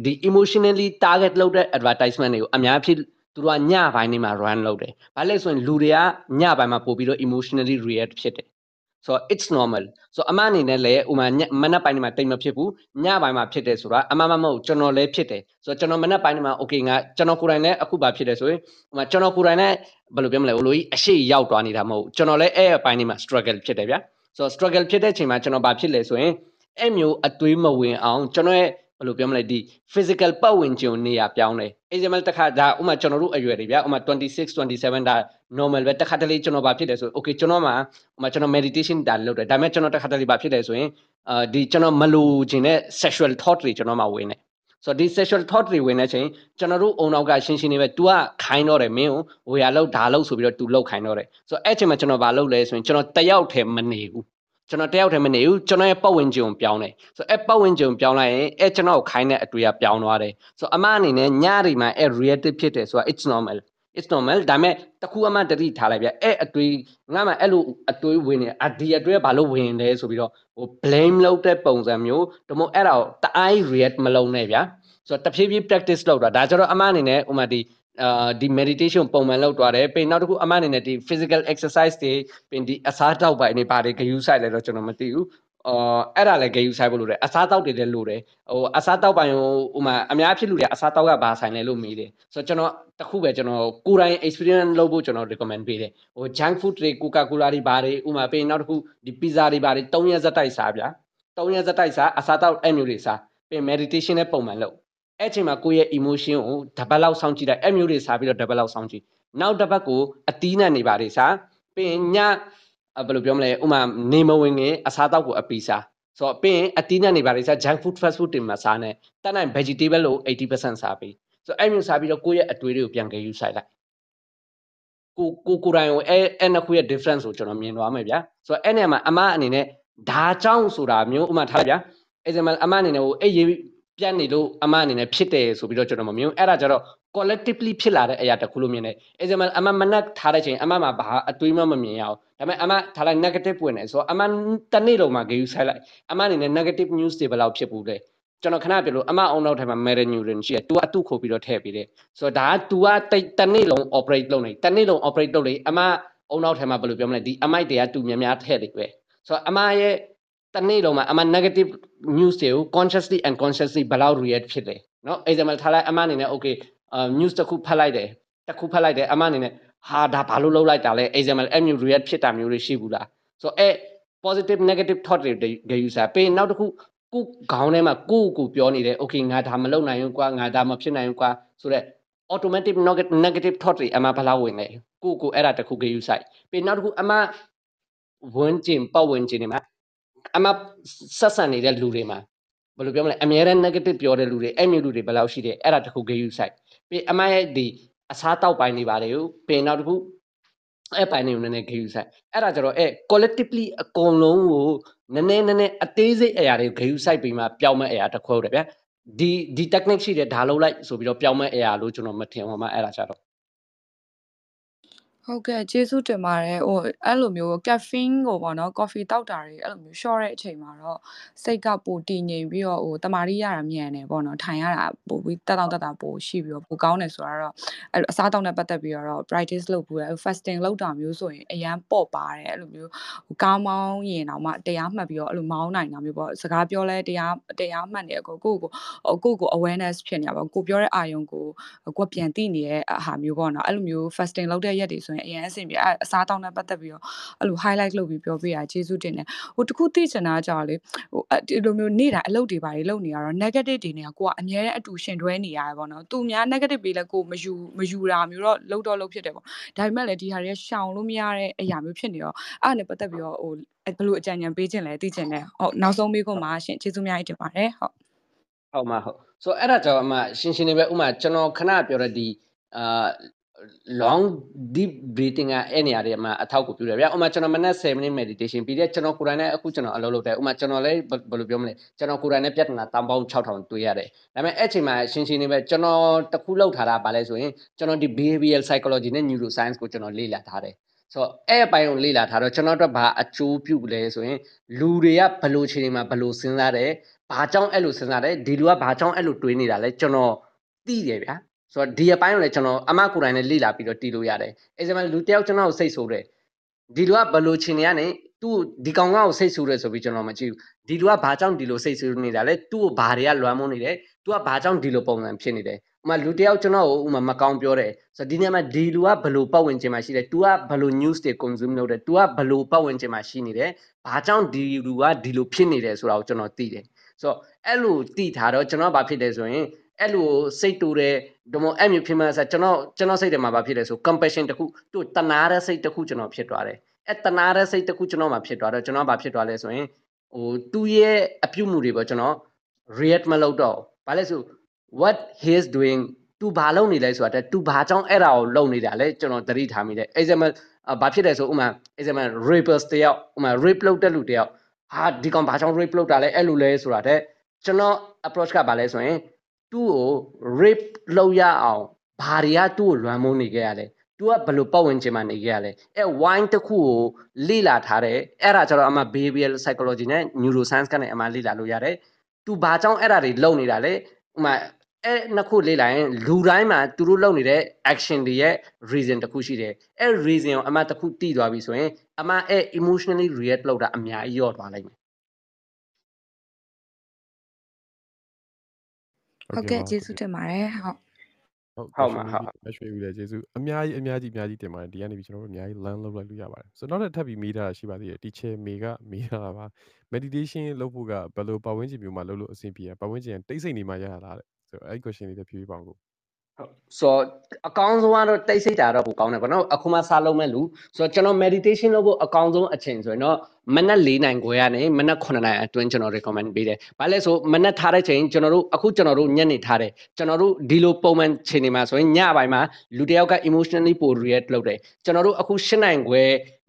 ဒီ emotionally target လုပ်တဲ့ advertisement တွေကိုအများဖြစ် သူတို့ကညပိုင်းနေမှာ run လုပ်တယ်။ဘာလဲဆိုရင်လူတွေကညပိုင်းမှာပို့ပြီးတော့ emotionally react ဖြစ်တယ်။ဆိုတော့ it's normal ဆိုတော့အမအနေနဲ့လည်းဥမာမနက်ပိုင်းမှာတိတ်မဖြစ်ဘူးညပိုင်းမှာဖြစ်တယ်ဆိုတာအမမမဟုတ်ကျွန်တော်လည်းဖြစ်တယ်ဆိုတော့ကျွန်တော်မနက်ပိုင်းမှာ okay ငါကျွန်တော်ကိုယ်တိုင်လည်းအခုပါဖြစ်တယ်ဆိုရင်ဥမာကျွန်တော်ကိုယ်တိုင်လည်းဘယ်လိုပြောမလဲဟိုလိုကြီးအရှိရောက်သွားနေတာမဟုတ်ကျွန်တော်လည်းအဲ့အပိုင်းတွေမှာ struggle ဖြစ်တယ်ဗျာဆိုတော့ struggle ဖြစ်တဲ့အချိန်မှာကျွန်တော်ဘာဖြစ်လဲဆိုရင်အဲ့မျိုးအတွေးမဝင်အောင်ကျွန်တော်ရဲ့ ဘယ်လိုပြောမလဲဒီ physical ပတ်ဝန်းကျင်နေရာပြောင်းတယ် example တစ်ခါဒါဥမာကျွန်တော်တို့အရွယ်တွေဗျာဥမာ26 27ဒါ normal ပဲတစ်ခါတလေကျွန်တော်ဘာဖြစ်လဲဆို okay ကျွန်တော်မှာဥမာကျွန်တော် meditation ဒါလုပ်တယ်ဒါပေမဲ့ကျွန်တော်တစ်ခါတလေဘာဖြစ်လဲဆိုရင်အာဒီကျွန်တော်မလိုချင်တဲ့ sexual thought တွေကျွန်တော်မှာဝင်တယ်ဆိုတော့ဒီ sexual thought တွေဝင်တဲ့အချိန်ကျွန်တော်တို့အုံနောက်ကရှင်းရှင်းလေးပဲ तू ကခိုင်းတော့တယ်မင်းကိုဝေရလောက်ဒါလောက်ဆိုပြီးတော့ तू လောက်ခိုင်းတော့တယ်ဆိုတော့အဲ့ချိန်မှာကျွန်တော်ဘာလုပ်လဲဆိုရင်ကျွန်တော်တယောက်တည်းမနေဘူး ကျွန်တော်တယောက်တည်းမနေဘူးကျွန်တော်ရဲ့ပတ်ဝန်းကျင်ကိုပြောင်းတယ်ဆိုတော့အဲ့ပတ်ဝန်းကျင်ကိုပြောင်းလိုက်ရင်အဲ့ကျွန်တော်ကိုခိုင်းတဲ့အတွေ့အပြောင်းသွားတယ်ဆိုတော့အမအနေနဲ့ညတွေမှာအဲ့ reactive ဖြစ်တယ်ဆိုတာ it's normal it's normal ဒါပေမဲ့တခုအမှတတိထားလိုက်ဗျအဲ့အတွေးငါမှအဲ့လိုအတွေးဝင်နေအဒီအတွေးဘာလို့ဝင်လဲဆိုပြီးတော့ဟို blame လုပ်တဲ့ပုံစံမျိုးဒါမှမဟုတ်အဲ့ဒါကိုတအား react မလုပ်နဲ့ဗျာဆိုတော့တဖြည်းဖြည်း practice လုပ်တာဒါကြတော့အမအနေနဲ့ဥမာဒီ အာဒီ meditation ပုံမှန်လုပ်သွားတယ်ပြီးနောက်တစ်ခုအမအနေနဲ့ဒီ physical exercise တွေပြီးဒီအစားတောက်ပိုင်းတွေဘာတွေဂရုစိုက်လဲတော့ကျွန်တော်မသိဘူးအော်အဲ့ဒါလည်းဂရုစိုက်ဖို့လိုတယ်အစားတောက်တွေလည်းလိုတယ်ဟိုအစားတောက်ပိုင်းဟိုဥမာအများဖြစ်လူတွေအစားတောက်ကဘာဆိုင်လဲလို့မေးတယ်ဆိုတော့ကျွန်တော်တခုပဲကျွန်တော်ကိုယ်တိုင် experience လုပ်ဖို့ကျွန်တော် recommend ပေးတယ်ဟို junk food တွေ coca cola တွေဘာတွေဥမာပြီးနောက်တစ်ခုဒီ pizza တွေဘာတွေ၃ရက်ဇက်တိုက်စားဗျာ၃ရက်ဇက်တိုက်စားအစားတောက်အဲ့မျိုးတွေစားပြီး meditation နဲ့ပုံမှန်လုပ် အဲ့ချိန်မှာကိုယ့်ရဲ့ emotion ကိုတပတ်လောက်စောင့်ကြည့်လိုက်အဲ့မျိုးတွေစားပြီးတော့တပတ်လောက်စောင့်ကြည့်နောက်တစ်ပတ်ကိုအတီးနဲ့နေပါတွေစားပြီးရင်ညဘယ်လိုပြောမလဲဥမာနေမဝင်ခင်အစားတောက်ကိုအပီစားဆိုတော့ပြီးရင်အတီးနဲ့နေပါတွေစား junk food fast food တွေမှာစားနေတတ်နိုင် vegetable လို့80%စားပြီးဆိုတော့အဲ့မျိုးစားပြီးတော့ကိုယ့်ရဲ့အတွေးတွေကိုပြန်ကြည့်ယူဆိုင်လိုက်ကိုကိုကိုယ်တိုင်ကိုအဲ့အဲ့နှစ်ခုရဲ့ difference ကိုကျွန်တော်မြင်သွားမယ်ဗျာဆိုတော့အဲ့နေရာမှာအမအနေနဲ့ဒါကြောင့်ဆိုတာမျိုးဥမာထားဗျာ example အမအနေနဲ့ဟိုအဲ့ရေး ပြတ်နေလို့အမအနေနဲ့ဖြစ်တယ်ဆိုပြီးတော့ကျွန်တော်မမြင်ဘူးအဲ့ဒါကြတော့ collectively ဖြစ်လာတဲ့အရာတစ်ခုလို့မြင်တယ် example အမမနက်ထားတဲ့ချိန်အမမှာဘာအတွေးမှမမြင်ရအောင်ဒါပေမဲ့အမထားလိုက် negative ဝင်တယ်ဆိုတော့အမတစ်နေ့လုံးမှာ gauge ဆိုင်လိုက်အမအနေနဲ့ negative news တွေဘယ်လောက်ဖြစ်ဘူးလဲကျွန်တော်ခဏပြောလို့အမအောင်နောက်ထဲမှာ meta neuron ရှိတယ်။ तू ကအတုခိုပြီးတော့ထည့်ပေးတယ်။ဆိုတော့ဒါက तू ကတိတ်တစ်နေ့လုံး operate လုပ်နေ။တစ်နေ့လုံး operate လုပ်လေအမအောင်နောက်ထဲမှာဘယ်လိုပြောမလဲဒီအမိုက်တွေက तू များများထည့်တယ်ပဲ။ဆိုတော့အမရဲ့ တစ်နေ့လုံးမှာအမ negative news တွေကို consciously and consciously ဘယ်လောက် react ဖြစ်လဲ။နော် example ထားလိုက်အမအနေနဲ့ okay news တစ်ခုဖတ်လိုက်တယ်။တစ်ခုဖတ်လိုက်တယ်အမအနေနဲ့ဟာဒါဘာလို့လုပ်လိုက်တာလဲ example အဲ့မျိုး react ဖြစ်တာမျိုးတွေရှိဘူးလား။ဆိုတော့အဲ့ positive negative thought တွေဂယူစားပေးနောက်တစ်ခုကိုခေါင်းထဲမှာကိုကိုပြောနေတယ် okay ငါဒါမလုပ်နိုင်ဘူးကွာငါဒါမဖြစ်နိုင်ဘူးကွာဆိုတော့ automatic negative thought တွေအမှဘယ်လောက်ဝင်လဲကိုကိုအဲ့ဒါတခုဂယူဆိုင်ပြီးနောက်တစ်ခုအမှဝင်ကျင်ပတ်ဝင်ကျင်နေမှာ အမှဆက်ဆံနေတဲ့လူတွေမှာဘယ်လိုပြောမလဲအများရန် negative ပြောတဲ့လူတွေအဲ့မျိုးလူတွေဘယ်လောက်ရှိတယ်အဲ့ဒါတခုဂယူဆိုင်ပြီးအမှရဲ့ဒီအစားတောက်ပိုင်းနေပါတယ်ပြီးနောက်တစ်ခုအဲ့ပိုင်းတွေကိုနည်းနည်းဂယူဆိုင်အဲ့ဒါကြတော့အဲ့ collectively အကုန်လုံးကိုနည်းနည်းနည်းနည်းအသေးစိတ်အရာတွေကိုဂယူဆိုင်ပြီးမှပျောက်မဲ့အရာတစ်ခုဟုတ်တယ်ဗျာဒီဒီ technique ရှိတယ်ဒါလုပ်လိုက်ဆိုပြီးတော့ပျောက်မဲ့အရာလို့ကျွန်တော်မထင်ဘူးမှအဲ့ဒါကြတော့ ဟုတ်ကဲ့ကျေးဇူးတင်ပါတယ်ဟိုအဲ့လိုမျိုး caffeine ကိုပေါ့နော် coffee တောက်တာတွေအဲ့လိုမျိုး short တဲ့အချိန်မှာတော့စိတ်ကပိုတည်ငြိမ်ပြီးတော့ဟိုတမာရီရတာမြန်တယ်ပေါ့နော်ထိုင်ရတာပိုပြီးတက်တောင့်တက်တာပိုရှိပြီးတော့ပိုကောင်းတယ်ဆိုတော့အဲ့အစားတောက်နဲ့ပတ်သက်ပြီးတော့ practice လုပ်ဘူးလေ fasting လုပ်တာမျိုးဆိုရင်အရန်ပေါ့ပါတယ်အဲ့လိုမျိုးဟိုကားမောင်းရင်တော့မှတရားမှတ်ပြီးတော့အဲ့လိုမောင်းနိုင်တာမျိုးပေါ့စကားပြောလဲတရားတရားမှတ်နေကိုကိုကိုကိုကို awareness ဖြစ်နေတာပေါ့ကိုပြောတဲ့အာယုံကိုကိုပြန်သိနေတဲ့ဟာမျိုးပေါ့နော်အဲ့လိုမျိုး fasting လုပ်တဲ့ရက်တွေဆိုရင်အရင်အဆင်ပြေအစားတောင်းနဲ့ပတ်သက်ပြီးတော့အဲ့လို highlight လုပ်ပြီးပြောပြရကျေးဇူးတင်တယ်ဟိုတခုသိချင်တာကြောင့်လေဟိုဒီလိုမျိုးနေတာအလုပ်တွေပါလေလုပ်နေရတော့ negative တွေနေကိုကအများနဲ့အတူရှင်တွဲနေရတယ်ပေါ့နော်သူများ negative ပေးလဲကိုမယူမယူတာမျိုးတော့လုပ်တော့လုပ်ဖြစ်တယ်ပေါ့ဒါပေမဲ့လည်းဒီဟာတွေရှောင်လို့မရတဲ့အရာမျိုးဖြစ်နေတော့အဲ့ဒါနဲ့ပတ်သက်ပြီးတော့ဟိုဘယ်လိုအကြံဉာဏ်ပေးခြင်းလဲသိချင်တယ်ဟုတ်နောက်ဆုံးမေးခွန်းမှာရှင်ကျေးဇူးများကြီးတင်ပါတယ်ဟုတ်ဟုတ်မှာဟုတ်ဆိုတော့အဲ့ဒါကြောင့်အမရှင်းရှင်းလေးပဲဥမာကျွန်တော်ခဏပြောတဲ့ဒီအာ long deep breathing ကအဲ့နေရာတွေမှာအထောက်ကိုပြုတယ်ဗျာဥမာကျွန်တော်မနက်7 minute meditation ပြီးတဲ့ကျွန်တော်ကိုယ်တိုင်လည်းအခုကျွန်တော်အလုပ်လုပ်တယ်ဥမာကျွန်တော်လည်းဘယ်လိုပြောမလဲကျွန်တော်ကိုယ်တိုင်လည်းပြဿနာတောင်းပေါင်း6000တွေ့ရတယ်ဒါပေမဲ့အဲ့ချိန်မှာရှင်းရှင်းလေးပဲကျွန်တော်တခုလောက်ထားတာပါလဲဆိုရင်ကျွန်တော်ဒီ behavioral psychology နဲ့ neuroscience ကိုကျွန်တော်လေ့လာထားတယ်ဆိုတော့အဲ့အပိုင်းကိုလေ့လာထားတော့ကျွန်တော်တို့ဘာအကျိုးပြုလဲဆိုရင်လူတွေကဘယ်လိုခြေနေမှာဘယ်လိုစဉ်းစားတယ်ဘာကြောင့်အဲ့လိုစဉ်းစားတယ်ဒီလူကဘာကြောင့်အဲ့လိုတွေးနေတာလဲကျွန်တော်သိတယ်ဗျာ ဆိုတော့ဒီအပိုင်းကိုလည်းကျွန်တော်အမကိုယ်တိုင်လည်းလေ့လာပြီးတော့တည်လို့ရတယ်အဲဒါမှလူတယောက်ကျွန်တော်ကိုစိတ်ဆိုးတယ်ဒီလူကဘယ်လိုချင်နေရနေသူ့ဒီကောင်ကောက်ကိုစိတ်ဆိုးတယ်ဆိုပြီးကျွန်တော်မကြည့်ဘူးဒီလူကဘာကြောင့်ဒီလိုစိတ်ဆိုးနေတာလဲသူ့ကိုဘာတွေကလွမ်းမုန်းနေတယ်သူကဘာကြောင့်ဒီလိုပုံစံဖြစ်နေတယ်ဥမာလူတယောက်ကျွန်တော်ကိုဥမာမကောင်းပြောတယ်ဆိုတော့ဒီနေရာမှာဒီလူကဘယ်လိုပတ်ဝန်းကျင်မှာရှိတယ် तू ကဘယ်လို news တွေ consume လုပ်တယ် तू ကဘယ်လိုပတ်ဝန်းကျင်မှာရှိနေတယ်ဘာကြောင့်ဒီလူကဒီလိုဖြစ်နေတယ်ဆိုတာကိုကျွန်တော်သိတယ်ဆိုတော့အဲ့လိုသိထားတော့ကျွန်တော်ဘာဖြစ်တယ်ဆိုရင် အဲ့လိုစိတ်တူတယ်ဒမိုအဲ့မျိုးဖြစ်မှဆိုကျွန်တော်ကျွန်တော်စိတ်ထဲမှာဘာဖြစ်လဲဆို compassion တခုသူ့တနာတဲ့စိတ်တခုကျွန်တော်ဖြစ်သွားတယ်အဲ့တနာတဲ့စိတ်တခုကျွန်တော်မှာဖြစ်သွားတော့ကျွန်တော်ဘာဖြစ်သွားလဲဆိုရင်ဟိုသူ့ရဲ့အပြုမှုတွေပေါ့ကျွန်တော် react မလုပ်တော့ဘာလဲဆို what he is doing သူဘာလုပ်နေလဲဆိုတာတဲ့သူဘာကြောင့်အဲ့ဒါကိုလုပ်နေတာလဲကျွန်တော်သတိထားမိတယ် example ဘာဖြစ်လဲဆိုဥမာ example rapers တယောက်ဥမာ rape လုပ်တဲ့လူတယောက်ဟာဒီကောင်ဘာကြောင့် rape လုပ်တာလဲအဲ့လိုလဲဆိုတာတဲ့ကျွန်တော် approach ကဘာလဲဆိုရင် သူ့ကို rape လုပ်ရအောင်ဘာတွေကသူ့ကိုလွမ်းမိုးနေခဲ့ရလဲသူကဘယ်လိုပတ်ဝန်းကျင်မှာနေခဲ့ရလဲအဲ wine တစ်ခုကိုလေ့လာထားတယ်အဲ့ဒါကျတော့အမှ behavioral psychology နဲ့ neuroscience ကနေအမှလေ့လာလို့ရတယ်သူဘာကြောင့်အဲ့ဒါတွေလုပ်နေတာလဲဥမာအဲနှစ်ခုလေ့လာရင်လူတိုင်းမှာသူတို့လုပ်နေတဲ့ action တွေရဲ့ reason တစ်ခုရှိတယ်အဲ reason ကိုအမှတစ်ခုတည်သွားပြီဆိုရင်အမှအဲ emotionally react လုပ်တာအများကြီးရော့သွားလိမ့်မယ် ဟုတ်ကဲ့ကျေးဇူးတင်ပါတယ်ဟုတ်ဟုတ်ဟုတ်မှာဟုတ်မရွှေဘူးလေကျေးဇူးအများကြီးအများကြီးအများကြီးတင်ပါတယ်ဒီကနေပြီးကျွန်တော်တို့အများကြီး learn လုပ်လိုက်လို့ရပါတယ်ဆိုတော့နောက်ထပ်ထပ်ပြီးမေးတာရှိပါသေးတယ် teacher မေကမေးတာပါ meditation လုပ်ဖို့ကဘယ်လိုပတ်ဝန်းကျင်မျိုးမှာလုပ်လို့အဆင်ပြေရပတ်ဝန်းကျင်တိတ်ဆိတ်နေမှရတာတဲ့ဆိုတော့အဲ့ဒီ question လေးလည်းဖြေပြပါဦး ဆိုတော့အကောင်းဆုံးကတော့တိတ်ဆိတ်တာတော့ပိုကောင်းတယ်ဗောနော်အခုမှစလုံးမဲ့လူဆိုတော့ကျွန်တော် meditation လုပ်ဖို့အကောင်းဆုံးအချိန်ဆိုရင်တော့မနက်၄နိုင်ခွဲကနေမနက်9နိုင်အတွင်းကျွန်တော် recommend ပေးတယ်။ဘာလဲဆိုမနက်ထားတဲ့ချိန်ကျွန်တော်တို့အခုကျွန်တော်တို့ညနေထားတယ်။ကျွန်တော်တို့ဒီလိုပုံမှန်ချိန်တွေမှာဆိုရင်ညပိုင်းမှာလူတယောက်က emotionally ပို react လုပ်တယ်။ကျွန်တော်တို့အခု၈နိုင်ခွဲ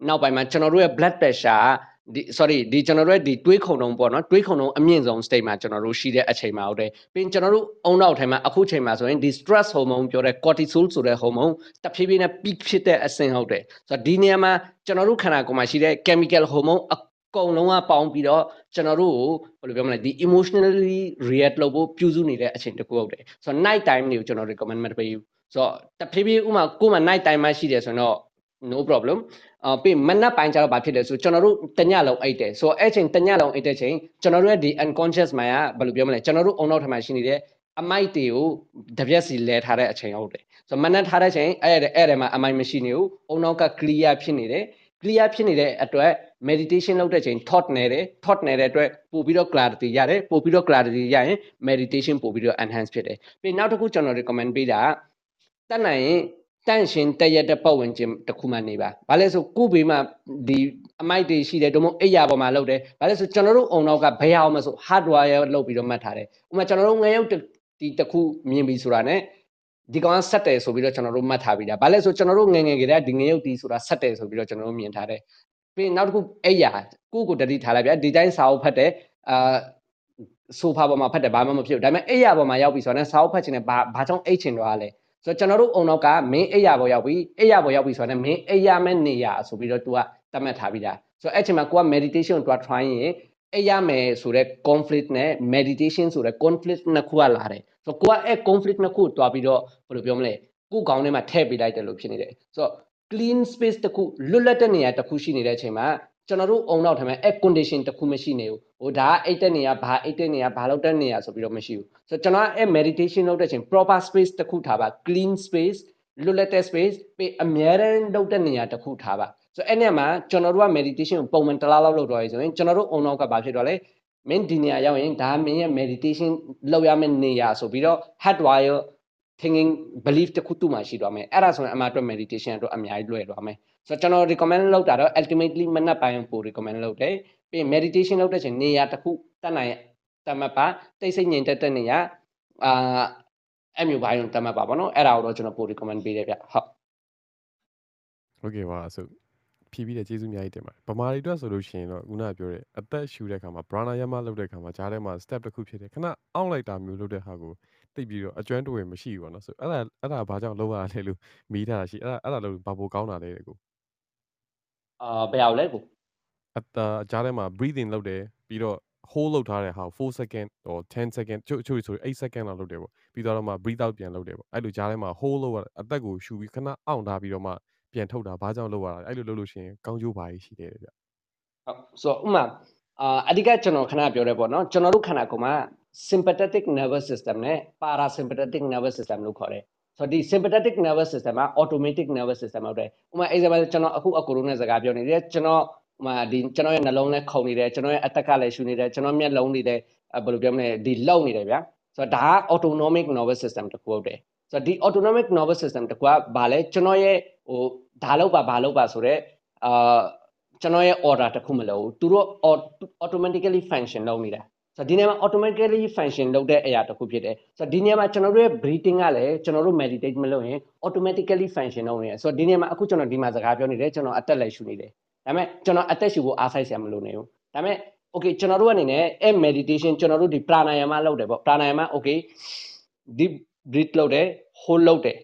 နောက်ပိုင်းမှာကျွန်တော်တို့ရဲ့ blood pressure ဒီ sorry ဒီကျွန်တော်တို့ရဲ့ဒီတွေးခုံတုံးပေါ့နော်တွေးခုံတုံးအမြင့်ဆုံး state မှာကျွန်တော်တို့ရှိတဲ့အချိန်မှာဟုတ်တယ်ပြီးရင်ကျွန်တော်တို့အုံနောက်ထဲမှာအခုချိန်မှာဆိုရင်ဒီ stress hormone ပြောတဲ့ cortisol ဆိုတဲ့ hormone တဖြည်းဖြည်းနဲ့ peak ဖြစ်တဲ့အဆင့်ဟုတ်တယ်ဆိုတော့ဒီနေရာမှာကျွန်တော်တို့ခန္ဓာကိုယ်မှာရှိတဲ့ chemical hormone အကုန်လုံးကပေါင်းပြီးတော့ကျွန်တော်တို့ကိုဘယ်လိုပြောမလဲဒီ emotionally react လုပ်ဖို့ပြုစုနေတဲ့အချိန်တစ်ခုဟုတ်တယ်ဆိုတော့ night time တွေကိုကျွန်တော် recommend မပေးဘူးဆိုတော့တဖြည်းဖြည်းဥမာကိုယ်မှာ night time မှရှိတယ်ဆိုတော့ no problem အာပြီးမနက်ပိုင်းကျတော့ဘာဖြစ်လဲဆိုကျွန်တော်တို့တညလုံးအိတ်တယ်ဆိုတော့အဲ့ချိန်တညလုံးအိတ်တဲ့ချိန်ကျွန်တော်တို့ရဲ့ဒီ unconscious mind ကဘယ်လိုပြောမလဲကျွန်တော်တို့အုံနောက်ထမှာရှိနေတဲ့အမိုက်တွေကိုတပြက်စီလဲထားတဲ့အချိန်ဟုတ်တယ်ဆိုတော့မနက်ထားတဲ့ချိန်အဲ့အဲ့အဲ့မှာအမိုက်မရှိနေဘူးအုံနောက်က clear ဖြစ်နေတယ် clear ဖြစ်နေတဲ့အတွက် meditation လုပ်တဲ့ချိန် thought နေတယ် thought နေတဲ့အတွက်ပို့ပြီးတော့ clarity ရတယ်ပို့ပြီးတော့ clarity ရရင် meditation ပို့ပြီးတော့ enhance ဖြစ်တယ်ပြီးနောက်တစ်ခုကျွန်တော် recommend ပေးတာကတတ်နိုင်ရင် တန့်ရှင်တရက်တဲ့ပတ်ဝန်းကျင်တစ်ခုမှနေပါ။ဘာလဲဆိုကို့ဘေးမှာဒီအမိုက်တွေရှိတယ်ဒုမို့အိယာပေါ်မှာလုပ်တယ်။ဘာလဲဆိုကျွန်တော်တို့အုံနောက်ကဘယ်အောင်မဆို hardware လုပ်ပြီးတော့မှတ်ထားတယ်။ဥပမာကျွန်တော်တို့ငရုတ်ဒီတစ်ခုမြင်ပြီဆိုတာ ਨੇ ဒီကောင်ကဆက်တယ်ဆိုပြီးတော့ကျွန်တော်တို့မှတ်ထားပြီးတာ။ဘာလဲဆိုကျွန်တော်တို့ငငယ်ကလေးကဒီငရုတ်တီဆိုတာဆက်တယ်ဆိုပြီးတော့ကျွန်တော်တို့မြင်ထားတယ်။ပြီးနောက်တစ်ခုအိယာကိုကိုတတိထားလိုက်ဗျာဒီတိုင်းစာအုပ်ဖတ်တယ်အာဆိုဖာပေါ်မှာဖတ်တယ်ဘာမှမဖြစ်ဘူးဒါပေမဲ့အိယာပေါ်မှာရောက်ပြီဆိုတော့ ਨੇ စာအုပ်ဖတ်ခြင်းနဲ့ဘာဘာကြောင့်အိတ်ချင်တော့လဲ။ ဆိုတော့ကျွန်တော်တို့အုံနောက်ကမင်းအိယာပေါ်ရောက်ပြီအိယာပေါ်ရောက်ပြီဆိုတော့မင်းအိယာမဲ့နေရဆိုပြီးတော့ तू ကတတ်မှတ်ထားပြီးသားဆိုတော့အဲ့ချိန်မှာကိုက meditation ကို try ရင်အိယာမယ်ဆိုတဲ့ conflict နဲ့ meditation ဆိုတဲ့ conflict နှစ်ခုကလာတယ်ဆိုတော့ကိုကအဲ့ conflict နှစ်ခုကိုတွားပြီးတော့ဘယ်လိုပြောမလဲကိုကောင်းထဲမှာထည့်ပေးလိုက်တယ်လို့ဖြစ်နေတယ်ဆိုတော့ clean space တခုလွတ်လပ်တဲ့နေရာတခုရှိနေတဲ့အချိန်မှာ ကျွန်တော်တို့အုံနောက်ထဲမှာ air condition တခုမရှိနေဘူးဟိုဒါကအိတ်တဲ့နေရာဘာအိတ်တဲ့နေရာဘာလောက်တဲ့နေရာဆိုပြီးတော့မရှိဘူးဆိုတော့ကျွန်တော်ကအဲ့ meditation လုပ်တဲ့ချိန် proper space တခုထားပါ clean space လွတ်လပ်တဲ့ space ပြီးအများရန်လုပ်တဲ့နေရာတခုထားပါဆိုတော့အဲ့နေရာမှာကျွန်တော်တို့က meditation ကိုပုံမှန်တစ်လားလောက်လုပ်တော့ရဆိုရင်ကျွန်တော်တို့အုံနောက်ကဘာဖြစ်တော့လဲမင်းဒီနေရာရောက်ရင်ဒါမင်းရဲ့ meditation လုပ်ရမယ့်နေရာဆိုပြီးတော့ hardwire thinking belief တစ်ခုတူမှရှိသွားမယ်အဲ့ဒါဆိုရင်အမှအတွက် meditation အတွက်အများကြီးလွယ်သွားမယ်ဆိုတော့ကျွန်တော် recommend လုပ်တာတော့ ultimately မနက်ပိုင်းကို recommend လုပ်တယ်ပြီးရင် meditation လုပ်တဲ့ချိန်နေရာတစ်ခုတတ်နိုင်တတ်မှတ်ပါတိတ်ဆိတ်ငြိမ်သက်တဲ့နေရာအာအဲ့မျိုးဘိုင်းကိုတတ်မှတ်ပါပေါ့နော်အဲ့ဒါကိုတော့ကျွန်တော်ပို recommend ပေးတယ်ဗျဟုတ် Okay ပါဆိုဖြီးပြီးတဲ့ကျေးဇူးအများကြီးတင်ပါတယ်ဗမာတွေအတွက်ဆိုလို့ရှိရင်တော့ခုနကပြောတဲ့အသက်ရှူတဲ့ခါမှာ pranayama လုပ်တဲ့ခါမှာကြားထဲမှာ step တစ်ခုဖြစ်တယ်ခဏအောင့်လိုက်တာမျိုးလုပ်တဲ့ဟာကို တိတ်ပြီးတော့အကျွမ်းတဝယ်မရှိဘူးပေါ့နော်ဆိုအဲ့ဒါအဲ့ဒါဘာကြောင့်လုပ်ရလဲလို့မီးထားတာရှိအဲ့ဒါအဲ့ဒါလို့ဘာပိုကောင်းတာလဲကိုအာဘယ်အောင်လဲကိုအတာကြားထဲမှာ breathing လုပ်တယ်ပြီးတော့ hold လုပ်ထားတဲ့ဟာ4 second or 10 second ချို့ချို့ဆို8 second လောက်လုပ်တယ်ပေါ့ပြီးတော့မှ breathe out ပြန်လုပ်တယ်ပေါ့အဲ့လိုကြားထဲမှာ hold လုပ်ရအသက်ကိုရှူပြီးခဏအောင့်ထားပြီးတော့မှပြန်ထုတ်တာဘာကြောင့်လုပ်ရတာအဲ့လိုလုပ်လို့ရှိရင်ကောင်းကျိုးပါရှိတယ်ဗျဟုတ်ဆိုဥမာအာအဓိကကျွန်တော်ခဏပြောရဲပေါ့နော်ကျွန်တော်တို့ခန္ဓာကိုယ်မှာ sympathetic nervous system နဲ့ parasympathetic nervous system လို့ခေါ်တယ်ဆိုတော့ဒီ sympathetic nervous system က automatic nervous system ဟုတ်တယ်ဥပမာ example ကျွန်တော်အခုအကူလုံးနဲ့စကားပြောနေတယ်ကျွန်တော်ဥမာဒီကျွန်တော်ရဲ့နှလုံးနဲ့ခုန်နေတယ်ကျွန်တော်ရဲ့အသက်ကလည်းရှူနေတယ်ကျွန်တော်မျက်လုံးတွေလည်းဘယ်လိုပြောမလဲဒီလှုပ်နေတယ်ဗျာဆိုတော့ဒါက autonomic nervous system တခုဟုတ်တယ်ဆိုတော့ဒီ autonomic nervous system တကွာဗာလဲကျွန်တော်ရဲ့ဟိုဒါလောက်ပါဘာလောက်ပါဆိုတော့အာကျွန်တော်ရဲ့ order တခုမလို့သူတို့ automatically function လုပ်နေတာ ဆိုတော့ဒီနေရာမှာ automatically function လုပ်တဲ့အရာတစ်ခုဖြစ်တယ်ဆိုတော့ဒီနေရာမှာကျွန်တော်တို့ရဲ့ breathing ကလည်းကျွန်တော်တို့ meditate မလုပ်ရင် automatically function လုပ်နေတယ်ဆိုတော့ဒီနေရာမှာအခုကျွန်တော်ဒီမှာစကားပြောနေတယ်ကျွန်တော်အသက်လည်းရှူနေတယ်ဒါပေမဲ့ကျွန်တော်အသက်ရှူဖို့အားဆိုင်စရာမလိုနေဘူးဒါပေမဲ့ okay ကျွန်တော်တို့အနေနဲ့အဲ meditation ကျွန်တော်တို့ဒီ pranayama လုပ်တယ်ပေါ့ pranayama okay deep breathe လုပ်တယ် hold လုပ်တယ်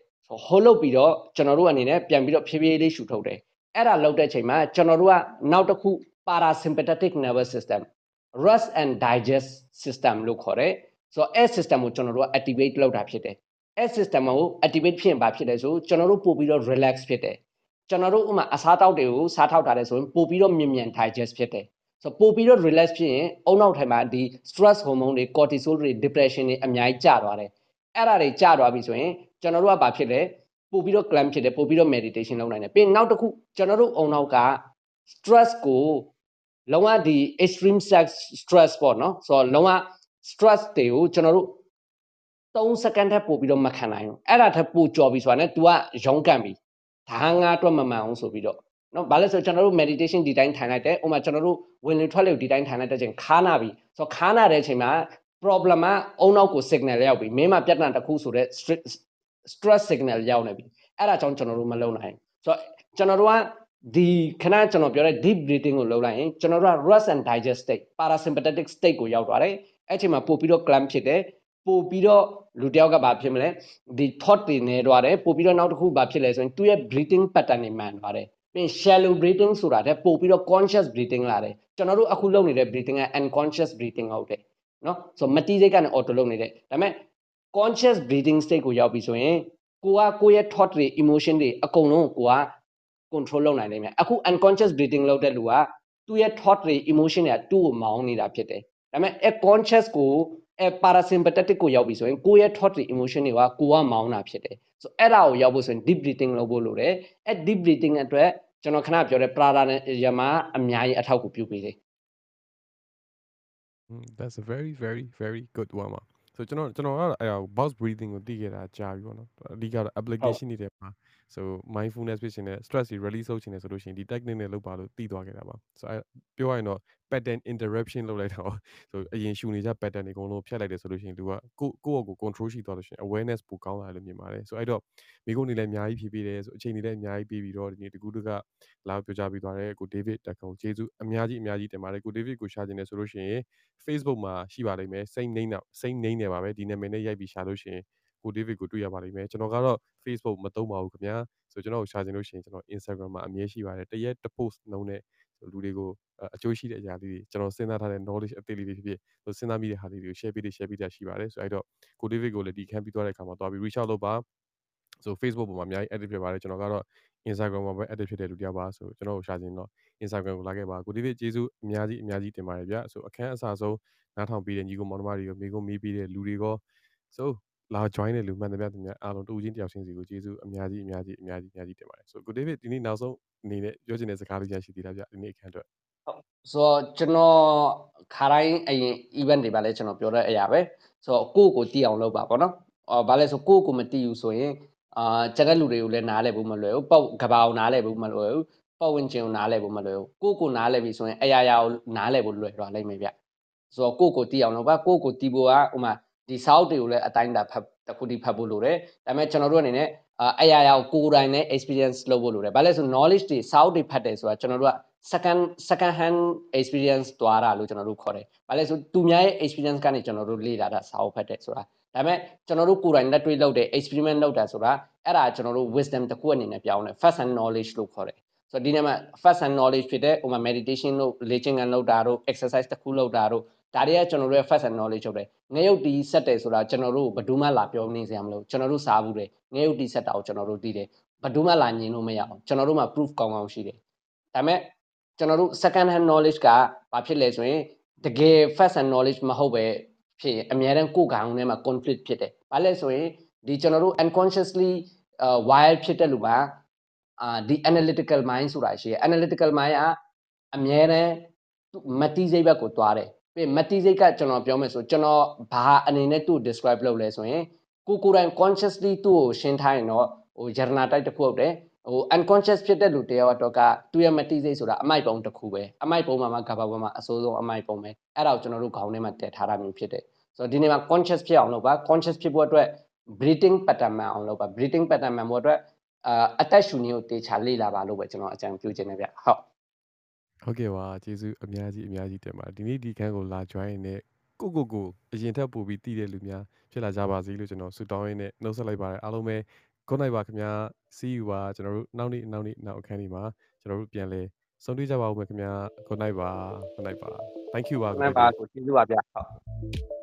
hold လုပ်ပြီးတော့ကျွန်တော်တို့အနေနဲ့ပြန်ပြီးတော့ဖြည်းဖြည်းလေးရှူထုတ်တယ်အဲ့ဒါလုပ်တဲ့အချိန်မှာကျွန်တော်တို့ကနောက်တစ်ခု parasympathetic nervous system rest and digest system လို့ခေါ်တယ်ဆိုတော့အဲ့ system ကိုကျွန်တော်တို့က activate လုပ်တာဖြစ်တယ်အဲ့ system ကို activate ဖြစ်ရင်ဘာဖြစ်လဲဆိုကျွန်တော်တို့ပို့ပြီးတော့ relax ဖြစ်တယ်ကျွန်တော်တို့ဥမာအစားတောက်တွေကိုစားထောက်ထားတယ်ဆိုရင်ပို့ပြီးတော့မြင်မြန် digest ဖြစ်တယ်ဆိုပို့ပြီးတော့ relax ဖြစ်ရင်အုံနောက်ထိုင်မှာဒီ stress hormone တွေ cortisol တွေ depression တွေအများကြီးကျသွားတယ်အဲ့ဒါတွေကျသွားပြီဆိုရင်ကျွန်တော်တို့ကဘာဖြစ်လဲပို့ပြီးတော့ clam ဖြစ်တယ်ပို့ပြီးတော့ meditation လုပ်နိုင်တယ်ပြီးနောက်တစ်ခုကျွန်တော်တို့အုံနောက်က stress ကို လုံးဝဒီ extreme sex stress ပေါ့နော်ဆိုတော့လုံးဝ stress တွေကိုကျွန်တော်တို့3စက္ကန့်ထက်ပိုပြီးတော့မခံနိုင်ဘူးအဲ့ဒါထက်ပိုကြော်ပြီဆိုတာနဲ့ तू ကရုံးကန်ပြီဒါငါအတွက်မမှန်အောင်ဆိုပြီးတော့နော်ဘာလဲဆိုကျွန်တော်တို့ meditation ဒီတိုင်းထိုင်လိုက်တယ်ဥပမာကျွန်တော်တို့ဝင်လေထွက်လေဒီတိုင်းထိုင်လိုက်တဲ့ချိန်ခါနာပြီဆိုတော့ခါနာတဲ့အချိန်မှာ problem ကအုံနောက်ကို signal ရောက်ပြီမင်းမှာပြဿနာတစ်ခုဆိုတော့ stress signal ရောက်နေပြီအဲ့ဒါကြောင့်ကျွန်တော်တို့မလုပ်နိုင်ဆိုတော့ကျွန်တော်တို့က ဒီခဏကျွန်တော်ပြောတဲ့ deep breathing ကိုလုပ်လိုက်ရင်ကျွန်တော်တို့က rest and digest state parasympathetic state ကိုရောက်သွားတယ်အဲ့အချိန်မှာပို့ပြီးတော့ clamp ဖြစ်တယ်ပို့ပြီးတော့လူတယောက်ကဘာဖြစ်မလဲဒီ thought တွေနေသွားတယ်ပို့ပြီးတော့နောက်တစ်ခုဘာဖြစ်လဲဆိုရင်သူ့ရဲ့ breathing pattern တွေမှန်သွားတယ်ပြီး shallow breathing ဆိုတာတဲ့ပို့ပြီးတော့ conscious breathing လာတယ်ကျွန်တော်တို့အခုလုပ်နေတဲ့ breathing က unconscious breathing ဟုတ်တယ်နော်ဆိုမတိစိတ်ကနေ auto လုပ်နေတယ်ဒါပေမဲ့ conscious breathing state ကိုရောက်ပြီဆိုရင်ကိုကကိုယ့်ရဲ့ thought တွေ emotion တွေအကုန်လုံးကိုက control လုပ်နိုင်နိုင်မယ်အခု unconscious breathing လုပ်တဲ့လူကသူ့ရဲ့ thought တွေ emotion တွေကသူ့ကိုမောင်းနေတာဖြစ်တယ်ဒါပေမဲ့ a conscious ကိုအဲ parasympathetic ကိုရောက်ပြီဆိုရင်ကိုယ့်ရဲ့ thought တွေ emotion တွေကကိုကမောင်းတာဖြစ်တယ်ဆိုအဲ့ဒါကိုရောက်ဖို့ဆိုရင် deep breathing လုပ်ဖို့လိုတယ်အဲ deep breathing အတွက်ကျွန်တော်ခဏပြောတဲ့ pranayama အများကြီးအထောက်အကူပြုပေးတယ် Mm, that's a very very very good one ပါဆိုကျွန်တော်ကျွန်တော်ကတော့အဲ့ဒါ box breathing ကိုသိခဲ့တာကြာပြီပေါ့နော်အဓိကတော့ application တွေထဲမှာ so mindfulness ဖြစ်ရှင်တဲ့ stress တွေ release လုပ်ရှင်တယ်ဆိုလို့ရှိရင်ဒီ technique နဲ့လုပ်ပါလို့သိသွားခဲ့တာပါ so အဲ့ပြောရရင်တော့ pattern interruption လုပ်လိုက်တော့ so အရင်ရှူနေကြ pattern တွေအကုန်လုံးဖျက်လိုက်တယ်ဆိုလို့ရှိရင်သူကကိုကိုယ့်အကို control ရှိသွားလို့ရှိရင် awareness ပိုကောင်းလာတယ်လို့မြင်ပါတယ် so အဲ့တော့မိကုန်းနေလည်းအများကြီးဖြည့်ပေးတယ်ဆိုအချိန်တွေလည်းအများကြီးပေးပြီးတော့ဒီနေ့တကူတကလာပြောကြပေးသွားတယ်ကို David တက်ကောင်ကျေးဇူးအများကြီးအများကြီးတင်ပါတယ်ကို David ကိုရှာချင်တယ်ဆိုလို့ရှိရင် Facebook မှာရှိပါလိမ့်မယ် same name နဲ့ same name နဲ့ပါပဲဒီနာမည်နဲ့ရိုက်ပြီးရှာလို့ရှိရင် ကို David ကိုတွေ့ရပါလိမ့်မယ်ကျွန်တော်ကတော့ Facebook မသုံးပါဘူးခင်ဗျာဆိုကျွန်တော်ကိုရှာချင်လို့ရှိရင်ကျွန်တော် Instagram မှာအမြဲရှိပါတယ်တရက်တစ် post နှုံးနဲ့လူတွေကိုအကျိုးရှိတဲ့အရာလေးတွေကျွန်တော်စဉ်းစားထားတဲ့ knowledge အသေးလေးတွေဖြစ်ဖြစ်ဆိုစဉ်းစားမိတဲ့ဟာလေးတွေကို share ပေးတယ် share ပေးတာရှိပါတယ်ဆိုအဲ့တော့ကို David ကိုလည်းဒီ camp ပြီးသွားတဲ့အခါမှာသွားပြီး reach out လုပ်ပါဆို Facebook ပေါ်မှာအများကြီး active ဖြစ်ပါတယ်ကျွန်တော်ကတော့ Instagram မှာပဲ active ဖြစ်တဲ့လူတစ်ယောက်ပါဆိုကျွန်တော်ကိုရှာချင်တော့ Instagram ကိုလာခဲ့ပါကို David ကျေးဇူးအများကြီးအများကြီးတင်ပါတယ်ဗျဆိုအခန်းအစားဆုံးနားထောင်ပြီးတဲ့ညီကိုမောင်နှမတွေကိုမိကိုမေးပြီးတဲ့လူတွေကောဆို လာ join တဲ့လူမှန်တယ်ဗျတင်များအားလုံးတူချင်းတယောက်ချင်းစီကိုကျေးဇူးအများကြီးအများကြီးအများကြီးအများကြီးတင်ပါတယ်ဆိုကို David ဒီနေ့နောက်ဆုံးအနေနဲ့ပြောချင်တဲ့စကားလေးရရှိသေးတာဗျဒီနေ့အခန်းအတွက်ဆိုတော့ကျွန်တော်ခါတိုင်းအရင် event တွေပါလဲကျွန်တော်ပြောတဲ့အရာပဲဆိုတော့ကိုယ့်ကိုတီးအောင်လုပ်ပါပေါ့နော်အော်ဘာလဲဆိုကိုယ့်ကိုမတီးဘူးဆိုရင်အာကျန်တဲ့လူတွေကိုလည်းနားလဲဖို့မလွယ်ဘူးပေါ့ကဘာအောင်နားလဲဖို့မလွယ်ဘူးပတ်ဝန်းကျင်ကိုနားလဲဖို့မလွယ်ဘူးကိုယ့်ကိုနားလဲပြီဆိုရင်အရာရာကိုနားလဲဖို့လွယ်တော့လိမ့်မယ်ဗျဆိုတော့ကိုယ့်ကိုတီးအောင်လုပ်ပါကိုယ့်ကိုတီးဖို့ကဥမာ ဒီ south တွေကိုလည်းအတိုင်းတာဖတ်တစ်ခုတည်းဖတ်ဖို့လိုတယ်ဒါပေမဲ့ကျွန်တော်တို့အနေနဲ့အရာရာကိုကိုယ်တိုင်နဲ့ experience လုပ်ဖို့လိုတယ်ဘာလဲဆို knowledge တွေ south တွေဖတ်တယ်ဆိုတာကျွန်တော်တို့က second second hand experience သွားတာလို့ကျွန်တော်တို့ခေါ်တယ်။ဘာလဲဆိုသူများရဲ့ experience ကနေကျွန်တော်တို့လေ့လာတာစာအုပ်ဖတ်တယ်ဆိုတာ။ဒါပေမဲ့ကျွန်တော်တို့ကိုယ်တိုင်လက်တွေ့လုပ်တဲ့ experiment လုပ်တာဆိုတာအဲ့ဒါကျွန်တော်တို့ wisdom တစ်ခုအနေနဲ့ပြောင်းတယ် first hand knowledge လို့ခေါ်တယ်။ဆိုတော့ဒီနေ့မှာ first hand knowledge ဖြစ်တဲ့ဥပမာ meditation တို့ လေ့ကျင့်ခန်းလုပ်တာတို့ exercise တစ်ခုလုပ်တာတို့ ဒါတွေကကျွန်တော်တို့ရဲ့ first hand knowledge ဟုတ်တယ်။ငရုတ်တီးဆက်တယ်ဆိုတာကျွန်တော်တို့ဘယ်သူမှလာပြောနေစရာမလိုကျွန်တော်တို့စားဘူးတယ်။ငရုတ်တီးဆက်တာကိုကျွန်တော်တို့သိတယ်။ဘယ်သူမှလာညင်လို့မရအောင်ကျွန်တော်တို့မှာ proof ကောင်းကောင်းရှိတယ်။ဒါပေမဲ့ကျွန်တော်တို့ second hand knowledge ကဘာဖြစ်လဲဆိုရင်တကယ် first hand knowledge မဟုတ်ပဲဖြစ်ရင်အများတန်းကိုယ်ကောင်ထဲမှာ conflict ဖြစ်တယ်။ဘာလဲဆိုရင်ဒီကျွန်တော်တို့ unconsciously uh, wired ဖြစ်တဲ့လူမှာအာဒီ analytical mind ဆိုတာရှိတယ် analytical mind ကအများတန်းမတိစိတ်ဘက်ကိုသွားတယ်။ ပြီးမတိစိတ်ကကျွန်တော်ပြောမယ်ဆိုကျွန်တော်ဘာအနေနဲ့သူ့ describe လုပ်လဲဆိုရင်ကိုကိုယ်တိုင် consciously သူ့ကိုရှင်းထားရင်တော့ဟို journal type တစ်ခုဟုတ်တယ်ဟို unconscious ဖြစ်တဲ့လူတယောက်တော့ကသူ့ရဲ့မတိစိတ်ဆိုတာအမိုက်ပုံတစ်ခုပဲအမိုက်ပုံမှာမှကဘာပေါ်မှာအစိုးဆုံးအမိုက်ပုံပဲအဲ့ဒါကိုကျွန်တော်တို့ခေါင်းထဲမှာတည်ထားတာမျိုးဖြစ်တယ်ဆိုတော့ဒီနေ့မှာ conscious ဖြစ်အောင်လုပ်ပါ conscious ဖြစ်ဖို့အတွက် breathing pattern မှန်အောင်လုပ်ပါ breathing pattern မှန်ဖို့အတွက်အာအသက်ရှူနည်းကိုတေချာလေ့လာပါလို့ပဲကျွန်တော်အကြံပြုချင်တယ်ဗျဟုတ် ဟုတ်ကဲ့ပါကျေးဇူးအများကြီးအများကြီးတင်ပါတယ်ဒီနေ့ဒီခန်းကိုလာ join နေတဲ့ကိုကိုကိုအရင်ထက်ပိုပြီးတည်တဲ့လူများဖြစ်လာကြပါစေလို့ကျွန်တော်ဆုတောင်းရင်းနဲ့နှုတ်ဆက်လိုက်ပါတယ်အားလုံးပဲ good night ပါခင်ဗျာ see you ပါကျွန်တော်တို့နောက်နေ့နောက်နေ့နောက်အခန်းဒီမှာကျွန်တော်တို့ပြန်လဲဆုံတွေ့ကြပါဦးမယ်ခင်ဗျာ good night ပါ good night ပါ thank you ပါ good night ပါကိုကျေးဇူးပါဗျဟုတ်